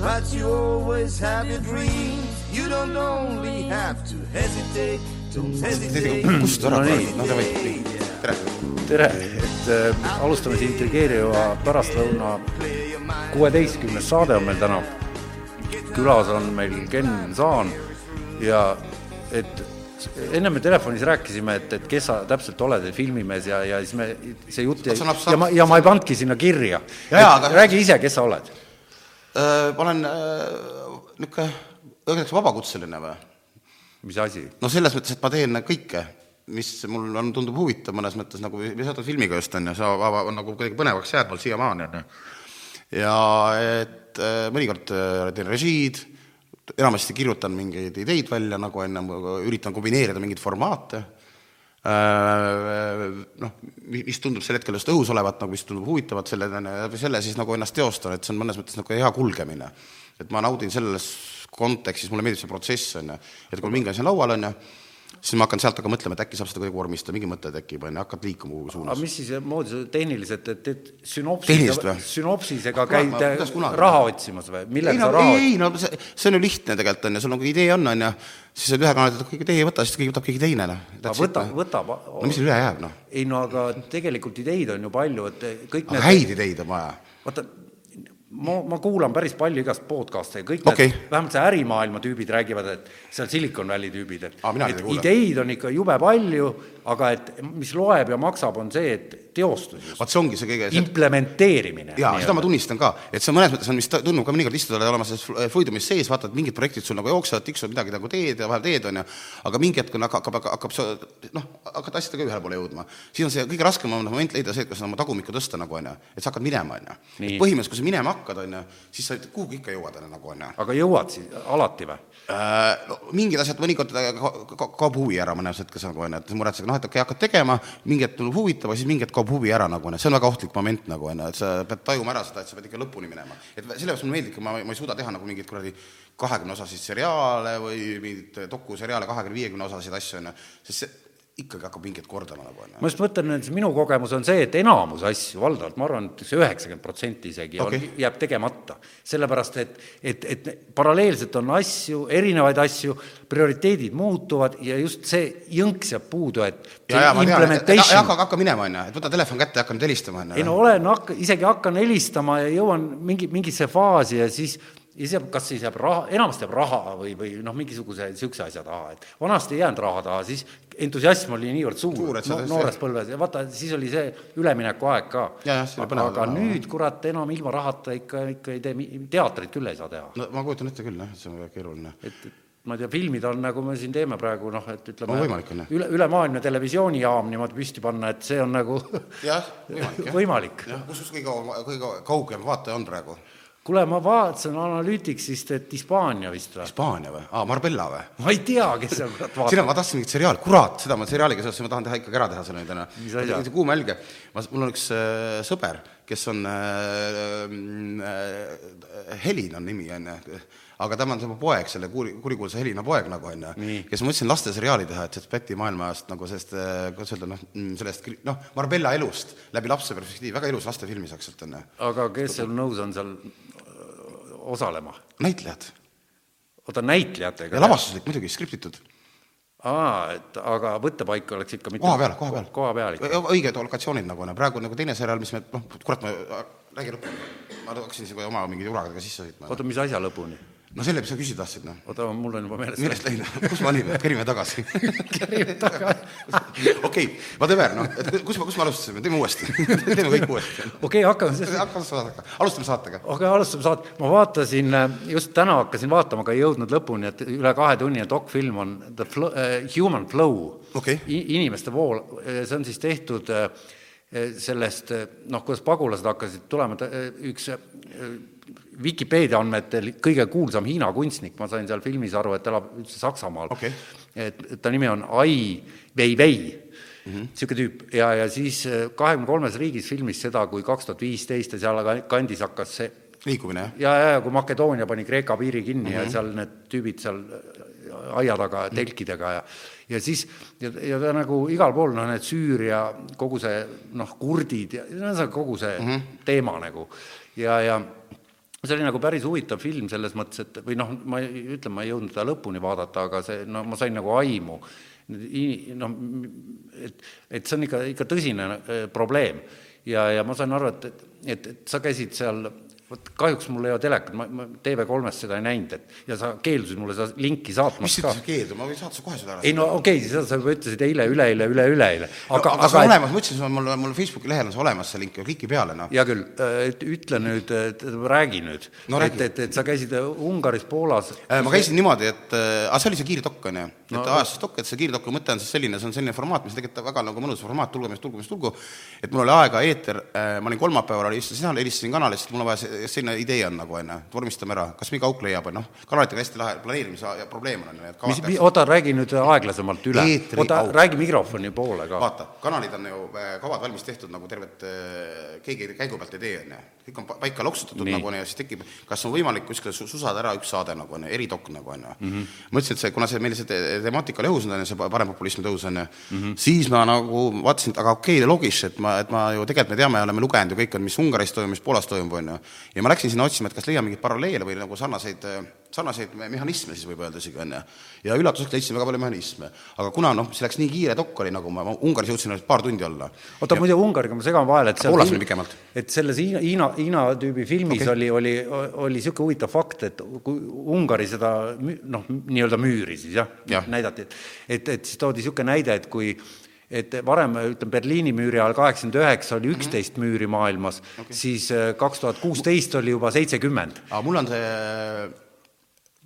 But you always have your dreams. You don't only have to hesitate, don't hesitate. kust ära No no, nii. no davai, tere. tere, et äh, alustame siis intrigeeriva pärastlõuna kuueteistkümnes saade on meil täna. külas on meil Ken Saan ja et enne me telefonis rääkisime, et, et kes sa täpselt oled, filmimees ja, ja siis me, see jutt jäi ja ma, ja ma ei pannudki sinna kirja. Räägi ise, kes sa oled. Äh, ma olen niisugune, öeldakse vabakutseline või? mis asi? no selles mõttes, et ma teen kõike, mis mul on, tundub huvitav mõnes mõttes nagu, mis seotud filmiga just on ju, see on nagu kuidagi põnevaks jäänud mul siiamaani on ju. ja et äh, mõnikord äh, teen režiid, enamasti kirjutan mingeid ideid välja nagu ju, üritan kombineerida mingeid formaate Äh, noh, mis tundub sel hetkel just õhus olevat, nagu mis tundub huvitavat, selle, selle siis nagu ennast teostan, et see on mõnes mõttes nagu hea kulgemine. et ma naudin selles kontekstis, mulle meeldib see protsess, on ju, et kui mingi asi on laual, on ju, siis ma hakkan sealt aga mõtlema, et äkki saab seda kuidagi vormistada, mingi mõte tekib, on ju, hakkad liikuma kuhugi aga suunas. mis siis moodi sa tehniliselt, et, et sünopsisega sünopsisega ma- käid kuidas kunagi? raha otsimas või millega no sa raha ei, ei no see, see on ju lihtne tegelikult on ju, sul nagu idee on, on ju, siis sa ühe kanali ütled, kui idee ei võta, siis keegi võtab keegi teine, noh. aga võta, võtab. no mis sul üle jääb, noh? ei no aga tegelikult ideid on ju palju, et kõik aga need, häid ideid on vaja vaata, ma, ma kuulan päris palju igast podcast'e ja kõik need Okei. vähemalt see ärimaailma tüübid räägivad, et seal Silicon Valley tüübid, et mina et ideid on ikka jube palju, aga et mis loeb ja maksab, on see, et teostus just, vaat see ongi see kõige, implementeerimine. jaa, seda ma tunnistan ka, et see mõnes mõttes on, mis tundub ka mõnikord istuda olema selles fl- fluidumis sees, vaatad, mingid projektid sul nagu jooksevad, tiksuvad midagi nagu teed ja vahel teed, on ju, aga mingi hetk on hakkab, hakkab, hakkab see noh, hakkad asjadega ühele poole jõudma. siis on see kõige raskem on moment leida see, et kuidas oma tagumikku tõsta nagu on ju, et sa hakkad minema, on ju. Põhimõtteliselt, kui sa minema hakkad, on ju, siis sa kuhugi ikka jõuad on ju, nagu on ju. aga jõuad siis alati või? no mingid asjad mõnikord ka- ka- kaob huvi ära mõnes hetkes nagu on ju, et muretsed, noh, et okei okay,, hakkad tegema, mingi hetk tundub huvitav ja siis mingi hetk kaob huvi ära nagu on ju, see on väga ohtlik moment nagu on ju, et sa pead tajuma ära seda, et sa pead ikka lõpuni minema. et sellepärast mulle meeldibki, ma, ma ei suuda teha nagu mingeid kuradi kahekümne osasid seriaale või mingeid dokuseriaale kahekümne, viiekümne osasid asju on ju, sest see ikkagi hakkab mingi hetk kordama nagu on ju. ma just mõtlen, et minu kogemus on see, et enamus asju, valdavalt ma arvan, et see üheksakümmend protsenti isegi okay. On, jääb tegemata. sellepärast, et, et, et paralleelselt on asju, erinevaid asju, prioriteedid muutuvad ja just see jõnks jääb puudu, et ja, ja et ei implementation hakka, hakka minema on ju, et võta telefon kätte ja hakka nüüd helistama on ju. ei no olen hakka, isegi hakkan helistama ja jõuan mingi, mingisse faasi ja siis ja siis jääb, kas siis jääb raha, enamasti jääb raha või, või noh, mingisuguse niisuguse asja taha, et vanasti ei jäänud raha taha, siis entusiasm oli niivõrd suur, Suur, no, noores põlves ja vaata, siis oli see üleminekuaeg ka. Aga, aga nüüd kurat enam ilma rahata ikka, ikka ei tee, teatrit küll ei saa teha. no ma kujutan ette küll jah, et see on väga keeruline. et et ma ei tea, filmid on nagu me siin teeme praegu noh, et ütleme üle, ülemaailmne televisioonijaam niimoodi püsti panna, et see on nagu jah, võimalik võimalik jah, kus kõige kaugem, kõige kaugem vaataja on praegu? kuule, ma vaatasin Analyticsist, et Hispaania vist või? Hispaania või? aa, Marbella või? ma ei tea, kes seal kurat sina, vaatab. ma tahtsin mingit seriaali, kurat, seda ma seriaaliga seoses ma tahan teha ikkagi ära teha selle nüüd onju. kuum helge, ma, mul on üks äh, sõber, kes on äh, äh, Helin on nimi onju, aga tema on tema poeg, selle kuri, kurikuulsa Helina poeg nagu onju kes ma mõtlesin lasteseriaali teha, et sellest Päti maailmast nagu sellest, kuidas öelda noh, sellest kri- noh, Marbella elust läbi lapse perspektiivi, väga ilus lastefilmi saaks sealt onju. aga kes seal nõus on seal osalema? näitlejad oota, näitlejatega? ja lavastuslik muidugi, skriptitud. aa, et aga võttepaik oleks ikka mitte koha peal, koha peal. koha peal ikka. õiged lokatsioonid nagu praegu nagu teine seriaal, mis me, noh, kurat, ma räägi lõpuni. ma hakkasin siin kohe oma mingi uragadega sisse sõitma. oota, mis asja lõpuni? No selle, mis sa küsida tahtsid, noh. oota, mul on juba meelest millest läinud, kus me olime, kerime tagasi. Kerime tagasi. okei, whatever, noh, et kus me, kus me alustasime, teeme uuesti. teeme kõik uuesti. okei, hakkame siis hakkame saatega, alustame saatega. aga alustame saate, ma vaatasin, just täna hakkasin vaatama, aga ei jõudnud lõpuni, et üle kahetunnine dokfilm on The Flow, uh, Human Flow Okei. inimeste vool, see on siis tehtud äh, sellest, noh, kuidas pagulased hakkasid tulema, üks äh, Vikipeedia andmetel kõige kuulsam Hiina kunstnik, ma sain seal filmis aru, et elab üldse Saksamaal Okei. et ta nimi on Ai Weiwei mm -hmm. niisugune tüüp ja, ja siis äh, kahekümne kolmes riigis filmis seda, kui kaks tuhat viisteist ja seal ka- kandis hakkas see liikumine, jah? ja, ja, ja kui Makedoonia pani Kreeka piiri kinni mm -hmm. ja seal need tüübid seal aia taga telkidega ja ja siis ja, ja ta nagu igal pool noh, need Süüria, kogu see noh, kurdid ja ühesõnaga kogu see mm -hmm. teema nagu ja, ja see oli nagu päris huvitav film selles mõttes, et või noh, ma ei ütle, ma ei jõudnud seda lõpuni vaadata, aga see, no ma sain nagu aimu, noh, et, et see on ikka, ikka tõsine äh, probleem. ja, ja ma sain aru, et, et, et sa käisid seal vot kahjuks mul ei ole telekat, ma, ma TV3-st seda ei näinud, et ja sa keeldusid mulle seda linki mis saatmast sa ka. ütlesid keeldu, ma võin saata sulle kohe seda ära ei no okei okay,, seda sa juba ütlesid eile, üleeile, üle-üleeile, aga, aga, aga see on aga olemas, ma ütlesin sulle, mul, mul Facebooki lehel on see olemas, see link, kliki peale, noh. hea küll, et ütle nüüd, räägi nüüd No et, et, et sa käisid Ungaris, Poolas. Äh, ma käisin niimoodi, et äh, aga see oli see kiirtokk, on ju, et no. ajastusdokk, et see kiirtokku mõte on siis selline, see on selline formaat, mis tegelikult väga nagu mõnus formaat, tulge mees, tulge mees, tulgu, et mul oli aega eeter äh,, ma olin kolmapäeval, istusin seal, helistasin kanalisse, et mul on vaja, see- selline idee on nagu, on ju, et vormistame ära, kas mingi auk leiab, noh, kanalitega hästi lahe, planeerimise ja probleem on, on ju, et oota, räägi nüüd aeglasemalt üle. Oota, räägi mikrofoni poole ka. vaata, kanalid on ju äh, kavad valmis tehtud nagu tervet, äh, keegi käigu pealt ei tee, on ju. kõik on pa- paika loksutatud nagu on ju, siis tekib, kas on võimalik kuskile su- susada ära üks saade nagu on ju, eridokk nagu on ju. mõtlesin, et see, kuna see meil see te- temaatika oli õhus, on ju, see pa- parempopulismi tõus on ju, siis ma nagu vaatasin, et aga okei okay,, logiš, et ma, et ma ju tegelikult me teame oleme lugenud ju kõik on, mis Ungaris toimub, mis Poolas toimub, on ju. Ja ma läksin sinna otsima, et kas leian mingeid paralleele või nagu sarnaseid sarnaseid me- mehhanisme siis võib öelda isegi, on ju. ja üllatuseks leidsin väga palju mehhanisme. aga kuna noh, see läks nii kiire dokk oli, nagu ma, ma Ungaris jõudsin alles paar tundi olla. oota, muide Ungariga ma segan vahele, et seal Poolas oli pikemalt. et selles Hiina, Hiina, Hiina tüübi filmis okay. oli, oli, oli niisugune huvitav fakt, et kui Ungari seda noh, nii-öelda müüri siis Jah. ja. näidati, et et, et siis toodi niisugune näide, et kui et varem, ütleme, Berliini müüri ajal kaheksakümmend üheksa oli üksteist müüri maailmas okay., siis äh, kaks tuhat kuusteist oli juba seitsekümmend. aga mul on see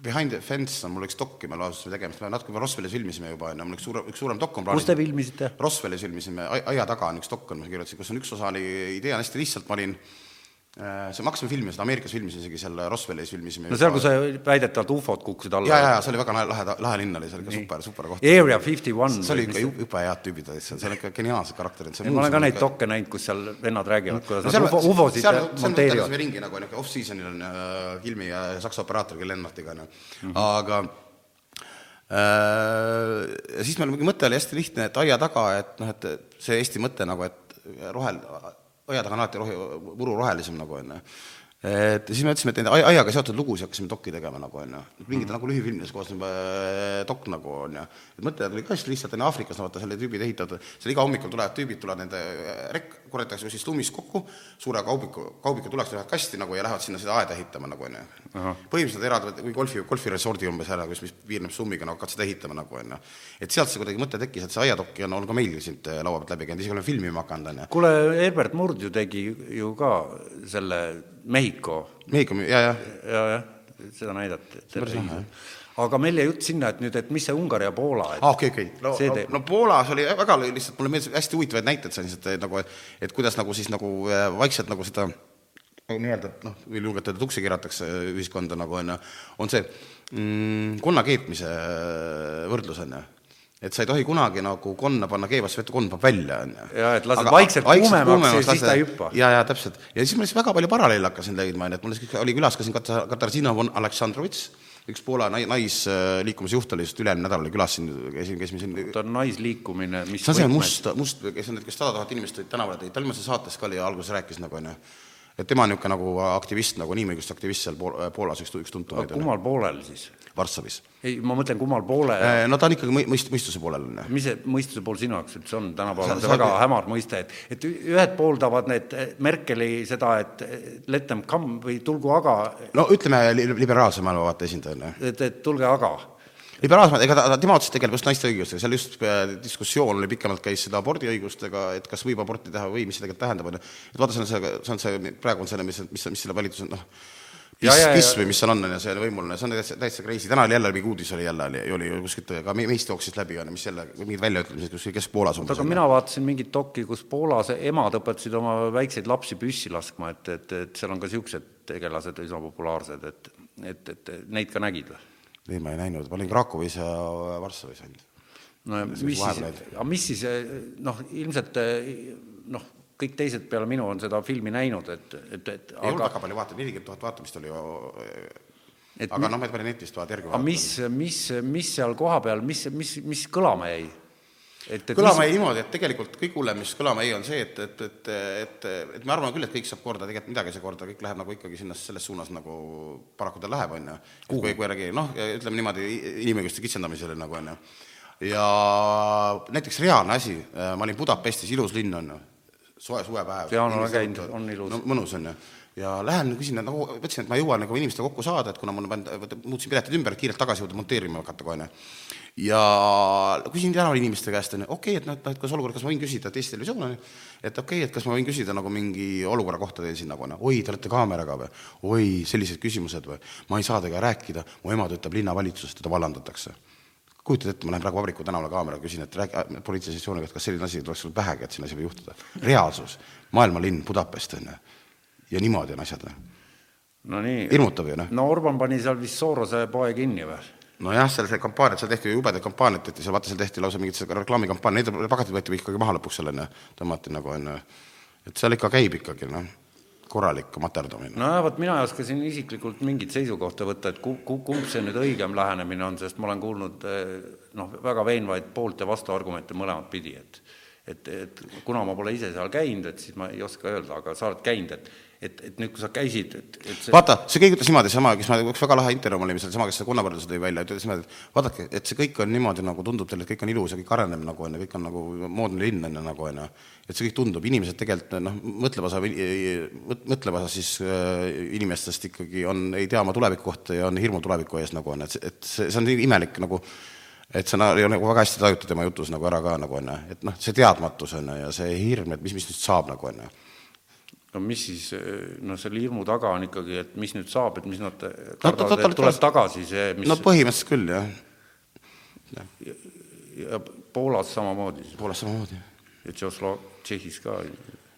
Behind the Fence on mul üks dokk, me laasustasime tegemist, me natuke Roswellis filmisime juba, on ju, mul üks suurem, üks suurem dokk on kus te filmisite? Roswellis filmisime, ai- aia taga on üks dokk on, ma kirjutasin, kus on üks osa oli, idee on hästi lihtsalt, ma olin äh, see, me hakkasime filmima seda, Ameerikas filmisime isegi seal Roswellis filmisime no seal, kus see väidetavalt ufod kukkusid alla. ja, ja, ja see oli väga lahe, lahe, linn oli, see oli ikka super, super koht. Area fifty one. see oli ikka ju- jube head tüübid olid seal, seal ikka geniaalsed karakterid. ma olen ka neid dokke näinud, kus seal vennad räägivad, kuidas no nad ufo, ufosid monteerivad. ringi nagu niisugune off-season'il on äh, Kilmi ja Saksa operaator, kell Lennartiga on ju, Mhm. aga äh, ja siis meil mingi mõte oli hästi lihtne, et aia taga, et noh, et see Eesti mõte nagu, et rohel, aia taga on alati rohi, muru rohelisem nagu on ju. Et siis me mõtlesime, et neid ai- aiaga seotud lugusid hakkasime dokki tegema nagu on ju, mingid nagu lühifilmides koosneb äh, dokk nagu on ju. et mõte tuli ka hästi lihtsalt, on ju Aafrikas no vaata, selle tüübid ehitavad, seal iga hommikul tulevad tüübid, tulevad nende äh, korjatakse siis lummis kokku, suure kaubiku, kaubiku tuleks lähevad kasti nagu ja lähevad sinna seda aeda ehitama nagu on ju. põhimõtteliselt eraldavad või golfi, golfiresordi umbes ära, kus, mis piirneb summiga, no hakkad seda ehitama nagu on ju. et sealt see kuidagi mõte tekkis, et see aiadokki on olnud ka meil siit äh, laua pealt läbi käinud, isegi oleme filmima hakanud on ju. kuule, Herbert Murd ju tegi ju ka selle Mehhiko Mehhiko, ja, ja ja, jah, seda näidati. Aga meil jäi jutt sinna, et nüüd, et mis see Ungari ja Poola, et aa, okei, okei. no, see no, teeb- no Poolas oli väga lihtsalt, mulle meeldis, hästi huvitavaid näiteid sain lihtsalt et nagu, et kuidas nagu siis nagu äh, vaikselt nagu seda nagu nii-öelda noh, võin julgelt öelda, tuksi keeratakse ühiskonda nagu on ju, on see mm, konna keetmise äh, võrdlus on ju. et sa ei tohi kunagi nagu konna panna keevasse vette, konn paneb välja, on ju. Jaa, et lased vaikselt kuumemaks ja siis ta ei hüppa. ja, ja täpselt. ja siis ma lihtsalt väga palju paralleele hakkasin leidma, on ju, et mul siis oli külas ka siin Kata-, Katarzyna von Aleksandrovitš, üks Poola nai-, naisliikumise juht oli just üle-eelmine nädal oli külas siin, käisin, käisime siin ta on naisliikumine, mis see on see võtmes- must, must, kes on need, kes sada tuhat inimest olid tänavale tõid, ta viimases saates ka oli ja alguses rääkis nagu onju, et tema on niisugune nagu aktivist, nagu inimõiguste aktivist seal Pool- Poolas, üks, üks tuntumaid on kummal poolel siis? Varssavis. ei, ma mõtlen, kummal poole, no ta on ikkagi mõi-, mõist-, mõistuse poolel ju. mis see mõistuse pool sinu jaoks üldse on, tänapäeval on see väga sa- hämar mõiste, et et ühed pooldavad need eh, Merkeli seda, et let them come või tulgu aga, no ütleme li-, liberaalse maailmavaate esindajana. et, et tulge aga. liberaalsed, ega ta, ta, tema otseselt tegeleb just naiste õigustega, seal just äh, diskussioon oli pikemalt, käis seda abordiõigustega, et kas võib aborti teha või mis see tegelikult tähendab, on ju. et vaata, see on see, see on see, praegu on selle, mis, mis, mis selle valitsuse, noh, või mis seal on, on ju, see võimuline, see on täitsa, täitsa crazy, täna oli jälle mingi uudis oli jälle, oli, oli kuskilt ka me- meist jooksis läbi, on ju, mis jälle, mingid väljaütlemised kuskil Kesk-Poolas umbes. aga mina vaatasin mingit dokki, kus Poolas emad õpetasid oma väikseid lapsi püssi laskma, et, et, et seal on ka niisugused tegelased üsna populaarsed, et, et, et neid ka nägid või? ei, ma ei näinud, ma olin Krakowis ja Varssavis ainult. no ja mis siis aga mis siis noh, ilmselt noh, kõik teised peale minu on seda filmi näinud, et, et, et ei olnud aga, väga palju vaata, nelikümmend tuhat vaatamist oli ju, et aga noh, ma ei pane netist vaata järgi aga mis, mis, mis seal kohapeal, mis, mis, mis kõlama jäi? et, et kõlama mis, jäi niimoodi, et tegelikult kõige hullem, mis kõlama jäi, on see, et, et, et, et, et me arvame küll, et kõik saab korda, tegelikult midagi ei saa korda, kõik läheb nagu ikkagi sinna, selles suunas nagu paraku ta läheb, on ju. kui kuidagi noh, ütleme niimoodi, inimõiguste kitsendamisele nagu, on ju. ja näiteks reaalne asi, ma olin Budapestis, ilus linn on ju, soe suvepäev. Jaa, no olen Inimesed käinud, on ilus. no mõnus on ju ja lähen küsin, et nagu mõtlesin, et ma jõuan nagu inimestega kokku saada, et kuna mul on pannud, muutsin piletid ümber, kiirelt tagasi jõuda monteerima hakata kohe, onju. ja küsin tänaval inimeste käest, onju, okei okay,, et noh, et noh, et kas olukord, kas ma võin küsida, et Eesti Televisioon on ju, et okei okay,, et kas ma võin küsida nagu mingi olukorra kohta teil siin nagu onju, oi, te olete kaameraga või? oi, sellised küsimused või? ma ei saa teiega rääkida, mu ema töötab linnavalitsuses, teda vallandatakse kujutad ette, ma lähen praegu Vabriku tänavale kaameraga, küsin, et räägi politseistatsiooniga, et kas selline asi tuleks sul pähegi, et selline asi võib juhtuda. reaalsus, maailmalinn Budapest on ju, ja niimoodi on asjad no nii. hirmutab ju, noh. no Orban pani seal vist Soorose poe kinni või? nojah, seal see kampaaniad, seal tehti ju jubedaid kampaaniaid, tehti seal, vaata seal tehti lausa mingit reklaamikampaania, neid pagatid võeti ikkagi maha lõpuks seal onju, tõmmati nagu onju, et seal ikka käib ikkagi noh, korralik materdamine. nojah, vot mina ei oska siin isiklikult mingit seisukohta võtta, et ku-, ku-, kumb see nüüd õigem lähenemine on, sest ma olen kuulnud eh, noh, väga veenvaid poolt- ja vastuargumente mõlemat pidi, et et, et kuna ma pole ise seal käinud, et siis ma ei oska öelda, aga sa oled käinud, et et, et nüüd, kui sa käisid, et, et see vaata, see keegi ütles niimoodi, sama, kes ma, üks väga lahe intervjuu oli, seesama, kes selle konnapõrduse tõi välja, ütles niimoodi, et vaadake, et see kõik on niimoodi nagu tundub teile, et kõik on ilus ja kõik areneb nagu on ju, kõik on nagu moodne linn on ju nagu on ju. et see kõik tundub, inimesed tegelikult noh, mõtleva osa, mõtleva osa siis äh, inimestest ikkagi on, ei tea oma tuleviku kohta ja on hirmu tuleviku ees nagu on, et, et see, see on nii imelik nagu et see on nagu väga hästi tajutud tema jutus nagu ära ka nagu on ju, et noh, see teadmatus on ju ja see hirm, et mis, mis nüüd saab nagu on ju no mis siis, noh, selle hirmu taga on ikkagi, et mis nüüd saab, et mis nad kardavad, ta- et tuleb tagasi see, mis no põhimõtteliselt küll jah, ja Poolas samamoodi siis, Poolas samamoodi, ja Tšehhoslo-, Tšehhis ka,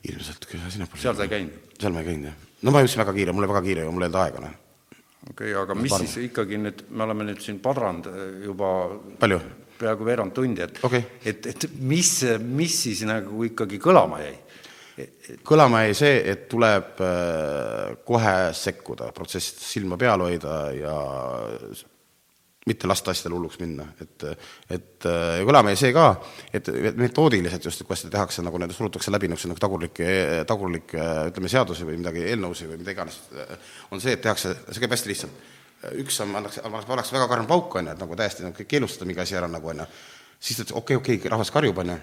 ilmselt küll sinnapoole. seal sa ei käinud? seal ma ei käinud jah. no ma jõudsin väga kiire, mul oli väga kiire ja mul ei olnud aega noh. okei okay,, aga mis Parm. siis ikkagi nüüd, me oleme nüüd siin padrand juba palju? peaaegu veerand tundi, et Okei. et, et mis, mis siis nagu ikkagi kõlama jäi? Kõlama jäi see, et tuleb äh, kohe sekkuda, protsessis silma peal hoida ja mitte lasta asjadel hulluks minna, et, et äh, ja kõlama jäi see ka, et et metoodiliselt just, kui asjad tehakse, nagu need surutakse läbi niisuguse nagu tagurlikke, tagurlikke ütleme, seadusi või midagi, eelnõusid või mida iganes, on see, et tehakse, see käib hästi lihtsalt. üks samm annaks, annaks väga karm pauk, on ju, et nagu täiesti nagu keelustada mingi asi ära nagu, on ju, siis ta ütles, okei okay,, okei okay,, rahvas karjub, on ju,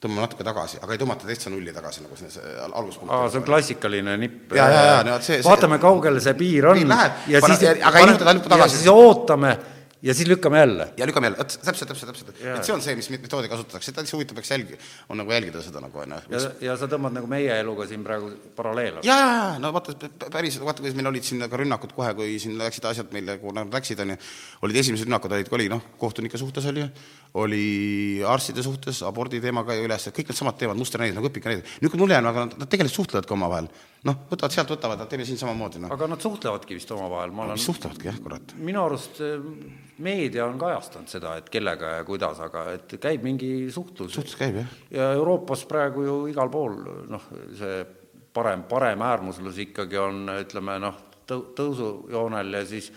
tõmbame natuke tagasi, aga ei tõmmata täitsa nulli tagasi nagu sinna see alguspunkti. aa, see on klassikaline nipp. Jaa, jaa, jaa, no vot see- see- vaatame, kaugele see piir on. Piir läheb, ja siis, aga ei lükka ta lükka tagasi. ja siis ootame ja siis lükkame jälle. ja lükkame jälle, vot täpselt, täpselt, täpselt, Jaa. et see on see, mis metoodi kasutatakse, et täitsa huvitav peaks jälgi-, on nagu jälgida seda nagu onju. ja, ja sa tõmbad nagu meie eluga siin praegu paralleele. ja, ja, ja no vaata, p- päris, vaata, kuidas meil olid siin ka rünnakud kohe, kui siin läksid asjad meile, kuhu nad läksid, onju, olid esimesed rünnakud olid, oli noh, kohtunike suhtes oli, oli arstide suhtes, abordi teemaga ja üles, kõik needsamad teemad, musternäidid nagu õpikanäidid. nüüd, kui mulle jääb, aga nad, nad tegelikult suhtlevad ka omavahel. Noh, võtavad sealt, võtavad, teeme siin samamoodi, noh. aga nad suhtlevadki vist omavahel, ma olen, suhtlevadki, jah, kurat. minu arust eh, meedia on kajastanud seda, et kellega ja kuidas, aga et käib mingi suhtlus. suhtlus käib, jah. ja Euroopas praegu ju igal pool noh, see parem, paremäärmuslus ikkagi on, ütleme noh, tõu-, tõusujoonel ja siis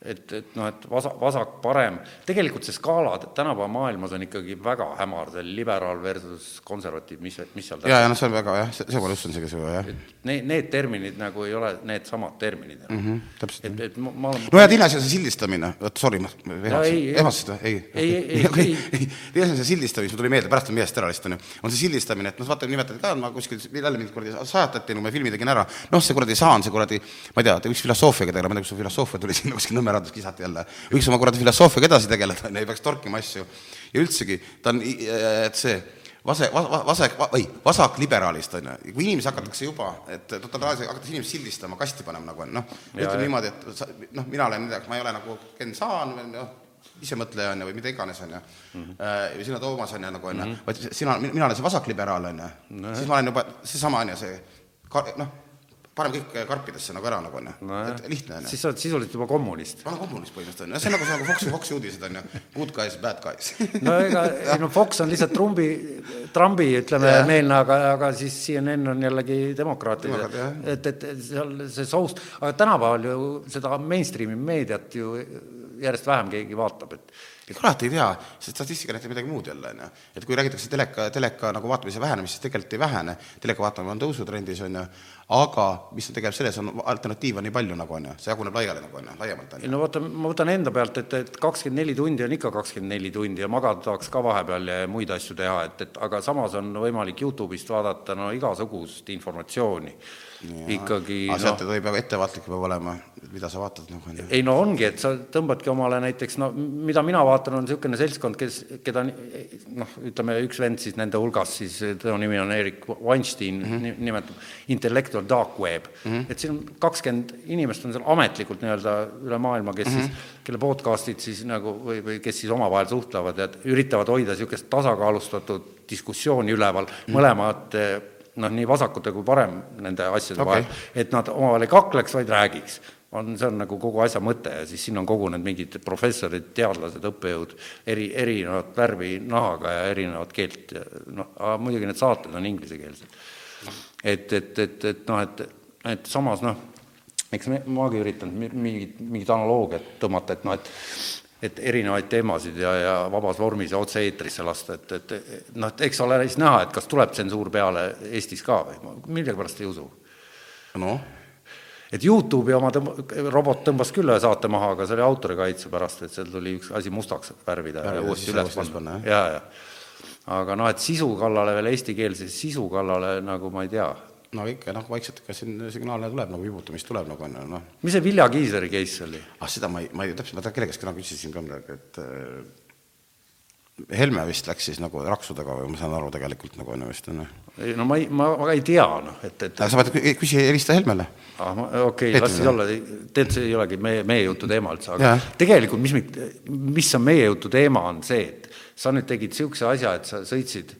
et, et noh, et vasa-, vasak, parem, tegelikult see skaala tänapäeva maailmas on ikkagi väga hämar, see liberaal versus konservatiiv, mis, mis seal ja, ja noh, see on väga jah, see, see pole just on see, see jah. Need, need terminid nagu ei ole needsamad terminid mm. -hmm, täpselt. et, et ma, ma olen no ja teine asi on see sildistamine, vot sorry, ma ehmastasid või? ei, Ei, ei, ei, ei. teine asi on see sildistamine, mis mul tuli meelde, pärast on meelest ära lihtsalt, on ju, on see sildistamine, et noh, vaata, nimetati ka, ma kuskil jälle mind kuradi sajatati, kui ma filmi tegin ära, noh, see kuradi saan, see kuradi, ma ei tea, võiks filosoofiaga tegeleda, ma ei tea, kus see filosoofia tuli sinna kuskil Nõmme raadiost kisati jälle, võiks oma kuradi filosoofiaga edasi tegeleda, on ju, ei peaks torkima asju. ja üldsegi, ta on, et see, vase, va- vasak, või vasakliberaalist on ju, kui inimesi hakatakse juba, et totaalselt hakatakse inimesi sildistama, kasti panema nagu on, noh, ütleme niimoodi, et sa, noh, mina olen midagi, ma ei ole nagu Ken Saan või noh, isemõtleja on ju, või mida iganes on ju. Mm, -hmm. või sina Toomas on ju nagu on ju, vaid sina, mina olen see vasakliberaal on ju, siis ma olen juba seesama on ju see, noh, paneme kõik karpidesse nagu ära nagu on ju, et lihtne on ju. siis sa oled sisuliselt juba kommunist. vana kommunist põhimõtteliselt on ju, see on nagu, see nagu Foxi, Foxi uudised on ju, good guys, bad guys no ega, ei no Fox on lihtsalt Trumpi, Trumpi ütleme Jah. meelne, aga, aga siis CNN on jällegi demokraatide Demokraat, jah. et, et seal see soust, aga tänapäeval ju seda mainstream'i meediat ju järjest vähem keegi vaatab, et ja kurat ei tea, see statistika näitab midagi muud jälle, on ju. et kui räägitakse teleka, teleka nagu vaatamise vähenemist, siis tegelikult ei vähene, teleka vaatamine on tõusutrendis, on ju, aga mis on tegelikult selles, on alternatiive nii palju, nagu on ju, see jaguneb laiali, nagu on ju, laiemalt, on ju. no vaata, ma võtan enda pealt, et, et kakskümmend neli tundi on ikka kakskümmend neli tundi ja magada tahaks ka vahepeal ja muid asju teha, et, et aga samas on võimalik Youtube'ist vaadata no igasugust informatsiooni. Ikkagi aga noh, sealt ei peab ettevaatlik peab olema, mida sa vaatad, nagu on ju. ei no ongi, et sa tõmbadki omale näiteks no mida mina vaatan, on niisugune seltskond, kes, keda noh, ütleme üks vend siis nende hulgas siis, tema nimi on Erik Weinstein mm, -hmm. nimetab intellectual dark web mm, -hmm. et siin on kakskümmend inimest on seal ametlikult nii-öelda üle maailma, kes mm -hmm. siis, kelle podcast'id siis nagu või, või kes siis omavahel suhtlevad ja üritavad hoida niisugust tasakaalustatud diskussiooni üleval mm -hmm. mõlemad eh, noh, nii vasakute kui parem nende asjade okay. vahel, et nad omavahel ei kakleks, vaid räägiks on, see on nagu kogu asja mõte ja siis sinna on kogunenud mingid professorid, teadlased, õppejõud, eri, erinevat värvi nahaga ja erinevat keelt noh, aga muidugi need saated on inglisekeelsed. et, et, et, et noh, et, et samas noh, eks me, magi üritanud mi- mingit, mingit analoogiat tõmmata, et noh, et et erinevaid teemasid ja, ja vabas vormis ja otse-eetrisse lasta, et, et noh, et eks ole siis näha, et kas tuleb tsensuur peale Eestis ka või ma millegipärast ei usu noh, et Youtube'i oma tõmb-, robot tõmbas küll ühe saate maha, aga see oli autorikaitse pärast, et seal tuli üks asi mustaks värvida ja Värvida, uuesti üles panna, panna. ja, ja. aga noh, et sisu kallale veel eestikeelse sisu kallale nagu ma ei tea. No ikka noh, vaikselt ikka siin signaale tuleb nagu vibutamist tuleb nagu on ju, noh. mis see Vilja Kiisleri case oli? ah seda ma ei, ma ei täpselt, ma kelle käest täna küsisin ka midagi, et äh, Helme vist läks siis nagu raksudega või ma saan aru tegelikult nagu on ju vist on ju. ei no ma ei, ma, ma ei tea noh, et, et sa pead kü- küsi, helista Helmele. ah, ma- okei okay,, las siis olla, tegelikult see ei olegi meie, meie jutu teema üldse, aga Jah. tegelikult mis mis on meie jutu teema, on see, et sa nüüd tegid niisuguse asja, et sa sõitsid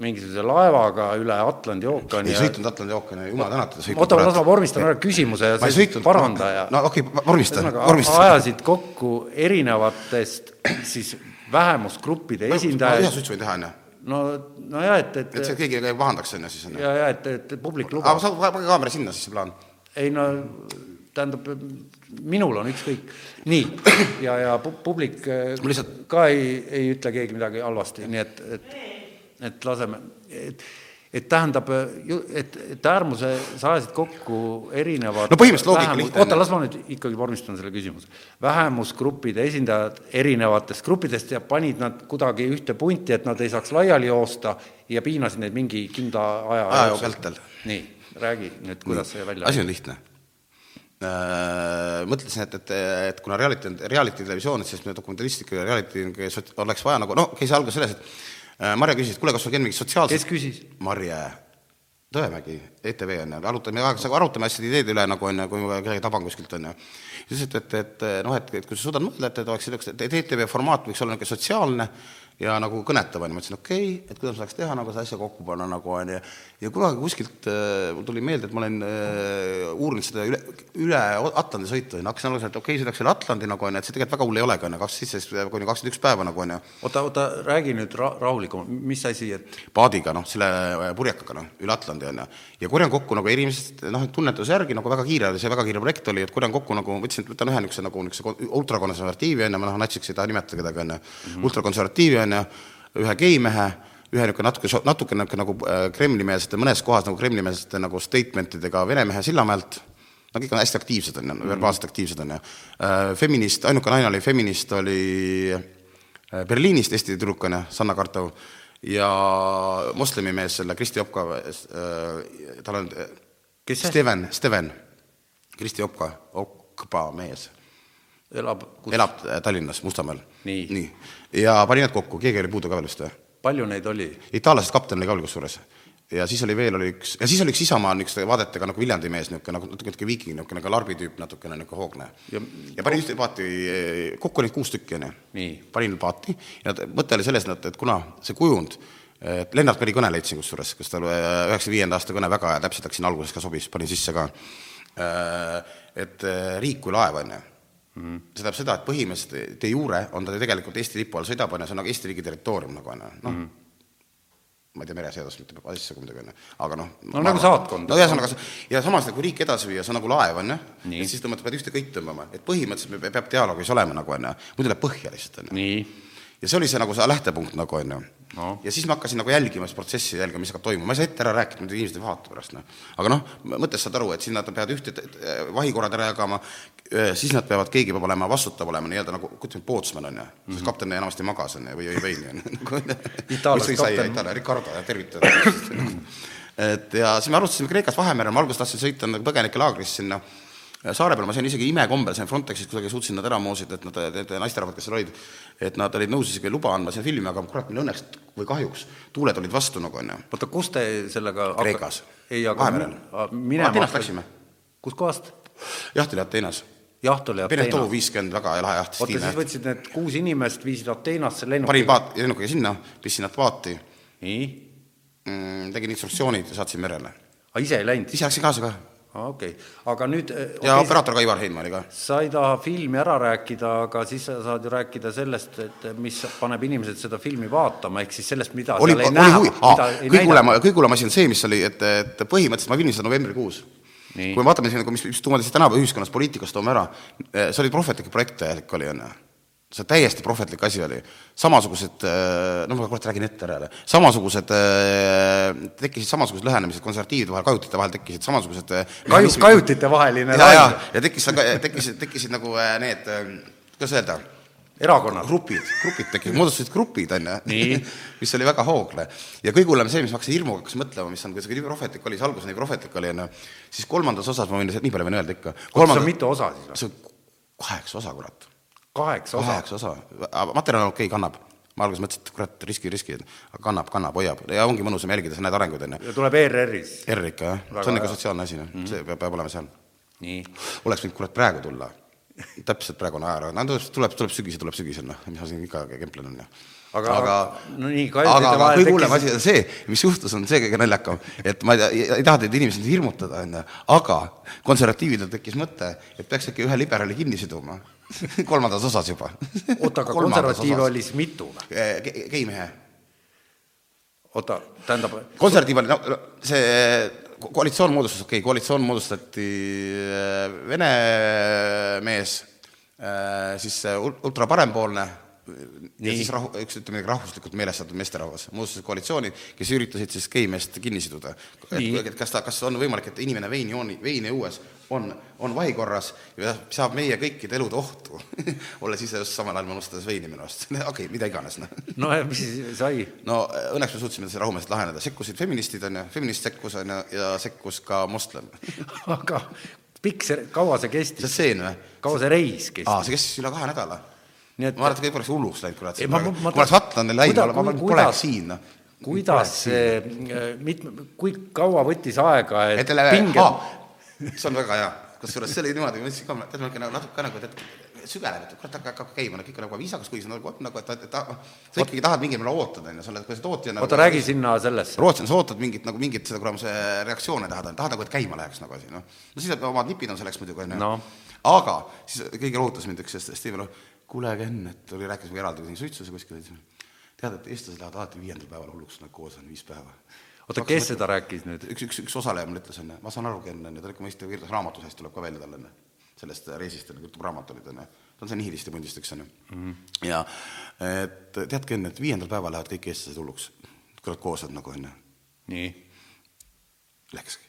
mingisuguse laevaga üle Atlandi ookeani ei sõitnud Atlandi ookeani, jumal tänatud. oota, las ma vormistan ära küsimuse ja sõitnud. paranda ja no okei okay,, vormista, vormista. ajasid kokku erinevatest siis vähemusgruppide ühe esindajaid, suitsu võin teha, on ju. no, no ja et, et see et keegi ei pahandaks, on ju, siis on ju. ja, ja et, et publik aga lubab, sa pange kaamera sinna siis, see plaan. ei no tähendab, minul on ükskõik, nii, ja, ja pu- publik äh, Ma lihtsalt- ka ei, ei ütle keegi midagi halvasti, nii et, et et laseme, et et tähendab, et, et äärmuse, sa ajasid kokku erinevad No põhimõtteliselt loogika lihtne oota, las ma nüüd ikkagi vormistan selle küsimuse. vähemusgruppide esindajad erinevatest gruppidest ja panid nad kuidagi ühte punti, et nad ei saaks laiali joosta ja piinasid neid mingi kindla aja Aja vältel. nii, räägi nüüd, kuidas see välja asi on lihtne. Mõtlesin, et, et, et kuna reality on, reality televisioon, et siis me dokumentalistlik ja reality oleks vaja nagu, noh, käis algus selles, et äh, Marje küsis, et kuule, kas sul on mingid sotsiaalsed kes küsis? Marje Tõemägi, ETV on ju, arutame, arutame asjade ideede üle nagu on ju, kui ma kedagi taban kuskilt on ju. siis ütles, et, et noh, et, et kui sa suudad mõelda, et, et oleks selleks, et ETV formaat võiks olla niisugune sotsiaalne ja nagu kõnetav on ju, ma ütlesin okei okay,, et kuidas ma saaks teha nagu seda asja kokku panna nagu on ju. ja kunagi kuskilt äh, mul tuli meelde, et ma olen äh, uurinud seda üle, üle Atlandi sõitu ja hakkasin alguses, et okei okay,, sõidaks üle Atlandi nagu on ju, et see tegelikult väga hull ei olegi on ju, kakskümmend seitse kuni kakskümmend üks päeva nagu on ju oota, oota, räägi nüüd ra-, rahulikumalt, mis asi, et paadiga, noh, selle äh, purjekaga, noh, üle Atlandi, on ju. ja korjan kokku nagu inimesed, noh, tunnetuse järgi nagu väga kiire see väga kiire projekt oli, et korjan kokku nagu, võtsin, võtan ühe niisuguse nagu niisuguse ultrakonservatiivi, on ju, ma noh, natsiks ei taha nimetada kedagi, on ju, ultrakonservatiivi, on ju, ühe geimehe, ühe niisugune natuke, natuke niisugune nagu äh, Kremli-meelsete, mõnes kohas nagu Kremli-meelsete nagu statementidega vene mehe Sillamäelt, no kõik on hästi aktiivsed, on ju, verbaalselt aktiivsed, on ju. Feminist, ainuke naine oli feminist, oli äh, Berliinist Eesti tüdruk, on ju, Sanna Kartov, ja moslemimees, selle Kristi Opka, tal on Kes? Steven, Steven, Kristi Opka, Okpa mees elab elab äh, Tallinnas Mustamäel. Nii. nii., ja pani nad kokku, keegi oli puudu ka veel vist või? Palju neid oli? itaallasest kapten oli ka kusjuures. ja siis oli veel oli üks, ja siis oli üks Isamaa niisuguste vaadetega nagu Viljandi mees, niisugune nagu natuke niisugune viiking, niisugune nagu larbi tüüp natukene niisugune hoogne. Ja- ja panin ühte paati, kokku oli kuus tükki, onju Nii.. panin paati ja t- mõte oli selles, et, et kuna see kujund, et Lennart Meri kõne leidsin kusjuures, kus tal üheksakümne viienda aasta kõne väga täpselt läks siin alguses ka sobis, panin sisse ka. et äh, riik kui laev, onju. see tähendab seda, et põhimõtteliselt de jure on ta tegelikult Eesti lipu all sõidab, onju, see on nagu Eesti riigi territoorium nagu onju, noh ma ei tea mereseadust mitte asjaga muidugi onju, aga noh. No nagu saatkond. no ühesõnaga, ja samas kui riik edasi viia, see on nagu laev onju, et siis tõmbad, pead ühte kõik tõmbama, et põhimõtteliselt me- peab dialoogis olema nagu onju, muidu läheb põhja lihtsalt onju. ja see oli see nagu see lähtepunkt nagu onju No. ja siis ma hakkasin nagu jälgima seda protsessi, jälgima, mis hakkab toimuma, ma ei saa ette ära rääkida, muidu inimesed ei vaata pärast noh. aga noh, mõttest saad aru, et siin nad peavad ühte vahikorrad ära jagama, siis nad peavad, keegi peab olema vastutav olema nii-öelda nagu, ütleme, pootsman on ju, sest kapten enamasti magas on ju, või, või veini on ju. Itaallasest kapten. Itaalia, Ricardo tervitada. et ja siis me alustasime Kreekast Vahemerel, ma alguses tahtsin sõita nagu põgenikelaagrisse sinna saare peale, ma sain isegi imekombel sain Frontexist kuidagi suutsin nad ära moosida, et nad, need naisterahvad, kes seal olid, et nad olid nõus isegi luba andma sinna filmi, aga kurat, meil õnneks või kahjuks tuuled olid vastu nagu onju. oota, kus te sellega Kreekas. ei, aga Vahemerel. Ateenast läksime. kus kohast? jaht oli Ateenas. Jaht oli Ateena. viiskümmend, väga lahe jaht, oota, siis võtsid need kuus inimest, viisid Ateenasse panin lennukiga. paat, lennukiga sinna, pistsin nad paati nii, mm,, tegin instruktsioonid ja saatsin merele. aga ise ei läinud? ise läksin kaasa ka okei okay., aga nüüd eh, ja operaator ka Ivar Heinma oli ka. sa ei taha filmi ära rääkida, aga siis sa saad ju rääkida sellest, et mis paneb inimesed seda filmi vaatama, ehk siis sellest, mida oli, seal ei oli näha, huvi, mida ei kõige hullem kõige hullem asi on see, mis oli, et, et põhimõtteliselt ma filmisin seda novembrikuus. Nii. kui me vaatame siin nagu, mis, mis tuumateist tänapäeva ühiskonnas poliitikas toome ära, see oli prohvetlik projekt täielik oli, onju. see täiesti prohvetlik asi oli. samasugused, no ma kurat räägin ette ära jälle, samasugused, tekkisid samasugused lõhenemised konservatiivide vahel, kajutite vahel tekkisid samasugused Kaju-, kajutite vaheline ja, ja ja tekkis, tekkisid, tekkisid nagu need, kuidas öelda, erakonnad. grupid, grupid tekkisid, moodustasid grupid, onju Nii. mis oli väga hoogne. ja kõige hullem see, mis ma hakkasin hirmuga hakkasin mõtlema, mis on, kuidas nii prohvetlik oli, see algus nii prohvetlik oli, onju, siis kolmandas osas ma võin nii palju võin öelda ikka. see on mitu osa siis või? see on kaheksa osa, kurat. kaheksa osa. kaheksa osa, materjal on okei okay,, kannab. ma alguses mõtlesin, et kurat, riski, riski, aga kannab, kannab, hoiab ja ongi mõnusam jälgida, sa näed arenguid, onju. ja tuleb ERR-is. R ikka jah, see on ikka sotsiaalne asi, noh, see peab, peab olema seal. oleks võinud kurat praegu tulla. Täpselt praegu on ajaraha, no tuleb, tuleb, sügisel, tuleb sügisel, noh, mis ma siin ikka kemplen on ju. Aga- aga no nii, aga, aga kõige hullem asi on see, mis juhtus, on see kõige naljakam, et ma ei, ei, ei taha teid inimesi hirmutada, onju, aga konservatiividel tekkis mõte, et peaks äkki ühe liberaali kinni siduma. kolmandas osas juba. oota, aga konservatiive oli siis mitu või? geimehe. oota, tähendab, konservatiiv oli, no see koalitsioon moodustas, okei okay,, koalitsioon moodustati äh, vene mees, siis see ul- ultra parempoolne ja siis rahu, üks ütleme rahvuslikult meelestatud meesterahvas moodustasid koalitsiooni, kes üritasid siis geimeest kinni siduda. Et kas ta, kas on võimalik, et inimene veini jooni, veini õues on, on vahikorras ja saab meie kõikide elude ohtu, olles ise just samal ajal manustades veini minu arust, okei okay,, mida iganes noh no ja mis siis sai? no õnneks me suutsime selle rahumeelselt laheneda, sekkusid feministid onju, feminist sekkus onju ja sekkus ka moslem. aga pikk see, kaua see see kestis? stseen või? kaua see reis kestis? see kestis üle kahe nädala. Nii et ma arvan, et kõik oleks hulluks läinud, kurat. Kui oleks Vatlandil läinud, ma, ma kuidas- poleks siin, noh. kuidas see, mit-, kui kaua võttis aega, et et pinge aa, see on väga hea, kusjuures see oli niimoodi, ma mõtlesin ka, tead, ma ikka nagu natuke nagu, et sügeleb, et kurat, hakkab käima, kõik on nagu viisakas, kuigi see on nagu, nagu, et, et, et sa ikkagi tahad mingil määral ootada, onju, sa oled, kui sa tootja oota, räägi sinna sellesse. Rootsi on, sa ootad mingit nagu mingit seda kuramuse reaktsioone tahad, tahad nagu, et käima läheks nagu asi, noh. no siis omad nipid on selleks muidugi, onju No.. aga siis kõige lohutas mind üks Steven, kuule, Ken, et oli, rääkis minuga eraldi siin suitsus ja kuskil, tead, et eestlased lähevad alati viiendal päeval hulluks, nad koos on viis päeva. oota, kes seda rääkis nüüd? üks, üks, üks osaleja mulle ütles, onju, ma saan aru, Ken, onju, ta oli ikka mõista, kirjutas raamatu seest tuleb ka välja tal, onju. sellest reisist, kirjutab raamatulid, onju. ta on see nihilisti pundist üks, onju. ja et tead, Ken, et viiendal päeval lähevad kõik eestlased hulluks, kui nad koos on nagu, onju. nii. Läkski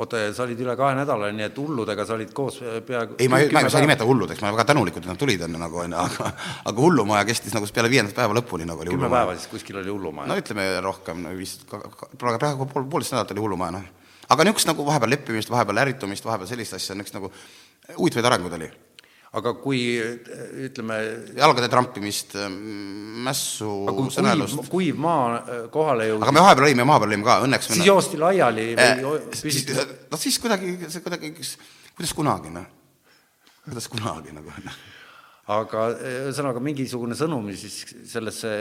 oota, sa olid üle kahe nädala, nii et hulludega sa olid koos äh, peaaegu ei, ma ei, ma ei saa nimeta hulludeks, ma olen väga tänulikud, et nad tulid, onju, nagu onju, aga aga hullumaja kestis nagu peale viiendat päeva lõpuni nagu oli kümme päeva siis kuskil oli hullumaja no ütleme rohkem, viis, praegu, praegu pool, poolteist nädalat oli hullumaja, noh. aga niisugust nagu vahepeal leppimist, vahepeal ärritumist, vahepeal sellist asja, niisugust nagu huvitavaid arenguid oli. Aga kui ütleme, jalgade trampimist, mässu, kui kuiv, sõnelust. kuiv maa äh, kohale jõudis aga, me vahepeal olime, vahepeal olime ka, õnneks siis joosti laiali või siis, püsiti no siis kuidagi, see kuidagi, kuidas kunagi noh, kuidas kunagi nagu noh. aga ühesõnaga mingisugune sõnum siis sellesse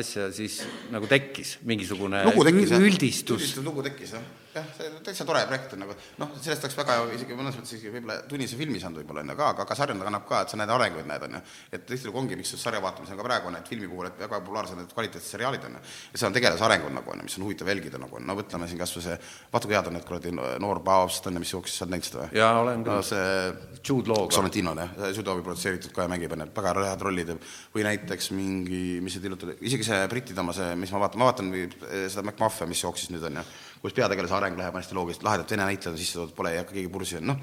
asja siis nagu tekkis, mingisugune tekkis jah, üldistus. lugu tekkis jah, jah, see on täitsa tore projekt on nagu noh, sellest oleks väga isegi mõnes mõttes isegi võib-olla tunnise filmi saanud võib-olla on ju ka, aga ka sarjana kannab ka, et sa näed arenguid näed on ju. et tihtilugu ongi, miks sarja vaatamisel ka praegu on, et filmi puhul, et väga populaarsed need kvaliteetsed seriaalid on ju. ja seal on tegelase arengud nagu on ju, mis on huvitav jälgida nagu on, no võtame siin kas või see, vaata kui head on need kuradi noor Paavst on ju, mis jooksis, sa oled näinud seda või? jaa, olen no küll, see Jude Law'ga. Sorrentino jah, Judovi produtseeritud ka ja mängib onju, väga head rollid teeb või näiteks mingi, mis see tillutab, isegi see Briti tema see, mis ma vaatan, ma vaatan eh, seda MacMuffia, mis jooksis nüüd onju, kus peategelase areng läheb hästi loogiliselt, lahedalt vene näitlejad on sisse toodud, pole ei hakka keegi pursi, noh,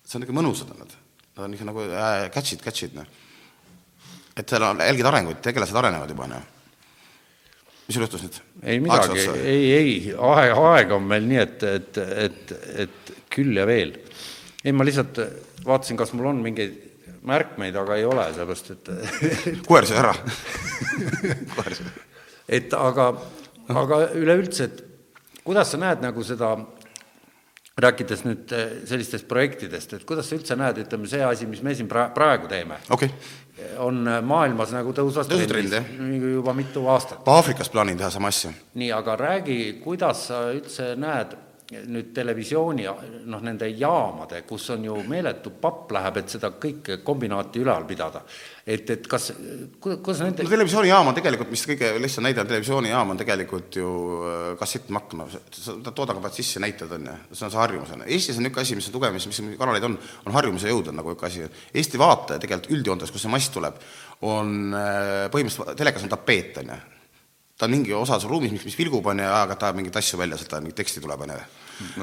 see on niisugune mõnusad on nad, nad on niisugune nagu äh, catch'id, catch'id noh. et seal on, jälgid arenguid, tegelased arenevad juba noh. mis sul juhtus nüüd? ei midagi, ei, ei, aeg, aega on meil nii, et, et, et, et küll ja veel. ei, ma lihtsalt vaatasin, kas mul on mingeid märkmeid, aga ei ole, sellepärast et koer sai ära koer sai et aga, aga üleüldse, et kuidas sa näed nagu seda, rääkides nüüd eh, sellistest projektidest, et kuidas sa üldse näed, ütleme see asi, mis me siin pra- praegu teeme, okay., on eh, maailmas nagu tõusvas jah. juba mitu aastat. Aafrikas plaanin teha sama asja nii, aga räägi, kuidas sa üldse näed nüüd televisiooni noh, nende jaamade, kus on ju meeletu papp läheb, et seda kõike kombinaati ülal pidada. et, et kas, kuidas nende no televisioonijaam on tegelikult, mis kõige lihtsam näide on, televisioonijaam on tegelikult ju äh, kassettmakk, no seda toodangu pead sisse näitad, on ju, see on see harjumus, on ju. Eestis on niisugune asi, mis on tugev, mis, mis kanaleid on, on harjumuse jõud on nagu niisugune asi. Eesti vaataja tegelikult üldjoontes, kus see mass tuleb, on äh, põhimõtteliselt, telekas on tapeet, on ju ta on mingi osa sul ruumis, mis, mis vilgub, on ju, aeg-ajalt tahab mingeid asju välja, sealt mingit teksti tuleb, on ju.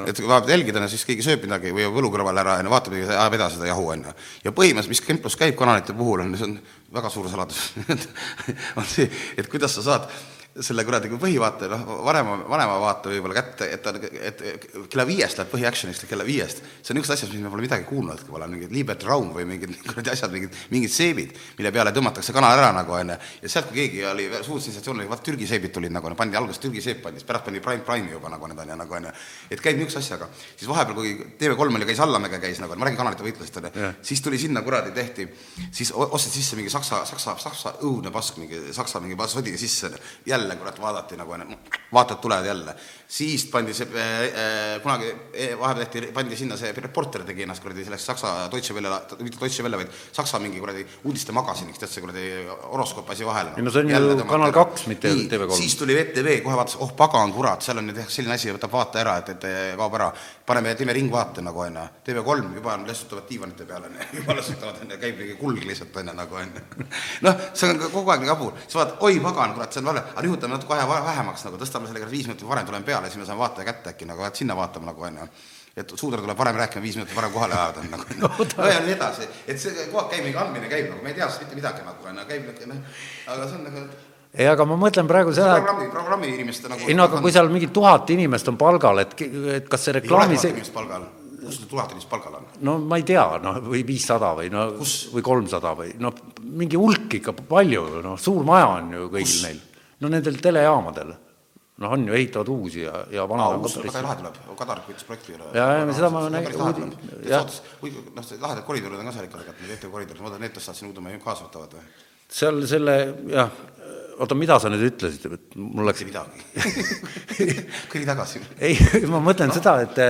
et kui tahad jälgida, siis keegi sööb midagi või võlu kõrval ära, on ju, vaatab ja ajab edasi seda jahu, on ju. ja põhimõtteliselt, mis kemplus käib kanalite puhul, on, see on väga suur saladus on see, et kuidas sa saad selle kuradi põhivaate, noh, vanema, vanema vaate võib-olla kätte, et ta, et kella viiest läheb põhiaction'iks kella viiest. see on niisugused asjad, mis me pole midagi kuulnud, pole mingid Liberty Round või mingid kuradi asjad, mingid, mingid seebid, mille peale tõmmatakse kanal ära nagu onju. ja sealt, kui keegi oli suur sensatsioon oli, vaata Türgi seebid tulid nagu, pandi alguses Türgi seep pandi, siis pärast pandi Prime Prime'i juba nagu need onju, nagu onju. et käib niisuguse asjaga, siis vahepeal, kui TV3 oli, käis Allamäge käis nagu, ma räägin kanalite võitlusest onju, siis tuli sinna kuradi tehti, siis o- osteti sisse mingi saksa, saksa, saksa õudne pask, mingi saksa mingi sodi sisse, jälle kurat vaadati nagu onju, vaatad tulevad jälle. siis pandi see äh,, kunagi eh, vahepeal tehti, pandi sinna see reporter tegi ennast kuradi selleks Saksa Deutsche Welle, mitte Deutsche Welle, vaid Saksa mingi kuradi uudistemagasiiniks, tead see kuradi horoskoop asi vahele. Ei no see on ju Kanal kaks, mitte TV3. siis tuli VTV, kohe vaatas, oh pagan kurat, seal on nüüd jah selline asi, võtab vaate ära, et, et kaob ära. paneme, teeme ringvaate nagu onju, TV3 juba lessutavad diivanite peale juba lessutavad onju, käib mingi kulg lihtsalt onju nagu onju. noh, see on kogu aeg nii jabur, siis vaatad, oi pagan, kurat, see on vale, aga nihutame natuke aja vähemaks nagu, tõstame selle viis minutit varem tuleme peale, siis me saame vaataja kätte äkki nagu, et sinna vaatame nagu onju et suudar tuleb varem rääkima, viis minutit varem kohale ajada on nagu no, no ja nii edasi, et see kogu aeg käib mingi andmine käib nagu, me ei tea sellest mitte midagi nagu onju, käib niisugune noh, aga see on nagu ei, aga ma mõtlen praegu seda, et programmi, programmi inimeste nagu ei no aga kui seal mingi tuhat inimest on palgal, et, et kas see ei ole reklaami tuhat see inimest palgal, kus need tuhat inimest palgal on? no ma ei tea, noh, või viissada või no Kus? või kolmsada või noh, mingi hulk ikka palju, noh, suur maja on ju kõigil Kus? neil. No nendel telejaamadel, noh, on ju, ehitavad uusi ja, ja vanad aa, on uus väga lahe tuleb, Kadarik võttis projekti üle. Jaa, jaa, seda ma nägin- uudi- noh, see lahedad koridorid on ka seal ikka tegelikult, need etekoridorid, ma loodan, need tõstavad siin uude kaasa võtavad või? seal selle jah, oota, mida sa nüüd ütlesid, et mul läks midagi. kõri tagasi. ei, ma mõtlen seda, et,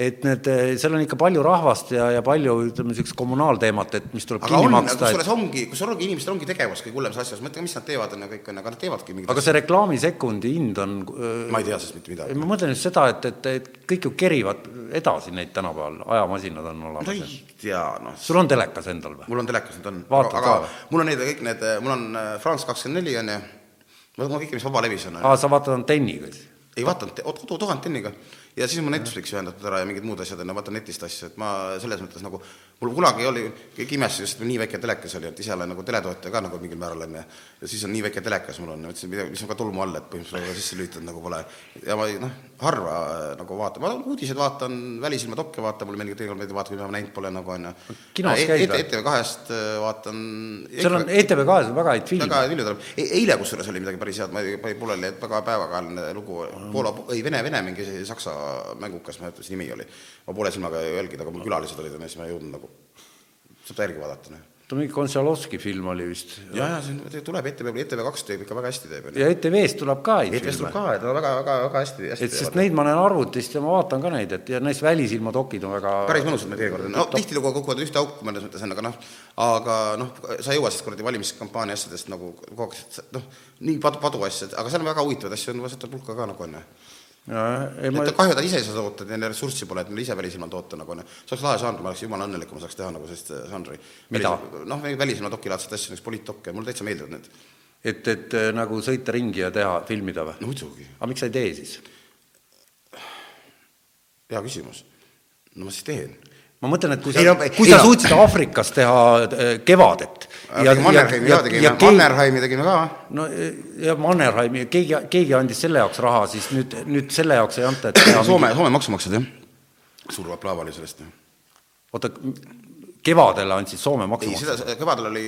et need, seal on ikka palju rahvast ja, ja palju ütleme, niisugust kommunaalteemat, et mis tuleb aga kinni on, maksta, kusjuures et ongi, kusjuures ongi inimestel ongi tegevus kõige hullemas asjas, mõtle, mis nad teevad, on ju kõik, on aga nad teevadki mingit aga see reklaamisekundi hind on ma ei tea sellest mitte midagi. ma mõtlen just seda, et, et, et kõik ju kerivad edasi neid tänapäeval, ajamasinad on ma olemas. ei tea, noh, sul on telekas endal või? mul on telekas need on, Vaatad aga ka või? mul on need kõik need, mul on France kakskümmend neli on ju, ma ma kõike, mis vabalevis on, aa, sa vaatad antenniga siis? ei vaadanud, kodu tuhat tenniga ja siis mul Netflix ühendatud ära ja mingid muud asjad, on ju, vaatan netist asju, et ma selles mõttes nagu, mul kunagi oli, imestasid just, et nii väike telekas oli, et ise olen nagu teletootja ka nagu mingil määral, on ju, ja siis on nii väike telekas mul on, mõtlesin, mis on ka tolmu all, et põhimõtteliselt sisse lülitatud nagu pole. ja ma noh, harva nagu vaatan, ma uudiseid vaatan, Välisilma dokke vaatan, mulle meeldib tegelikult meeldib vaadata, mida ma näinud pole nagu, on ju. kinos käid või? ETV kahest äh, vaatan seal on ETV kahes on väga häid filme. väga häid filme tuleb e, eile kusjuures oli midagi päris head, ma ei, panin pooleli, et väga päevakajaline lugu, Poola, ei Vene, Vene mingi saksa mängukas, ma ei mäleta, mis nimi oli. ma poole silmaga ei jälginud, aga mul külalised olid ja siis ma ei jõudnud nagu, saab ta järgi vaadata, noh ta mingi Konšalovski film oli vist. ja, ja see tuleb ETV, ETV kaks teeb ikka väga hästi teeb. ja ETV-st tuleb ka häid ETV-st tuleb ka, et väga, väga, väga hästi, hästi et sest neid ma näen arvutist ja ma vaatan ka neid, et ja näiteks Välisilma dokid on väga päris mõnusad need teinekord on, no tihtilugu kukuvad ühte auku mõnes mõttes aga noh, aga noh, sa ei jõua siis kuradi valimiskampaania asjadest nagu kogu aeg, noh, nii padu, padu asjad, aga seal on väga huvitavaid asju, on võetud hulka ka nagu on ju ei, ma... et kahju, et ta ise ei saa toota, neil ressurssi pole, et neil ise välisilmal toota nagu on ju. see oleks lahe žanr, ma oleks jumala õnnelik, kui ma saaks teha nagu sellist äh, žanri. noh, välisilma dokilaadset asja, näiteks poliitdokke, mulle täitsa meeldivad need. et, et äh, nagu sõita ringi ja teha, filmida või? no muidugi. aga miks sa ei tee siis? hea küsimus. no ma siis teen ma mõtlen, et kui sa, kui sa suutsid Aafrikas teha äh, Kevadet ja Mannerheimi ja, tegime, Mannerheimi tegime ka. no ja Mannerheimi, keegi, keegi andis selle jaoks raha, siis nüüd, nüüd selle jaoks ei anta, et Soome Soome maksumaksjad, jah. plaava oli sellest, oota, kevadel andsid Soome maksumaksjad? ei, seda, kevadel oli,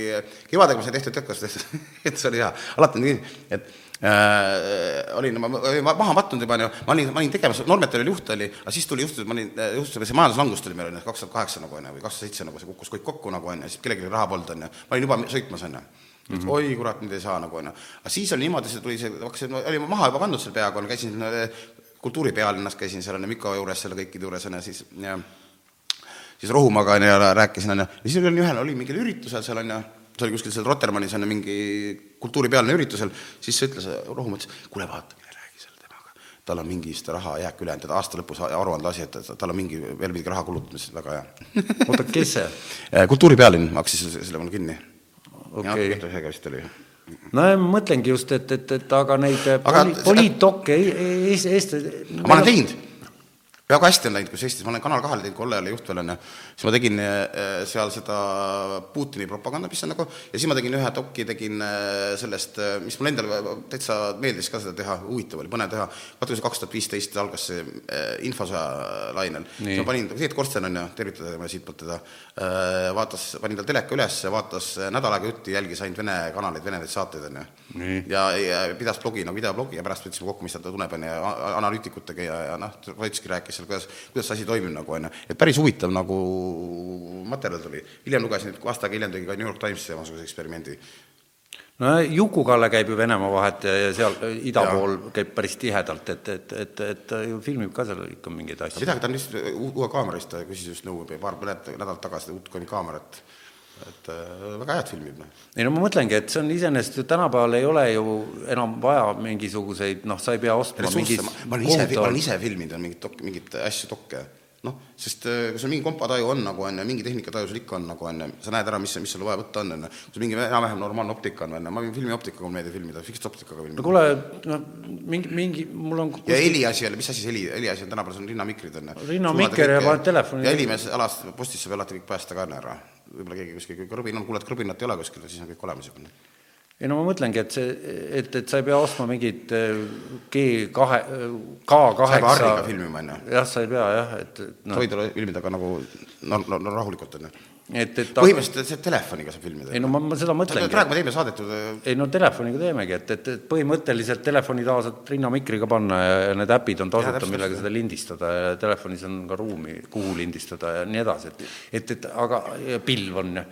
kevadel, kui sai tehtud tekas, et see oli hea, alati on nii, et äh, olin, ma olin maha mattunud juba, onju, ma olin, ma olin tegemas, Normetal oli juht oli, aga siis tuli juhtus, ma olin, juhtus see majanduslangus tuli meil onju, kaks tuhat kaheksa nagu onju, või kaks tuhat seitse nagu see kukkus kõik kokku nagu onju, siis kellelgi raha polnud onju, ma olin juba sõitmas onju. Mm -hmm. oi kurat, nüüd ei saa nagu onju. aga siis oli niimoodi, see tuli see, hakkasin, olin maha juba kandnud seal peaaegu, käisin kultuuripealinnas käisin seal onju, Mikko juures, seal kõikide juures onju, siis ja siis Rohumaga onju rääkisin onju, ja siis oli ühel, oli mingil üritusel seal onju see oli kuskil seal Rotermannis on mingi kultuuripealine üritusel, siis ütles, Rohumaa ütles, kuule vaata, mine räägi seal temaga. tal on mingi vist raha jääk üle et aasta lõpus aruande asi, et tal on mingi, veel mingi raha kulutamise, väga hea oota, kes see? Äh, kultuuripealinn maksis selle mul kinni. okei okay.. vist oli no ma mõtlengi just, et, et, et aga neid aga poli, poliitdokke Eesti ma olen teinud väga hästi on läinud, kus Eestis, ma olen Kanal kahele teinud, Kolle oli juht veel, on ju, siis ma tegin äh, seal seda Putini propaganda, mis on nagu, ja siis ma tegin ühe doki, tegin äh, sellest, äh, mis mulle endale täitsa meeldis ka seda teha, huvitav oli, põnev teha, vaata kui see kaks tuhat viisteist algas see infosõja lainel, siis ma panin, Teet Korsten on ju, tervitada siitpoolt teda, vaatas, panin tal teleka üles, vaatas nädal aega jutti, jälgis ainult Vene kanaleid, Vene saateid, on ju. ja, ja pidas blogi, nagu videoblogi ja pärast võtsime kokku, mis ta tunneb, on ju, analüütikutega ja, ja noh, Troitski rääkis seal, kuidas, kuidas see asi toimib nagu, on ju. et päris huvitav nagu materjal tuli. hiljem lugesin, et aasta aega hiljem tegi ka New York Times samasuguse eksperimendi. no Juku-Kalle käib ju Venemaa vahet ja seal ida ja. pool käib päris tihedalt, et, et, et, et ju filmib ka seal ikka mingeid asju. midagi, ta on lihtsalt uue kaamera eest, ta küsis just nõu paar nädalat tagasi uut kaamerat et äh, väga head filmib. Noh. ei no ma mõtlengi, et see on iseenesest ju tänapäeval ei ole ju enam vaja mingisuguseid noh, sa ei pea ostma mingit ma olen ise, ma olen ise filminud mingit dok-, mingeid asju, dokke noh, sest äh, kui sul mingi kompataju on nagu on ju, mingi tehnikataju sul ikka on nagu on ju, sa näed ära, mis, mis sul vaja võtta on, on ju. kui sul mingi enam-vähem normaalne optika on, on ju, ma võin filmioptikaga meeldib filmida, fixed optikaga filmida. no kuule, noh, mingi, mingi, mul on kuskil... ja heliasi jälle, mis asi see heli, heliasi on tänapäeval, see on rinnamikrid on ju. rinnamikker ja paned telefoni. ja helimees alast postist saab alati kõik päästa ka ära võib-olla keegi kuskil, krõbin on, kuuled, krõbinat ei ole kuskil, siis on kõik olemas juba. ei no ma mõtlengi, et see, et, et sa ei pea ostma mingit äh, G kahe, K kaheksa sa filmima, on ju. jah, sa ei pea jah, et no.. hoida filmida ka nagu no, no, no rahulikult, on ju et, et põhimõtteliselt telefoniga saab filmida. ei no ma, ma seda mõtlengi. praegu me teeme saadet ju ei no telefoniga teemegi, et, et, et põhimõtteliselt telefoni taha saad rinnamikriga panna ja, need äpid on tasuta, millega seda lindistada ja telefonis on ka ruumi, kuhu lindistada ja nii edasi, et et, et aga, pilv on ju.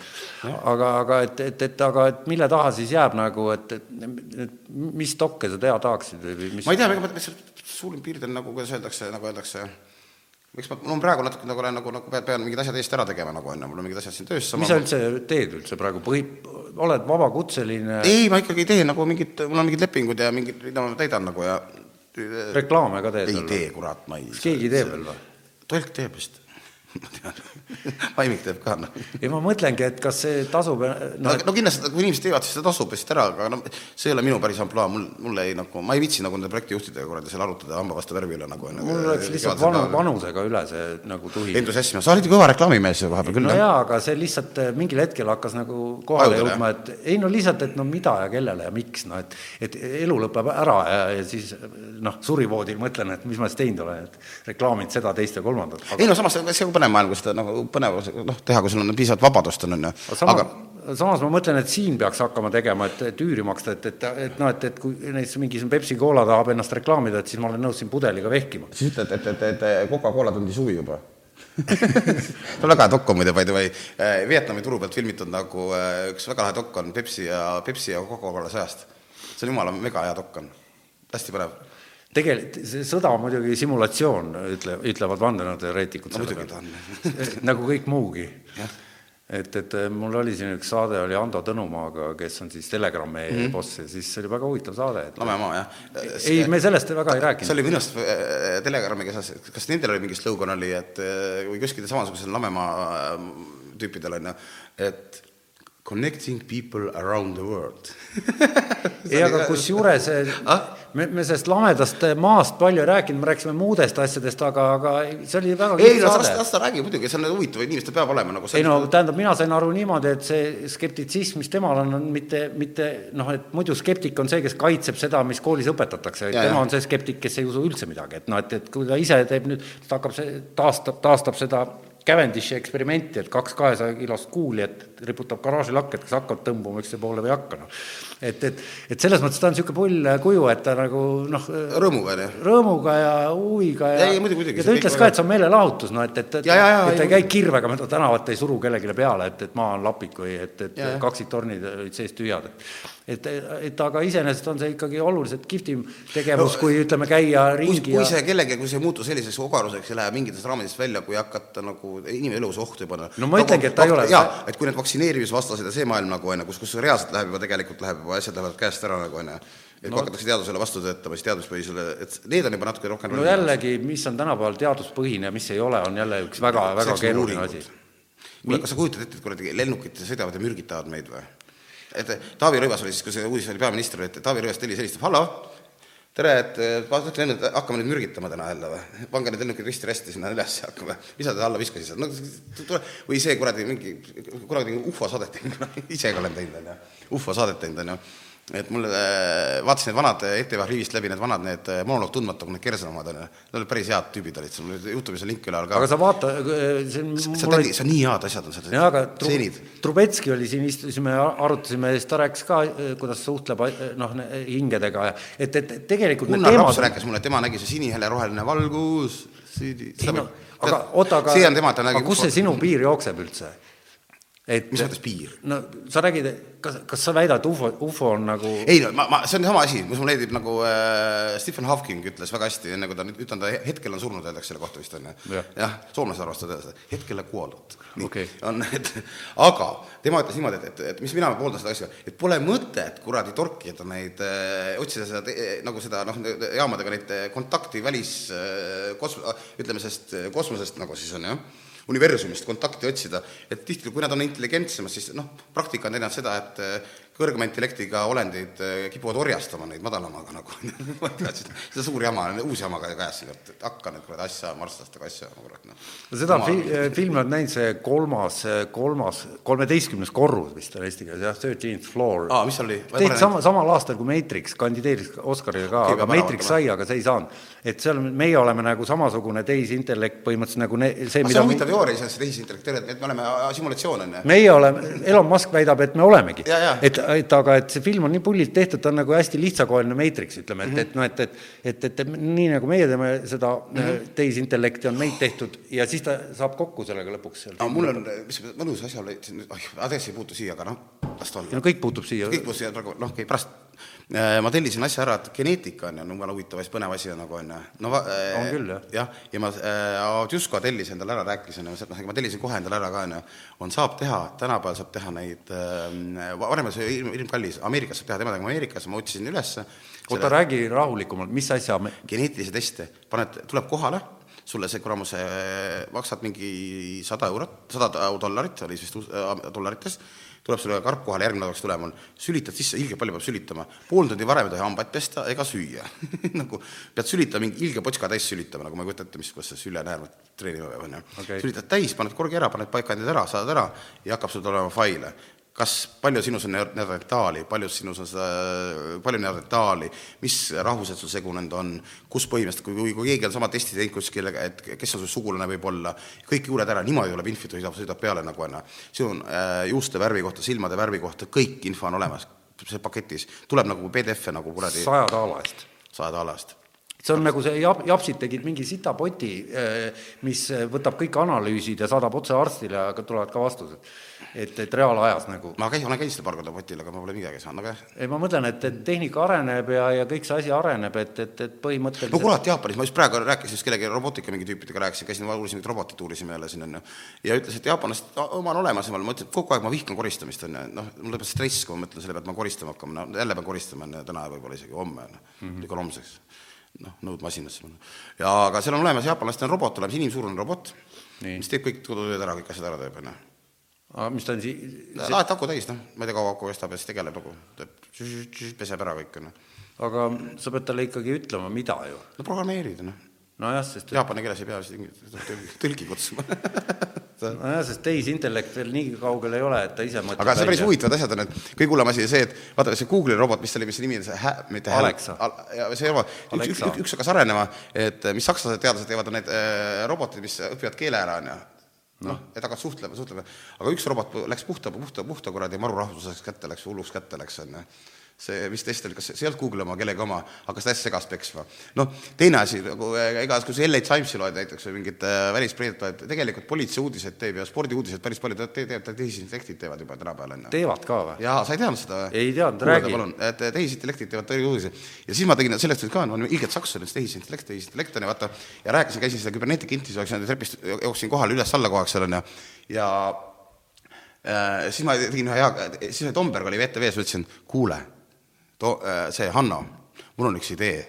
aga, aga et, et, et aga et mille taha siis jääb nagu, et, et, mis dokke sa teha tahaksid või mis ma ei tea, ega ma suurim piirdel nagu, kuidas öeldakse, nagu öeldakse, miks ma, on praegu natuke nagu olen nagu, nagu pean, pean mingid asjad eest ära tegema nagu on ju, mul on mingid asjad siin töös sama mis sa üldse teed üldse praegu, põhi, oled vabakutseline? ei, ma ikkagi ei tee nagu mingit, mul on mingid lepingud ja mingid, mida ma täidan nagu ja reklaame ka teed ei tee, kurat, ma ei kas keegi teeb veel või? Tolk teeb vist Maimik teeb ka, noh. ei, ma mõtlengi, et kas see tasub no, no, no kindlasti, kui inimesed teevad, siis ta tasub lihtsalt ära, aga no see ei ole minu päris ampluaa, mul, mul ei nagu, ma ei viitsi nagu nende projektijuhtidega kuradi seal arutada hamba vastu värvi üle nagu mul oleks lihtsalt vanu, vanusega üle see nagu tuhi. entusiasm, sa olid ju kõva reklaamimees vahepeal küll. no jaa, aga see lihtsalt eh, mingil hetkel hakkas nagu kohale Ajudele, jõudma, et ei no lihtsalt, et no mida ja kellele ja miks, no et et elu lõpeb ära ja, ja siis noh, surivoodil mõtlen, et mis ma siis teinud olen, et reklaaminud seda, teist ja kolmandat aga.... ei no samas, see on põnev maailm, kus ta nagu põnev noh, teha, kui sul on piisavalt vabadust on, on ju. aga samas ma mõtlen, et siin peaks hakkama tegema, et, et üüri maksta, et, et, et noh, et, et kui näiteks mingi Pepsi Cola tahab ennast reklaamida, et siis ma olen nõus siin pudeliga vehkima. siis ütled, et, et, et, et Coca-Cola tundis huvi juba see on väga hea dokk on muide, by the way, äh, Vietnami turu pealt filmitud nagu äh, üks väga lahe dokk on Pepsi ja, Pepsi ja Coca-Cola sõjast. see on jumala mega hea dokk on, hästi põnev tegelikult see sõda on muidugi simulatsioon, ütle, ütlevad vandenõuteoreetikud no, muidugi ta on nagu kõik muugi. et, et mul oli siin üks saade, oli Ando Tõnumaaga, kes on siis Telegrami mm -hmm. boss ja siis see oli väga huvitav saade et.... lamemaa, jah. ei, me sellest väga ei rääkinud. see oli minu arust Telegramiga seoses, kas nendel oli mingi slogan oli, et või kuskil samasugusel lamemaa tüüpidel on ju, et Connecting people around the world ei, aga kusjuures ah? Me, me sellest lamedast maast palju ei rääkinud, me rääkisime muudest asjadest, aga, aga see oli väga ei no las, las ta räägib muidugi, see on huvitav, inimestel peab olema nagu ei no tähendab, mina sain aru niimoodi, et see skeptitsism, mis temal on, on mitte, mitte noh, et muidu skeptik on see, kes kaitseb seda, mis koolis õpetatakse, tema on see skeptik, kes ei usu üldse midagi, et noh, et, et kui ta ise teeb nüüd, ta hakkab see, taastab, taastab seda Cavendishi eksperimenti, et kaks kahesaja kilost kuulijat riputab garaažilakke, et kas hakkavad tõmbuma üksteise poole või ei hakka, noh. et, et, et selles mõttes ta on niisugune pull kuju, et ta nagu noh rõõmuga, jah? rõõmuga ja huviga ja, ja, muidugi, ja ta ütles ka, et see on meelelahutus, no et, et, et, et ta ei käi kirvega mööda tänavat, ei suru kellelegi peale, et, et maa on lapik või et, et kaksiktornid olid sees tühjad, et et, et aga iseenesest on see ikkagi oluliselt kihvtim tegevus no,, kui ütleme, käia ringi kui, kui ja... see kellelgi, kui see ei muutu selliseks ogaruseks ja läheb mingitest raamidest välja, kui hakata nagu inimelus ohtu panna. no ma ütlengi, et ta ei ole jaa, et kui need vaktsineerimisvastased ja see maailm nagu on ju, kus, kus reaalselt läheb juba tegelikult läheb juba, asjad lähevad käest ära nagu on ju, et no, kui hakatakse teadusele vastu töötama, siis teaduspõhisele, et need on juba natuke rohkem no jällegi, mis on tänapäeval teaduspõhine ja mis ei ole, on jälle üks väga, väga keeruline asi. kuule, kas sa kujutad ette, et kuradi lennukid sõidavad ja mürgitavad meid või? Et Taavi Rõivas oli siis, kui see uudis oli peaminister, et Taavi Rõivas tellis helistab, hallo, tere, et vaadake lennuk, hakkame nüüd mürgitama täna jälle või? pange need lennukid risti-rästi sinna üles hakkame, mis sa alla viskasid seal, no tule, või see kuradi mingi, kuradi ufo saadet teinud, ise ka olen teinud, on ju, ufo saadet teinud, on ju et mul, äh, vaatasin need vanad ETV rivist läbi, need vanad, need äh, monoloog tundmatu, need Kersna omad on ju, need olid päris head tüübid olid, sul Youtube'is on link üleval ka. aga sa vaata, äh, see on see on, see on nii head asjad on seal, Tru-, Trubetski oli siin, istusime, arutasime siis ta rääkis ka, kuidas suhtleb noh, hingedega ja et, et tegelikult Gunnar Raps on... rääkis mulle, et tema nägi see siniheleroheline valgus, ei no, aga oota, aga, aga kus see sinu piir jookseb üldse? Et mis mõttes piir? no sa räägid, kas, kas sa väidad, ufo, ufo on nagu ei no ma, ma, see on sama asi, mis mulle meeldib, nagu äh, Stephen Hawking ütles väga hästi, enne kui ta nüüd, ütleme, ta hetkel on surnud, öeldakse selle kohta vist, on ju. jah, soomlased arvestavad seda, hetkel kuolnud. nii okay., on, et aga tema ütles niimoodi, et, et, et mis mina pooldan seda asja, et pole mõtet kuradi torkida neid äh,, otsida seda, nagu seda noh, jaamadega neid kontakti välis äh, kos-, ütleme, sellest kosmosest nagu siis on, jah universumist kontakti otsida, et tihti, kui nad on intelligentsemad, siis noh, praktika on näidanud seda, et kõrgema intellektiga olendid eh, kipuvad orjastama neid madalamaga nagu ma ei tea, seda, seda suur jama, uus jama ka käes et hakka nüüd kuradi asja ajama, arstlasega asja ajama, kurat noh. no seda fi-, filmi oled näinud, see kolmas, kolmas, kolmeteistkümnes korrus vist on eesti keeles jah, thirteenth floor. aa, mis seal oli? tehti sama, samal aastal kui Matrix, kandideeris Oscarile ka okay,, aga Matrix sai, aga see ei saanud. et seal meie oleme nagu samasugune tehisintellekt põhimõtteliselt nagu ne-, see, mida see on huvitav teooria iseenesest, tehisintellekt, et me oleme simulatsioon, on ju. meie oleme, Elon Musk väidab, et me olemegi. et et aga et see film on nii pullilt tehtud, ta on nagu hästi lihtsakoeline Matrix, ütleme, et -hmm. et noh, et, et et, et, et nii, nagu meie teeme seda mm -hmm. tehisintellekti, on meid tehtud ja siis ta saab kokku sellega lõpuks seal. aga mul on, mis mõnus asjaolu, oh, adress ei puutu siia, aga noh, las ta olla. no kõik puutub siia. kõik puutub siia noh, okei, pärast Äh, ma tellisin asja ära, et geneetika on ju jumala huvitav asi, põnev asi nagu on ju. no va-. Äh, on küll, jah. jah, ja ma äh, Jusko tellis endale ära, rääkisin, noh, ma tellisin kohe endale ära ka, on ju, on, saab teha, tänapäeval saab teha neid äh,, varem oli see ilm, ilmkallis, Ameerikas saab teha, tema tegi Ameerikas, ma otsisin ülesse. oota, räägi rahulikumalt, mis asja? geneetilisi teste, paned, tuleb kohale sulle see kuramuse, maksad mingi sada eurot, sada dollarit, oli siis äh, dollarites, tuleb sulle karp kohale, järgmine nädal peaks tulema, sülitad sisse, ilge palju peab sülitama, pool tundi varem ei tohi hambaid pesta ega süüa. Nagu pead sülitama, mingi ilge potska täis sülitama, nagu ma ei kujuta ette, mis, kuidas see sülenäärmet treenima peab, on ju sülitad täis, paned korgi ära, paned paikandid ära, saad ära ja hakkab sul tulema faile. Kas, palju sinus on neandertaali, palju sinus on seda, palju neandertaali, mis rahvused sul segunenud on, kus põhimõtteliselt, kui, kui, keegi on sama testi teinud kuskil, et kes on su sugulane võib-olla, kõik juured ära, niimoodi tuleb info, sõidab, sõidab peale nagu on. sinu äh, juuste värvi kohta, silmade värvi kohta, kõik info on olemas, see paketis, tuleb nagu PDF-e nagu kuradi saja daala eest saja dollast. See on nagu see jap-, japsid tegid mingi sitapoti, mis võtab kõik analüüsid ja saadab otse arstile, aga tulevad ka vastused. et, et reaalajas nagu. ma käisin, olen käinud seal paar korda potil, aga ma pole midagi saanud, aga jah. Ei, ma mõtlen, et, et tehnika areneb ja, ja kõik see asi areneb, et, et, et põhimõtteliselt no kurat, Jaapanis, ma just praegu rääkisin just kellegi robootika mingi tüüpidega rääkisin, käisin, uurisin mingit robotit, uurisime jälle siin, on ju, ja ütles, et Jaapanis oma on olemas, ma mõtlesin, et kogu aeg ma vihkan koristamist, on ju, noh, mul tuleb stress, kui ma mõtlen selle peale, et ma koristama hakkan, no jälle pean koristama, on ju, täna võib-olla isegi homme, noh, tükk on homseks, noh, nõudmasinasse minna. ja aga seal on olemas, jaapanlastel on robot olemas, inimsuurune robot, mis teeb kõik kodutööd ära, kõik asjad ära teeb, on ju aga mis ta on si-, laed aku täis, noh, ma ei tea, kaua aku kestab ja siis tegeleb nagu, teeb, peseb ära kõik, on ju. aga sa pead talle ikkagi ütlema, mida ju. no programmeerid, noh. Nojah, sest Jaapani keeles ei pea tõlgi- tõlgi kutsuma. Nojah, sest tehisintellekt veel nii kaugel ei ole, et ta ise mõtleb aga see päris huvitavad asjad on, et kõige hullem asi see, et vaata, see Google'i robot, mis ta oli, mis nimi on, see hä-, mitte hä- Alexa. See robot, üks, üks, üks, üks hakkas arenema, et mis sakslased teadlased teevad, on need äh, robotid, mis õpivad keele ära, on ju. noh, et hakkavad suhtlema, suhtlema, aga üks robot läks puhta, puhta, puhta kuradi maru rahvuslaseks kätte, läks hulluks kätte, läks, on ju see, mis test oli, kas see ei olnud Google'i oma, kellegi oma, hakkas täiesti segast peksma. noh, teine asi, nagu äh, ega kui sa LA Timesi loed näiteks või mingit äh, välispreediat loed, tegelikult politsei uudiseid teeb ja spordiuudiseid päris palju te- te- teevad, tehisintellektid teevad juba tänapäeval, on ju. teevad ka või? jaa, sa ei teadnud seda või? Ei teadnud, räägi. palun, et tehisintellektid teevad tõi uudiseid. ja siis ma tegin sellest ka, ma olin ilgelt sakslane, tehisintellekt, tehisintellekt on ju, vaata, ja rääkisin, käisin seda küberneetika intis, jooksin trepist, jooksin kohale üles-alla kogu aeg seal on ju, ja siis ma tegin ühe hea, siis oli Tomberg oli VTV-s, ütlesin, kuule, to-, see Hanno, mul on üks idee.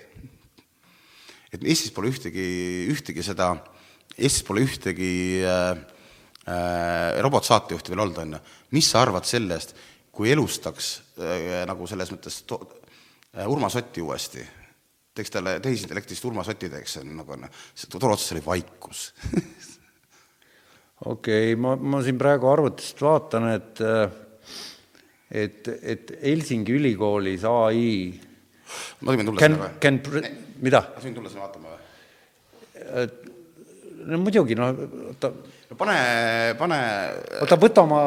et Eestis pole ühtegi, ühtegi seda, Eestis pole ühtegi äh, äh, robotsaatejuhti veel olnud, on ju. mis sa arvad sellest, kui elustaks äh, nagu selles mõttes to, äh, Urmas Otti uuesti? teeks talle tehisintellektist Urmas Otti teeks, nagu on, see tore otsas oli vaikus okei okay,, ma, ma siin praegu arvutist vaatan, et et, et Helsingi ülikoolis ai ma võin tulla can sinna, või? can pr- mida? ma võin tulla sinna vaatama või? no muidugi, no oota, no pane, pane oota võta oma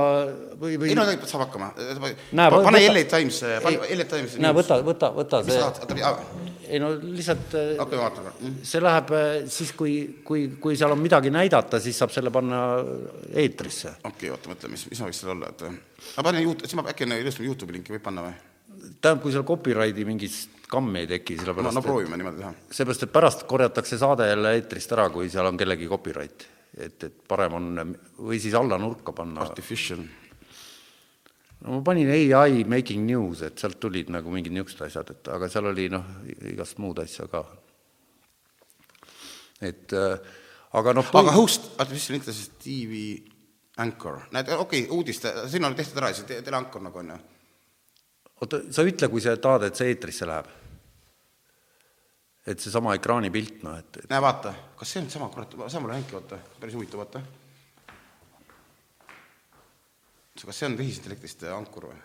või, või ei no tegelikult saab hakkama. Pa- pane LA Times, pane LA Times. näe, võta, võta, võta see ei no lihtsalt äh, hakkame vaatama. see läheb äh, siis, kui, kui, kui seal on midagi näidata, siis saab selle panna eetrisse. okei, oota, mõtle, mis, mis võiks seal olla, et ma panen Youtube, siis ma äkki enne ilusti Youtube'i linki võib panna või? tähendab, kui seal copyrighti mingit kammi ei teki, no, sellepärast no proovime niimoodi teha. seepärast, et pärast korjatakse saade jälle eetrist ära, kui seal on kellegi copyright. et, et parem on või siis alla nurka panna. Artificial. No ma panin ai making news, et sealt tulid nagu mingid niisugused asjad, et aga seal oli noh, igast muud asja ka. et äh, aga noh, aga host, artificial intelligence TV anchor, näed, okei okay,, uudiste, siin on tehtud ära, see te- teleankur nagu on ju. oota, sa ütle, kui sa tahad, et see eetrisse läheb. et seesama ekraanipilt, noh, et, et näe, vaata, kas see on sama, kurat, sama länk, vaata, päris huvitav, vaata. Kas see on tehisintellektist ankur või?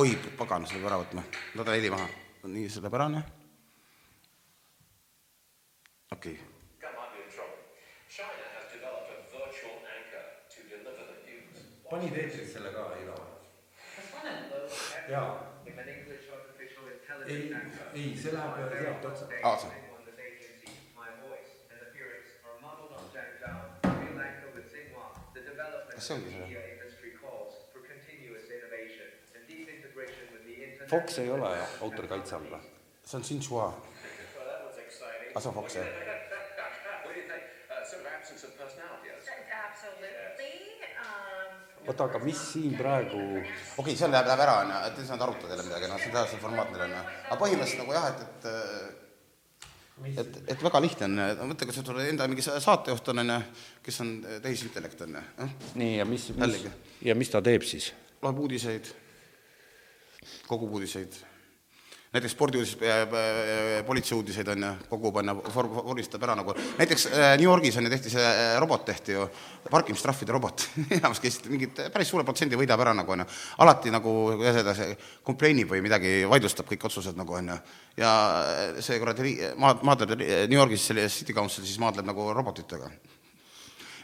oi, pagan, see peab ära võtma, võta heli maha, nii, see noh. okei okay.. Panid eetrisse selle ka? Jaa. English artificial intelligence anchor ei, see läheb sealt otsa. aa, see, on this agency, Fox ei ole autorikaitse all või? see on was exciting. aa, see on Fox, jah. Oota, aga mis siin praegu, okei okay,, seal läheb, läheb ära, on ju, et ei saanud arutada jälle midagi, noh, see on täiesti formaat neil on ju. aga põhimõtteliselt nagu jah, et, et äh, et, et väga lihtne on, mõtle, kui sul enda mingi sa- saatejuht on, on ju, kes on tehisintellekt, on ju, nii, ja mis, mis ja mis ta teeb siis? loeb uudiseid, kogub uudiseid, näiteks spordiuudised, politseiuudiseid on ju, kogub on ju, vormistab ära nagu, näiteks äh, New Yorgis on ju tehti see äh, robot tehti ju, parkimistrahvide robot, enamus kes mingit päris suure protsendi võidab ära nagu on ju, alati nagu kuidas öelda, see kompleinib või midagi, vaidlustab kõik otsused nagu on ju, ja see kuradi maad-, maadleb New Yorgis selle City Council siis maadleb nagu robotitega.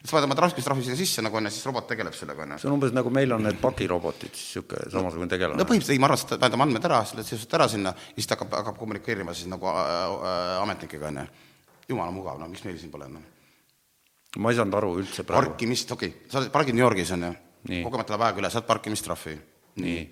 Siis paned oma trahvistrahvi sinna sisse nagu on ju, siis robot tegeleb sellega on ju see on umbes nagu meil on need pakirobotid, siis niisugune samasugune tegelane no. põhimõtteliselt ei, ma arvan, et paned oma andmed ära, selle sisustad ära sinna ja siis ta hakkab, hakkab kommunikeerima siis nagu äh, äh, ametnikega, on ju. jumala mugav, no miks meil siin pole, noh. ma ei saanud aru üldse praegu. parkimist, okei okay., sa pargid New Yorgis, on ju Nii., kogemata läheb aeg üle, saad parkimistrahvi. nii.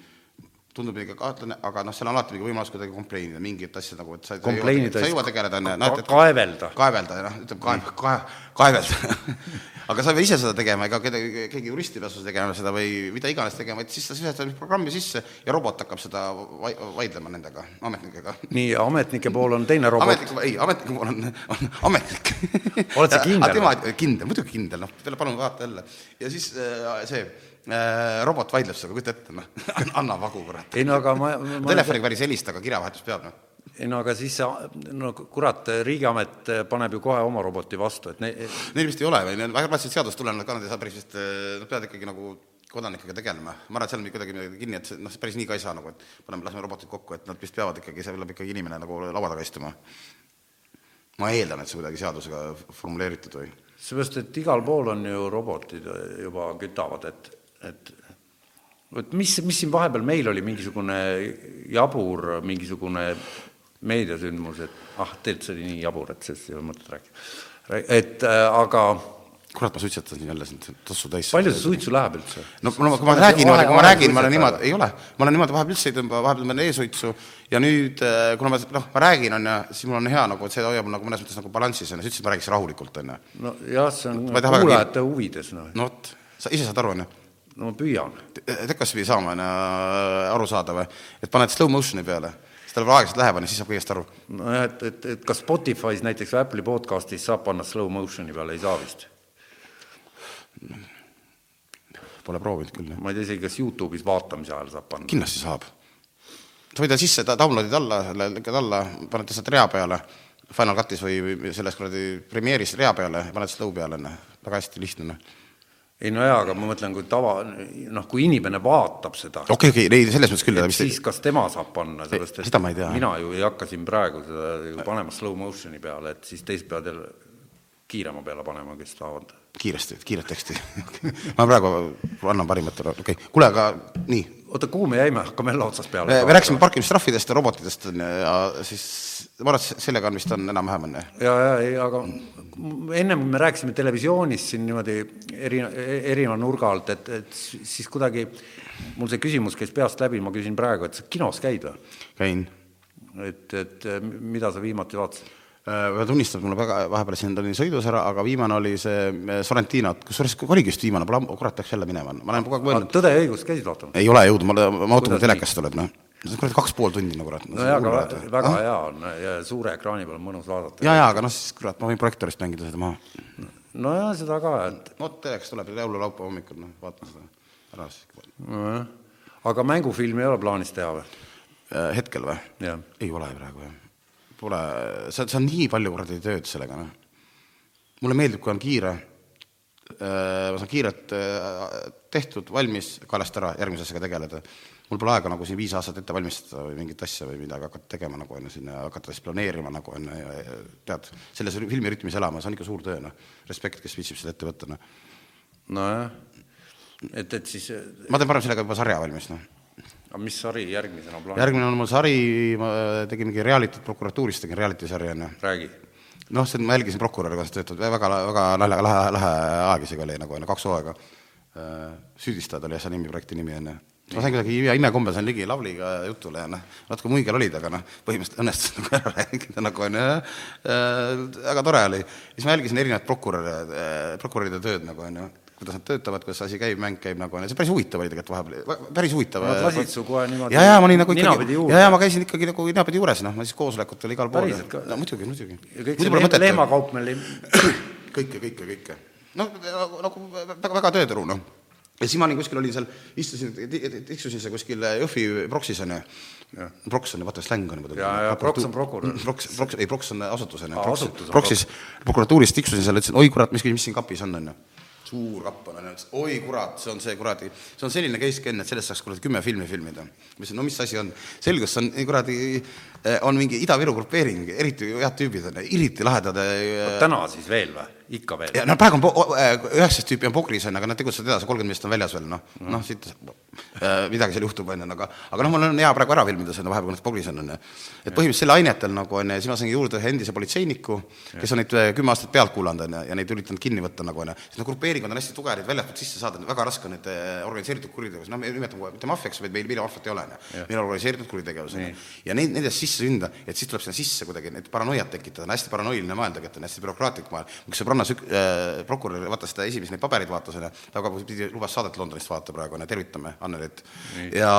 Tundub ikka kahtlane, aga noh, seal on alati mingi võimalus kuidagi kompleinida mingit asja nagu, et sa sa ei jõua tegeleda, näed, et kaevelda. kaevelda, noh, ütleb kaev-, kae-, kaevelda aga sa ei pea ise seda tegema, ega kedagi, keegi jurist ei pea sul tegema seda või mida iganes tegema, vaid siis sa sisestad programmi sisse ja robot hakkab seda vai- vaidlema nendega, ametnikega nii, ametnike pool on teine robot. ametniku, ei, ametniku pool on, on ametnik. Oled sa kindel tema, kindel, muidugi kindel, noh, palun vaata jälle. ja siis äh, see robot vaidleb sinuga, kujuta ette, noh, anna vagu, kurat. ei no aga ma, ma, telefoniga päris helista, aga kirjavahetus peab, noh. ei no aga siis see, no kurat, Riigiamet paneb ju kohe oma roboti vastu, et ne-, Neil vist ei ole või, väga täpselt seadust tulenevalt ka nad ei saa päris vist, nad peavad ikkagi nagu kodanikega tegelema. ma arvan, et seal on kuidagi midagi kinni, et noh, päris nii ka ei saa nagu, et paneme, laseme robotid kokku, et nad vist peavad ikkagi, seal peab ikkagi inimene nagu laua taga istuma. ma eeldan, et see kuidagi seadusega formuleeritud või seepärast, et igal pool on ju robotid juba kütavad, et, et vot mis, mis siin vahepeal meil oli mingisugune jabur mingisugune meediasündmus, et ah, tegelikult see oli nii jabur, et sellest ei ole mõtet rääkida. et äh, aga kurat, ma suitsetasin jälle sind tossu täis. palju see suitsu läheb üldse? no ma, kui ma räägin kui ma räägin, ma olen niimoodi, ei ole, ma olen niimoodi vahepeal üldse ei tõmba, vahepeal tõmban e-suitsu ja nüüd, kuna ma noh, ma räägin, on ju, siis mul on hea nagu, et see hoiab nagu mõnes mõttes nagu balansis, on ju, sa ütlesid, et ma räägiks rahulikult, on ju. nojah, see on kuulajate huvides, noh. no vot, sa ise saad aru, on ju. No ma püüan. tead, kas pidi saama, on ju, aru saada või, et paned slow motion'i peale, siis tal aeglaselt läheb, on ju, siis saab kõigest aru. nojah, et, et, et kas Spotify's näiteks või Apple'i podcast'is saab panna slow motion'i peale, ei saa vist. Pole proovinud küll, ma ei tea isegi, kas Youtube'is vaatamise ajal saab panna. kindlasti saab. sa võid ta sisse, download'id alla, lükkad alla, paned lihtsalt rea peale, Final Cutis või või selles kuradi Premiere'is rea peale, paned slow peale, ju, väga hästi lihtne, noh ei no jaa, aga ma mõtlen, kui tava, noh, kui inimene vaatab seda, okei, okei, ei selles mõttes küll, et siis kas tema saab panna, sellepärast et ei tea. mina ju ei hakka siin praegu seda panema slow motion'i peale, et siis teised peavad jälle kiirema peale panema, kes tahavad. kiiresti, kiiret teksti ma praegu annan parimat, okei okay., kuule, aga nii, oota, kuhu me jäime, hakkame jälle otsast peale me, me rääkisime parkimistrahvidest ja robotitest ja siis ma arvan, et sellega on vist on enam-vähem on ju. ja, ja ei, aga ennem me rääkisime televisioonist siin niimoodi eri, erineva nurga alt, et, et siis kuidagi mul see küsimus käis peast läbi, ma küsin praegu, et sa kinos käid või? käin. et, et mida sa viimati vaatasid? Pean tunnistama, et mul on väga, vahepeal siin olin sõidus ära, aga viimane oli see eh, Sorrentino, kusjuures oligi just viimane, pole ammu, kurat, peaks jälle minema, ma olen kogu aeg mõelnud, Tõde ja õigus käisid vaatamas? ei ole jõudnud, ma, ma ootan, kui telekast tuleb, noh. see on kuradi kaks pool tundi nagu kurat. no jaa, aga väga hea on ja suure ekraani peal on mõnus vaadata. ja, ja, aga noh, siis kurat, ma võin projektoorist mängida seda maha. nojah, seda ka, et vot telekast tuleb jõululaupäeva hommikul, noh, vaatan seda ära siis. nojah. aga mängufilmi ei ole plaanis teha või? hetkel või? ei ole praegu jah. Pole, see, see on nii palju kuradi tööd sellega, noh. mulle meeldib, kui on kiire, ma saan kiirelt äh, tehtud, valmis, kaelast ära, järgmise asjaga tegeleda. mul pole aega nagu siin viis aastat ette valmistada või mingit asja või midagi hakata tegema nagu on ju sinna, hakata siis planeerima nagu on ju ja, ja tead, selles filmi rütmis elama, see on ikka suur töö, noh. respekt, kes viitsib seda ette võtta, noh. nojah, et, et siis, ma teen parem sellega juba sarja valmis, noh aga mis sari järgmisena plaanis? järgmine on mul sari, ma tegin mingi reality't prokuratuuris, tegin reality sarja onju. räägi. noh, see on, ma jälgisin prokuröri, kuidas töötab, väga, väga lahe, lahe, lahe aeg isegi oli nagu onju, kaks hooaega. süüdistajad oli asja nimi, projekti nimi onju. ma sain kuidagi ime- imekombel sain ligi Lavliga jutule ja noh, natuke muigel olid, aga noh, põhimõtteliselt õnnestus nagu ära rääkida nagu onju, väga tore oli. siis ma jälgisin erinevaid prokuröre, prokuröride tööd nagu onju, kuidas nad töötavad, kuidas see asi käib, mäng käib nagu, see päris huvitav oli tegelikult vahepeal, päris huvitav. Nad lasid su kohe niimoodi ja, ja ma olin nagu ikkagi, ja, ja ma käisin ikkagi nagu ninapidi juures, noh, ma siis koosolekutel igal pool no muidugi, muidugi. ja kõik see lehm- lehmakaup meil ei kõike, kõike, kõike. noh, nagu, nagu väga, väga tööturu, noh. ja siis ma olin kuskil, olin seal, istusin, tiksusin seal kuskil Jõhvi. Prox on ju, vaata släng on juba. Ja, ja Prox on prokurör. Prox, Prox, ei Prox on asutus on Proxis, prokuratuuris tiksusin seal, ütlesin oi kurat, mis, mis siin kapis on onju suur onju, ütles oi kurat, see on see kuradi, see on selline case Ken, et sellest saaks kuradi kümme filmi filmida. ma ütlesin, no mis asi on, selgus, see on kuradi, on mingi Ida-Viru grupeering, eriti head tüübid on, eriti lahedad. täna siis veel või? Ikka veel? ja no praegu on üheksast tüüpi on pokris on, aga nad tegutsevad edasi, kolmkümmend meest on väljas veel, noh, noh siit midagi seal juhtub, onju, aga aga noh, mul on hea praegu ära filmida seda vahepeal, kui nad pokris on, onju. et põhimõtteliselt selle ainetel nagu onju, siis ma sain juurde ühe endise politseiniku, kes on neid kümme aastat pealt kuulanud, onju, ja neid üritanud kinni võtta nagu onju. siis need grupeeringud on hästi tugevad, väljastpoolt sisse saada, väga raske on neid organiseeritud kuritegevus, noh, me nimetame kohe mitte maffiaks, vaid meil maffiat ei ole, onju. meil on organiseeritud kuritegevus, onju. ja neid, nendest sisse sünda, et siis tuleb sinna sisse kuidagi neid paranoiat tekitada, on hästi paranoiline maailm tegelikult, on hästi bürokraatlik maailm. üks sõbranna sük- äh,, prokurör vaatas seda esimesi neid pabereid, vaatas, onju, ta ka pidi, lubas saadet Londonist vaadata praegu, onju, tervitame Annelit. ja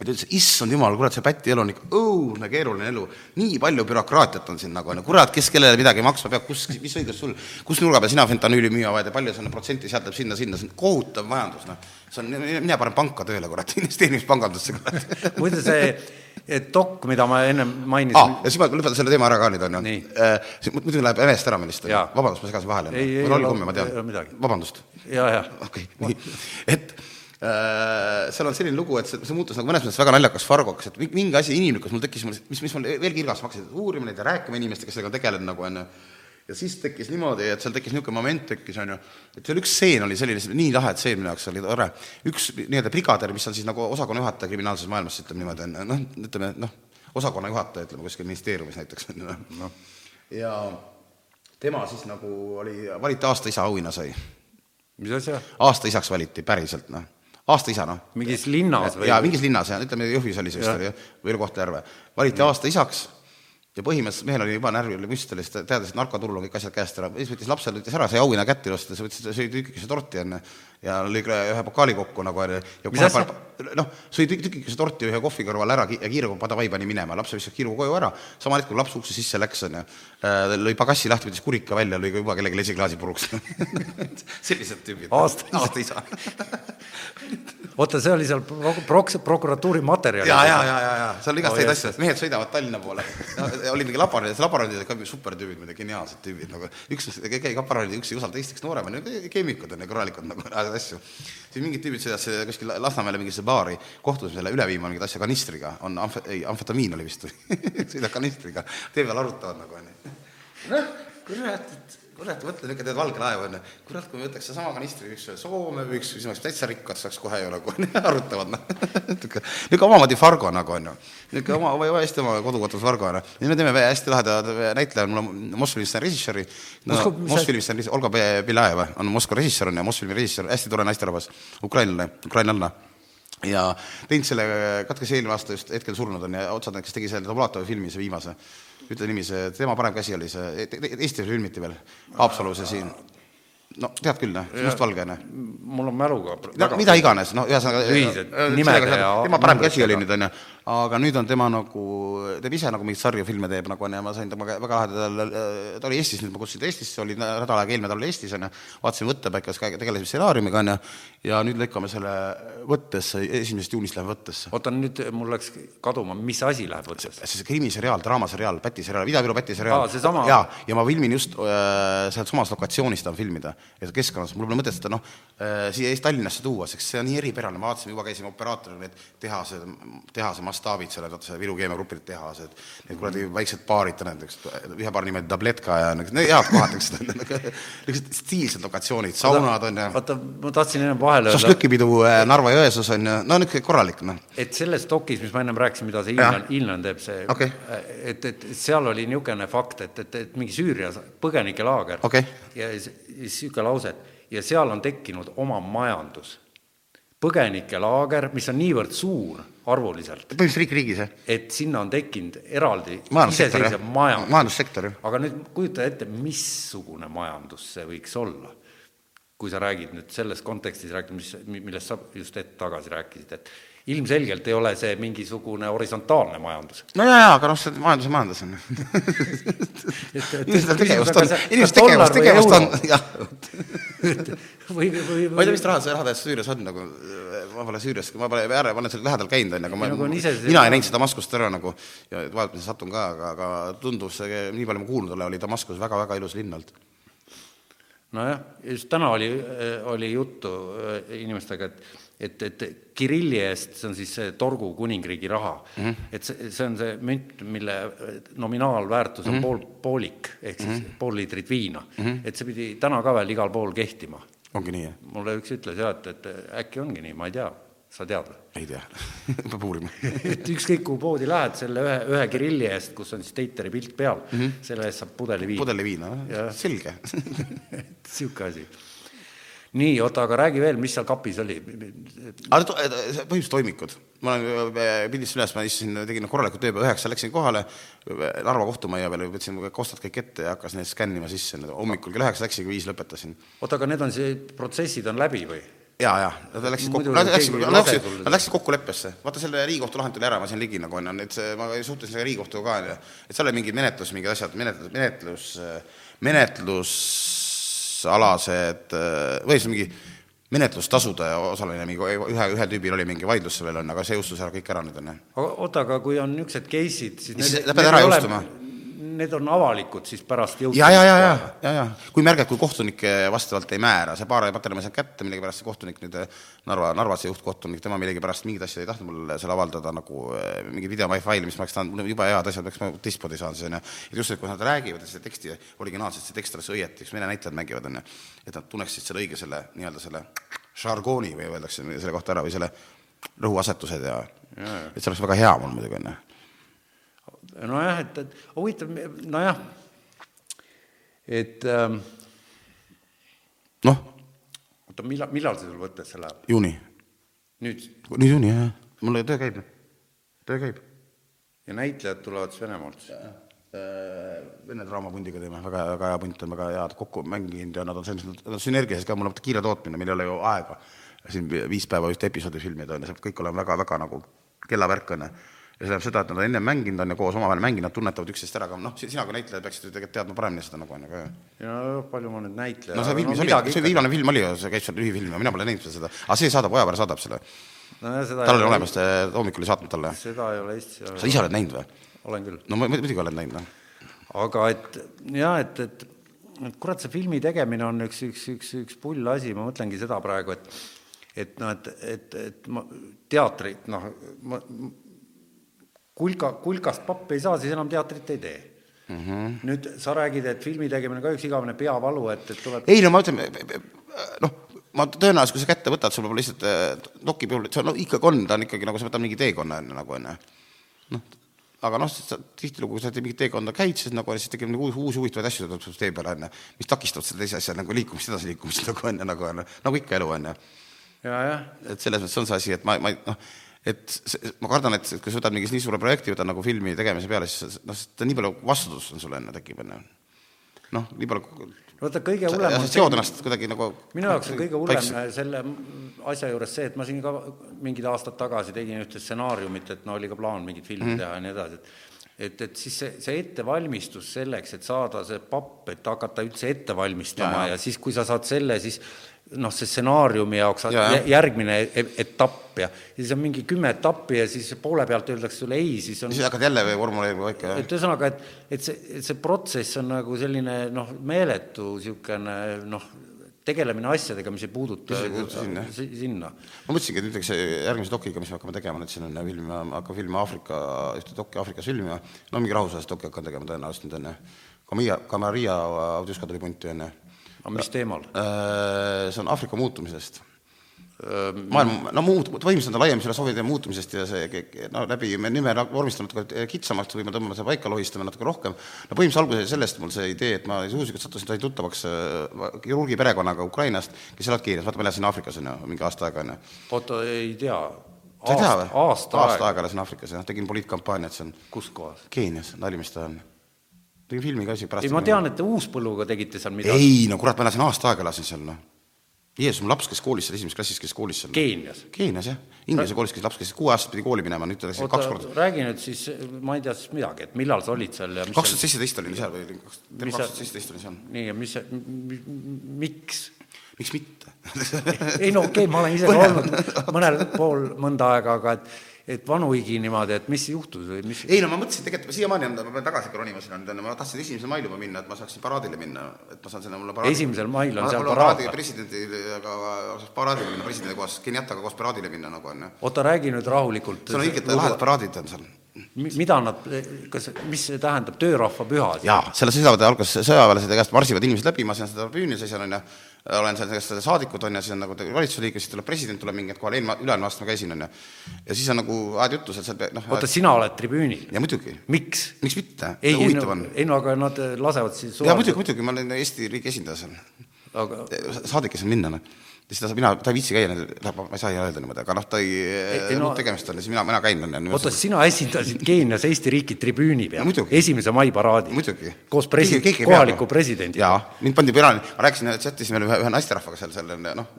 ja ta ütles, issand jumal, kurat, see Päti elu on ikka õudne keeruline elu. nii palju bürokraatiat on siin nagu, kurat, kes kellele midagi maksma peab, kus, mis õigus sul, kus nurga peal sina fentanüüli müüa vaid ja palju on protsenti, sealt läheb sinna, sinna, see on kohutav majandus, noh. see on, mine panen panka tööle, kurat, investeerimispangandusse, kurat. muide, see dok, mida ma ennem mainisin ah,. ja siis ma lõpetan selle teema ära ka nüüd, on ju äh,. muidu läheb eest ära, millest vabandust, ma segasin vahele. Mul oli komme, ma tean vabandust ja, ja okei okay,, nii, et äh, seal on selline lugu, et see, see muutus nagu mõnes mõttes väga naljakas fargoks, et mi- mingi asi inimlikus mul tekkis, mis, mis mul veel kirgasem hakkas, et uurima neid ja rääkima inimestega, kes sellega on tegelenud nagu onju. Ja siis tekkis niimoodi, et seal tekkis niisugune moment tekkis onju, et seal üks stseen oli selline, nii lahe tseen minu jaoks oli tore. üks nii-öelda brigader, mis on siis nagu osakonna juhataja kriminaalses maailmas, ütleme niimoodi onju, noh, ütleme noh, osakonna juhataja, ütleme kuskil ministeeriumis näiteks onju noh no.. ja tema siis nagu oli, valiti aasta isa auhinna sai mis asja? aasta isaks valiti päriselt, noh. aasta isa, noh. mingis linnas või? jaa, mingis linnas, jah, ütleme Jõhvis oli see vist oli, jah, või Kohtla-Järve. valiti aasta isaks ja põhimõtteliselt mehel oli juba närvi oli müst, oli, ta teadis, et narkoturul on kõik asjad käest ära, siis võttis lapsele, võttis ära, sai auhinna kätte ilusti, siis võttis, sõi tükikese torti onju ja lõi ühe pokaali kokku nagu onju. Noh, sõi tük- tükikese torti ühe kohvi kõrval ära ja kiiruga padavai pani minema, laps viskas kiiruga koju ära, samal hetkel laps ukse sisse läks onju, lõi pagassi lahti, võttis kurika välja, lõi juba kellelegi esiklaasi puruks sellised tüübid. Aasta isa. oota, see oli seal pro- proks-, prokuratuuri materjal. ja, ja, ja, ja, ja seal igast Oh, häid yes. asju, mehed sõidavad Tallinna poole. oli mingi laborandid, laborandid olid ka super tüübid, muidugi geniaalsed tüübid nagu üks, keegi laborandid, üks ei usalda teist, üks noorem keemikud on ju korralikud nagu ajavad asju. siis mingid tüübid sõidavad see kuskil Lasnamäele mingisse baari, kohtusime selle üle viima mingit asja kanistriga, on amf-, ei amfetamiin oli vist, sõidab kanistriga, tee peal arutavad nagu onju. noh, kurat, et kurat, mõtle niisugune teed valge laev onju, kurat, kui me võtaks sedasama kanistri, üks Soome või üks, siis oleks täitsa rikkad, saaks kohe ju nagu arutavad noh, niisugune niisugune omamoodi Fargo nagu onju, niisugune oma, või hästi oma kodukotus Fargo onju, ja me teeme hästi laheda näitleja, mul on Mosfilmis on režissööri. No, Moskva-, mis Mosfilmis on Olga Be- Belaeva on Moskva režissöör on ja Mosfilmi režissöör, hästi tore naisterahvas, ukrainlane, ukrainlanna ja teinud selle, katkes eelmine aasta just hetkel surnud on ja otsad, kes tegi selle Tablatova filmi, see viimase, ütle nimi, see tema parem käsi oli see, Eesti filmiti veel, Haapsalu see siin, no tead küll noh, mustvalgene. mul on mäluga no mida iganes, no ühesõnaga Lühised nimede ja tema parem käsi oli nüüd onju, aga nüüd on tema nagu, teeb ise nagu mingeid sarju filme teeb nagu onju ma sain temaga väga lahedal, ta oli Eestis nüüd, ma kutsusin ta Eestisse, oli nädal aega, eelmine nädal Eestis onju, vaatasime võttepaikas, tegelesime stsenaariumiga onju ja nüüd lükkame selle võttesse, esimesest juunist läheb võttesse. oota, nüüd mul läks kaduma, mis asi läheb võttesse? see krimiseriaal, draamaseriaal, pätiseriaal, Ida-Viru pätiseriaal. Aa, seesama- jaa, ja ma filmin just äh, sealt samast lokatsioonist tahan filmida, et keskkonnas, mul pole mõtet seda noh äh,, siia Tallinnasse tuua, sest see on nii eripärane, ma vaatasin, juba käisime operaatoriga need tehase, tehase mastaabid seal, vaata see Viru keemiagrupi tehased, need kuradi väiksed baarid, näiteks ühe baari nimi Tabletka ja niisugused head kohad, eks, niisugused stiilsed lokatsioonid, saunad on ju, oota, ma tahtsin ennem vahele öelda, šašlõkipidu äh, Narva-Jõesuus on ju, no niisugune korralik noh. et selles dokis, mis ma ennem rääkisin, mida see Jah. Inlan, Inlan teeb, see Okei. et, et seal oli niisugune fakt, et, et, et mingi Süüria põgenikelaager Okei. ja niisugune lause, et ja seal on tekkinud oma majandus. põgenikelaager, mis on niivõrd suur arvuliselt, põhimõtteliselt riik riigis jah, et sinna on tekkinud eraldi iseseisev majandus. majandussektor jah. aga nüüd kujuta ette, missugune majandus see võiks olla kui sa räägid nüüd selles kontekstis rääkida, mis, millest sa just hetk tagasi rääkisid, et ilmselgelt ei ole see mingisugune horisontaalne majandus. no jaa, jaa, aga noh, see majandus on majandus, on ju. inimestel tegevust on, inimestel tegevust, tegevust on, jah. ma ei tea, mis raha see raha täiesti Süürias on nagu, ma pole Süürias, ma pole ma olen seal lähedal käinud, on ju, aga ma, Nagu ise see- mina ei näinud seda Damaskust ära nagu ja vaevalt ma satun ka, aga, aga tundus, nii palju ma kuulnud olen, oli Damaskus väga-väga ilus linn olnud. nojah, just täna oli, oli juttu äh, inimestega, et et, et Kirilli eest, see on siis see Torgu kuningriigi raha mm, -hmm. et see, see on see münt, mille nominaalväärtus on mm -hmm. pool, poolik, ehk siis mm -hmm. pool liitrit viina mm. -hmm. et see pidi täna ka veel igal pool kehtima. ongi nii, jah? mulle üks ütles jah, et, et äkki ongi nii, ma ei tea, sa tead või? ei tea peab uurima et ükskõik kuhu poodi lähed, selle ühe, ühe Kirilli eest, kus on siis Teiteri pilt peal mm, -hmm. selle eest saab pudeli viina. pudeli viina, selge et niisugune asi. Nii, oota, aga räägi veel, mis seal kapis oli? aga to- see põhimõtteliselt toimikud. ma olen, pildist üles, ma istusin, tegin korralikult tööpäeva, üheksa läksin kohale, Narva kohtumajja peale, võtsin kostad kõik ette ja hakkasin neid skännima sisse, hommikul kell üheksa läksin, viis lõpetasin. oota, aga need on see, protsessid on läbi või? jaa, jaa, nad läksid kokku, nad läksid, nad läksid, nad läksid kokkuleppesse. vaata selle Riigikohtu lahend tuli ära, ma sain ligi nagu onju, et ma suhtlesin selle Riigikohtuga ka onju, et seal oli mingi menetlus, mingid asjad, menetlus, menetlus, menetlusalased või siis mingi menetlustasude osaline, mingi ühe, ühel tüübil oli mingi vaidlus sellel on, aga see jõustus ära kõik ära nüüd onju. aga oota, aga kui on niisugused case'id, siis need, ära ei ole-. Need on avalikud siis pärast ja, ja, ja, ja, ja, ja kui märgad, kui kohtunik vastavalt ei määra, see paar materjali ma sain kätte, millegipärast see kohtunik nüüd Narva, Narvas see juhtkohtunik, tema millegipärast mingeid asju ei tahtnud mulle seal avaldada nagu eh, mingi videofaili, mis ma oleks tahtnud, on jube head asjad, miks ma teistmoodi saan siis onju. et just, et kui nad räägivad, see teksti originaalselt, see tekst oleks õieti, üks vene näitlejad mängivad onju, et nad tunneksid selle õige selle nii-öelda selle žargooni või öeldakse selle kohta ära või selle rõhuasetused ja, ja, ja. et see oleks väga hea mul muidugi onju. Nojah, et, et huvitav, nojah, et ähm, noh, oota, millal, millal see sul võttesse läheb? juuni, nüüd? nüüd juuni jah, jah, mul töö käib, töö käib ja näitlejad tulevad siis Venemaalt siis? Vene draamapundiga teeme, väga, väga hea punt on, väga head kokku mänginud ja nad on sellised, nad on sünergias ka, mul on kiire tootmine, meil ei ole ju aega siin viis päeva ühte episoodi filmida, on ju, see peab kõik olema väga, väga nagu kellavärk, on ju. Ja see tähendab seda, et nad on ennem mänginud, on ju, koos omavahel mänginud, nad tunnetavad üksteist ära, aga noh, sina kui näitleja peaksid ju tegelikult teadma paremini seda nagu, on ju, ka ja palju ma nüüd näitleja no see filmis oli, see viimane film oli ju, see käib seal lühifilm ja mina pole näinud seda, aga see saadab, Ojapäev saadab selle. no, tal oli olemas, hommikul oli saatnud talle. seda ei ole Eestis sa ise oled näinud või? olen küll. no ma muidugi olen näinud, noh aga et jah, et, et, et kurat, see filmi tegemine on üks, üks, üks, üks pull asi, ma mõtlengi seda praegu, et et noh, et, et, et ma teatrit, noh, ma kulka, kulkast pappi ei saa, siis enam teatrit ei tee mm. -hmm. nüüd sa räägid, et filmi tegemine ka üks igavene peavalu, et, et tuleb ei no ma ütlen, noh, ma tõenäoliselt, kui sa kätte võtad, sul peab lihtsalt äh, doki puhul, et see on, no ikkagi on, ta on ikkagi nagu sa võtad mingi teekonna enne nagu onju. noh, aga noh, tihtilugu, kui sa mingit teekonda käid, siis nagu siis tekib nagu uusi, uusi huvitavaid asju tuleb sul tee peale onju, mis takistavad selle teise asja nagu liikumist, edasiliikumist nagu onju, nagu onju, nagu ikka elu onju. et selles mõttes on see asi, et ma, ma noh, et see, ma kardan, et kui sa võtad mingi nii suure projekti, võtad nagu filmi tegemise peale, siis noh, nii palju vastutust on sul enne tekib onju. noh, nii palju vaata, kõige hullem on seod ennast kuidagi nagu minu jaoks on kõige hullem selle asja juures see, et ma siin ka mingid aastad tagasi tegin ühte stsenaariumit, et no oli ka plaan mingit filmi mm teha ja nii edasi, et et, et siis see, see ettevalmistus selleks, et saada see papp, et hakata üldse ette valmistama ja, ja. ja siis, kui sa saad selle, siis noh, see stsenaariumi jaoks ja, ja. järgmine e-, etapp ja siis on mingi kümme etappi ja siis poole pealt öeldakse sulle ei, siis on siis hakkad jälle formuleerima kõike, jah? et ühesõnaga, et, et see, et see protsess on nagu selline noh, meeletu niisugune noh, tegelemine asjadega, mis ei puuduta sinna, sinna.. ma mõtlesingi, et näiteks järgmise dokiga, mis me hakkame tegema, nüüd siin on film, hakkan filmima Aafrika, ühte dokki Aafrikas filmima, no mingi rahvusvahelist dokki hakkan tegema tõenäoliselt nüüd onju. Kamaria, Kamaria Audjuska tuli punti onju aga mis teemal? See on Aafrika muutumisest. maailm, no muut-, põhimõtteliselt on laiem filosoofia muutumisest ja see no läbi, me nime vormistame natuke kitsamalt või me tõmbame selle paika, lohistame natuke rohkem. no põhimõtteliselt alguses oli sellest mul see idee, et ma juhuslikult sattusin, sain tuttavaks kirurgi perekonnaga Ukrainast, kes elavad Keenias, vaata ma elasin Aafrikas on ju, mingi aasta aega on ju. oota, ei tea. sa ei tea või? aasta, aega elasin Aafrikas ja tegin poliitkampaaniat seal. kus kohas? Keenias, nali, mis ta on tegin filmi ka isegi pärast. ei, ma tean, et te Uuspõlluga tegite seal midagi. ei no kurat, ma elasin aasta aega elasin seal noh. Jeesus, mu laps käis koolis seal, esimeses klassis käis koolis seal. Keenias. Keenias jah, Inglise koolis käis laps, käis kuue aastaselt pidi kooli minema, nüüd ta läks kaks korda. räägi nüüd siis, ma ei tea siis midagi, et millal sa olid seal ja kaks tuhat seitseteist olin seal või kaks tuhat seitseteist olin seal. nii, ja mis, miks? miks mitte? ei no okei okay,, ma olen ise ka olnud mõnel pool mõnda aega, aga et, et vanuigi niimoodi, et mis juhtus või mis ei no ma mõtlesin tegelikult, siiamaani on, ma pean tagasi ronima sinna, ma tahtsin esimesel mail juba minna, et ma saaksin paraadile minna, et ma saan sinna mulle paraadi Esimesel mail on Ma- seal paraad. presidendiga paraadile minna, presidendi koos, Kenyattaga koos paraadile minna nagu on ju. oota, räägi nüüd rahulikult. seal on õiged lahedad paraadid on seal. mida nad, kas, mis see tähendab, töörahva püha? jaa, seal seisavad alguses sõjaväelased ja käest marsivad inimesed läbi, ma seisan seda tribüüni seisan onju, olen seal käest saadikud onju, siis on nagu valitsuse liige, siis tuleb president tuleb mingi hetk kohale, eelmine, üle-eelmine aasta ma käisin onju. ja siis on nagu ajad juttu seal, seal noh, oota, sina oled tribüünil? ja muidugi, miks? miks mitte, ei, ei huvitav no on., ei no aga nad lasevad siis jaa, muidugi, muidugi, ma olen Eesti riigi esindaja seal. aga saadik ei saa minna, noh. Siis ta saab, mina, ta ei viitsi käia, ma ei saa öelda niimoodi, aga noh, ta ei, ei, ei no- no, tegemist on ja siis mina, mina käin, oota, sina esindasid Keenias Eesti riiki tribüüni peal Muidugi., esimese mai paraadil. koos presi-, kohaliku presidendiga. jaa, mind pandi peale, ma rääkisin, chatis meil ühe, ühe naisterahvaga seal, seal noh,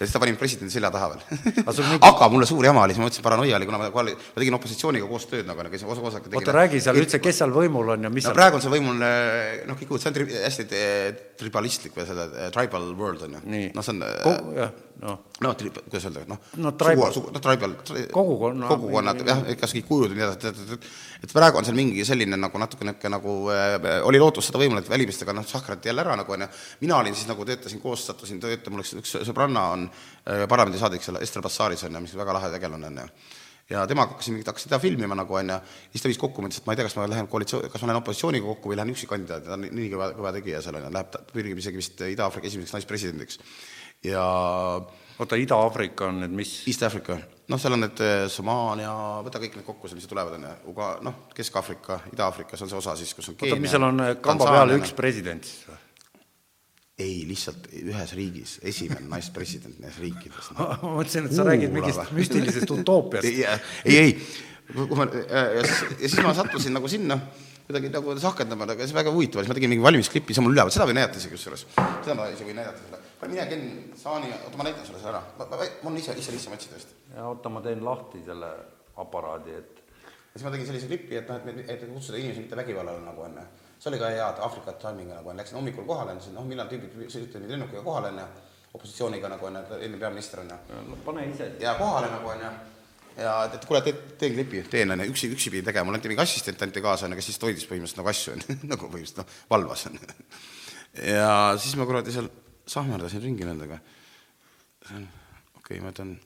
ja siis ta pani mind presidendi selja taha veel. Aga mulle suur jama oli, siis ma mõtlesin, paranoia oli, kuna ma ma tegin opositsiooniga koos tööd nagu, käisin osa, osa oota, räägi seal üldse, kes seal võimul on ja mis no seal praegu on see võimul, noh, kõik uudis, see on tri- hästi eh, tribalistlik või selle eh, tribal world on ju. Noh, see on eh, kogu, jah, noh, no tri- kuidas öelda, noh No tribal. no tribal tri, Kogukonna- kogukonnad jah, kas kõik kujud ja nii edasi, et praegu on seal mingi selline nagu natuke niisugune nagu äh, oli lootus seda võimule, et välimistega noh, sahkrati jälle ära nagu onju, mina olin siis nagu töötasin koos, sattusin töötama, mul üks, üks sõbranna on äh, parlamendisaadik seal Ester Bassaaris onju, mis väga lahe tegelane onju ja temaga hakkasin hakkasin teda filmima nagu onju, siis ta viis kokku, mõtles, et ma ei tea, kas ma lähen koalitsioon, kas ma lähen opositsiooniga kokku või lähen üksi kandidaat, ta on nii kõva, kõva tegija seal onju, läheb, ta pürgib isegi vist Ida-Aafrika esimeseks naispresidendiks. ja oota, Ida-Aafrika on nüüd mis? East Africa, noh, seal on need eh, Somaalia, võta kõik need kokku, mis tulevad, on ju, Uga-, noh, Kesk-Aafrika, Ida-Aafrika, see on see osa siis, kus on oota, mis seal on kamba peal üks president siis või? ei, lihtsalt ühes riigis, esimene naispresident neis riikides no. ma mõtlesin, et sa räägid mingist müstilisest utoopiast. ei, ei, kui ma, ja siis, ja siis ma sattusin nagu sinna kuidagi nagu sahkerdama, aga see väga huvitav oli, siis ma tegin mingi valmisklippi, see on mul üleval, seda võin näidata isegi kusjuures. seda ma isegi võin näidata sulle. mine, Ken, Saani, oota, ma näitan sulle selle ära. mul on ise, ise lihtsam otsida vist. ja oota, ma teen lahti selle aparaadi, et ja siis ma tegin sellise klipi, et noh, et, et kutsuda inimesi mitte vägivallale nagu onju. See oli ka hea Aafrika timing nagu onju, läksin hommikul kohale, ütlesin, noh, millal tüübid nüüd lennukiga kohale onju, opositsiooniga nagu onju, eelmine peaminister onju. pane ise. ja kohale nagu onju. ja et, et kuule, teen, teen klipi, teen onju, üksi, üksi pidi tegema, mul anti mingi assistent anti kaasa onju, kes siis hoidis põhimõtteliselt nagu asju onju, nagu põhimõtteliselt noh, valvas onju. ja siis ma kuradi seal sahmerdasin ringi nendega. okei okay,, ma ütlen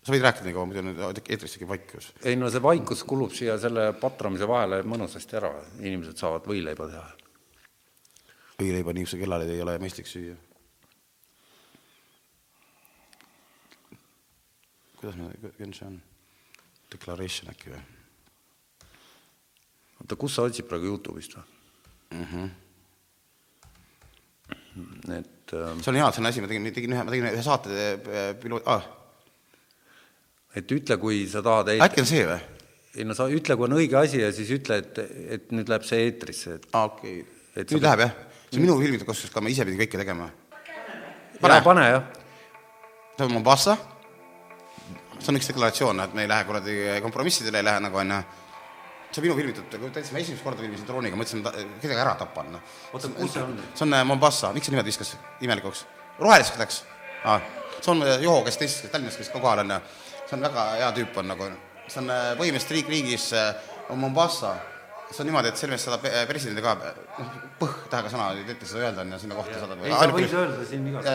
sa võid rääkida nii kaua, muidu nüüd eetris tekib vaikus. ei no see vaikus kulub siia selle patramise vahele mõnusasti ära, inimesed saavad võileiba teha. võileiba niisuguse kellale ei ole mõistlik süüa. kuidas me, kuidas see on? Declaration äkki või oota, kus sa otsid praegu Youtube'ist või mm? -hmm. et äh, see on hea, see on asi, ma tegin, tegin ühe, ma tegin ühe saate äh, piloot ah,, et ütle, kui sa tahad äkki on see või? ei no sa ütle, kui on õige asi ja siis ütle, et, et nüüd läheb see eetrisse, et aa, okei Et okay.. sa nüüd pead- läheb jah? see on minu filmide kusjuures ka, ma ise pidin kõike tegema. pane, pane, pane jah. see on Mombasa. see on üks deklaratsioon, et me ei lähe kuradi kompromissidele ei lähe nagu onju. see on minu filmitud, täitsa ma esimest korda filmisin drooniga, mõtlesin, et kedagi ära tapan noh. oota, kus see on? see on äh, Mombasa, miks see nimed viskas imelikuks? roheliseks läks ah.. see on äh, Joho, kes teisest Tallinnast käis ka kohal onju. See on väga hea tüüp on nagu, see on äh, põhimõtteliselt riik riigis äh, on Mombasa. see on niimoodi, et sellest saadab äh, presidendi ka, noh, põh-tähega sõna ei tehta seda öelda onju, sinna kohta saadab. ei, sa võid öelda siin igast.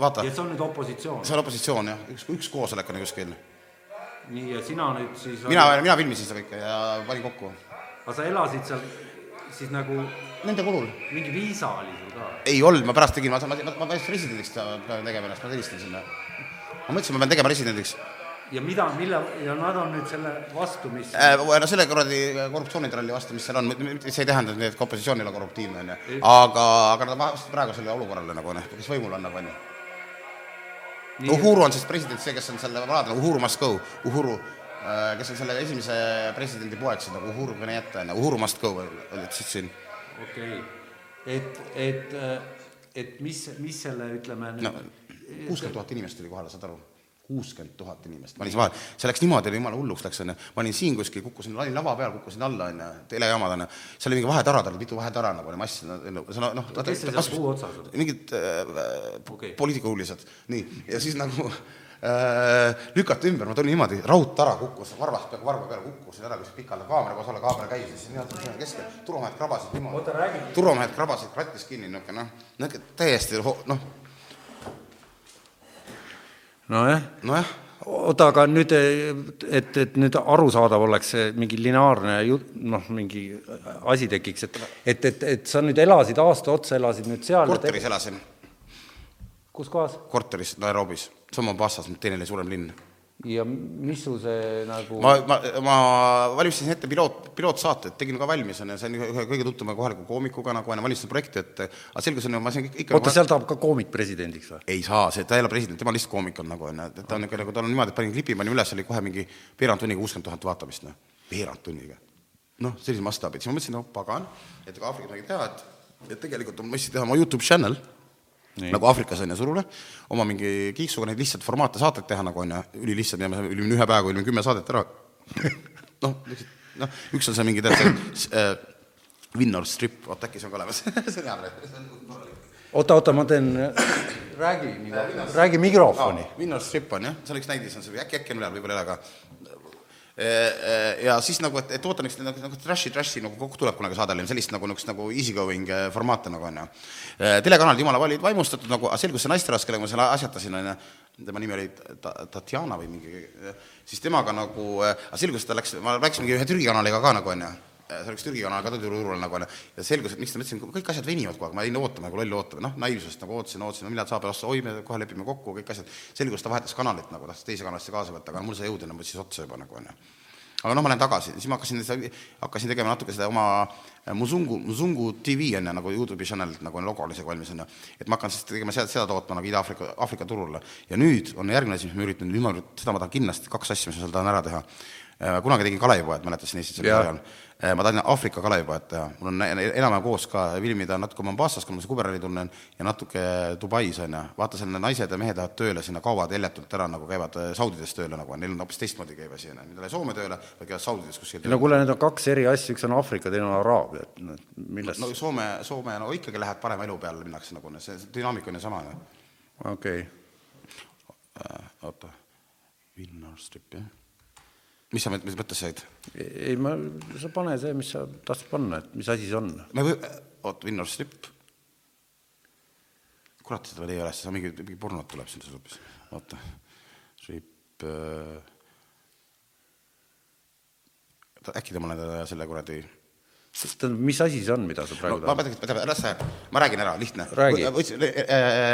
vaata ja, see on nüüd opositsioon. see on opositsioon jah, üks, üks koosolek on kuskil. nii, ja sina nüüd siis mina, mina filmisin seda kõike ja panin kokku. aga sa elasid seal siis nagu Nende kulul. mingi viisa oli sul ka? ei olnud, ma pärast tegin, ma, ma, ma, ma pean presidendiks pean tegema ennast, ma helistasin sinna. ma mõtlesin, ma pean tegema presidendiks ja mida, mille, ja nad on nüüd selle vastu, mis äh,. no selle kuradi korruptsioonitralli vastu, mis seal on, see ei tähenda, et ka opositsioon ei ole korruptiivne, onju. aga, aga nad vastasid praegu selle olukorrale nagu onju, kes võimul on nagu onju. Uhuru on siis president, see, kes on selle vanad, Uhuru must go, Uhuru, kes on selle esimese presidendi poeg siin nagu Uhuru on ju, Uhuru must go olid siis siin. okei okay., et, et, et mis, mis selle, ütleme no kuuskümmend tuhat inimest oli kohal, saad aru? kuuskümmend tuhat inimest, ma olin vahel, see läks niimoodi, jumala hulluks läks onju, ma olin siin kuskil, kukkusin, olin lava peal, kukkusin alla onju, telejaamad onju, seal oli mingi vahetara, tal oli mitu vahetara nagu oli mass, see noh, noh, kes see seal puu otsas on? mingid äh, Okei. okay. poliitikahuvilised, nii, ja siis nagu äh, lükati ümber, ma tulin niimoodi, raudtara kukkus, varvast peaaegu varva peale kukkusin ära, kus pikalt kaamera koos alla kaamera käis. Ja siis niimoodi keskel, turumehed krabasid niimoodi, turumehed krabasid kratis kinni, niisugune noh, niisugune täiesti noh, nojah, nojah, oota, aga nüüd, et, et nüüd arusaadav oleks see mingi lineaarne jut-, noh, mingi asi tekiks, et et, et, et sa nüüd elasid aasta otsa, elasid nüüd seal korteris elasin, kus kohas? Korteris Nairobis, on Mombasas, teine suurem linn ja missuguse nagu ma, ma, ma valmistasin ette piloot, pilootsaated, tegin ka valmis, on ju, see on ühe kõige tuttavama kohaliku koomikuga nagu onju, valmistasin projekti ette, aga selgus on ju, ma sain ikka oota, seal tahab ka koomik presidendiks või? ei saa, see, ta ei ole president, tema on lihtsalt koomik on nagu onju, et ta on niisugune nagu, tal on niimoodi, et panin klipi, panin üles, oli kohe mingi veerand tunniga kuuskümmend tuhat vaatamist, noh, veerand tunniga. noh, sellise mastaabi, siis ma mõtlesin, no pagan, et Aafrikas midagi teha, et et tegelikult on mõistlik teha oma Youtube channel, nagu Aafrikas on ju surule, oma mingi kiiksuga neid lihtsalt formaate saateid teha nagu on ju, ülilihtsad, ülimine ühe päevaga ülimine kümme saadet ära. noh, noh, üks on see mingi tead see äh, Winner Strip, oot äkki see on ka olemas, see on hea praegu. oota, oota, ma teen, räägi, räägi mikrofoni. Winner Strip on jah, see on üks näidis on see, äkki, äkki on üleval, võib-olla ei ole, aga ja siis nagu, et, et ootan üks nagu, nagu trash'i, trash'i nagu kokku tuleb kunagi saade, sellist nagu niisugust nagu easy going eh, formaate nagu on ju. telekanalid jumala olid vaimustatud nagu, aga selgus see naisterahvas, kellega ma selle asjatasin on ju, tema nimi oli Ta- Tatjana või mingi, siis temaga nagu, aga selgus, et ta läks, ma rääkisin mingi ühe Türgi kanaliga ka nagu on ju see oleks Türgi kanal ka turul nagu onju ja selgus, et miks ta mõtlesin, kõik asjad venivad kogu aeg, ma jäin ootama nagu loll ootama, noh naivsusest nagu ootasin, ootasin, no millal saab, oi me kohe lepime kokku kõik asjad, selgus, ta vahetas kanalit nagu tahtis teise kanalisse kaasa võtta, aga mul sai jõudu enam võttis otsa juba nagu onju. aga noh, ma lähen tagasi, siis ma hakkasin, hakkasin tegema natuke seda oma äh, Muzungu, Muzungu tv on ju nagu Youtube'i channel'it nagu on logo oli see valmis on ju, et ma hakkan siis tegema seda, seda tootma nagu Ida-Aafrika, Aafrika turule ja nüüd on järgmine asi, mis ma üritan, nüüd ma, seda ma tahan kindlasti, kaks asja, mis ma seal tahan ära teha kunagi tegin Kalevipojad, mäletasin Eestis Jaa. ajal. Ma tahan Aafrika Kalevipojad teha, mul on enam-vähem koos ka filmida natuke Mombasas, kuna ma seda Kuberali tunnen, ja natuke Dubais on ju, vaata seal need naised ja mehed lähevad tööle sinna, kaovad heljatult ära nagu käivad äh, Saudides tööle nagu, neil on hoopis teistmoodi käib asi on ju, nad ei lähe Soome tööle, vaid käivad Saudides kuskil no tööle. kuule, need on kaks eri asja, üks on Aafrika, teine on Araabia, et noh, millest no Soome, Soome no ikkagi lähed parema elu peale minnakse nagu, see see dünaamika on ju sama ju okei okay.. äh,. oota, Winner Strip jah. Mis sa mis mõttes said? ei, ma, sa pane see, mis sa tahtsid panna, et mis asi see on. me või, oot, Winner Strip. kurat, seda veel ei ole, on mingi, mingi pornot tuleb sinna hoopis, oota, Strip äh.... äkki te panete selle kuradi tähendab, mis asi see on, mida sa no, praegu ma tahad? pean, las see, ma räägin ära, lihtne. Räägi.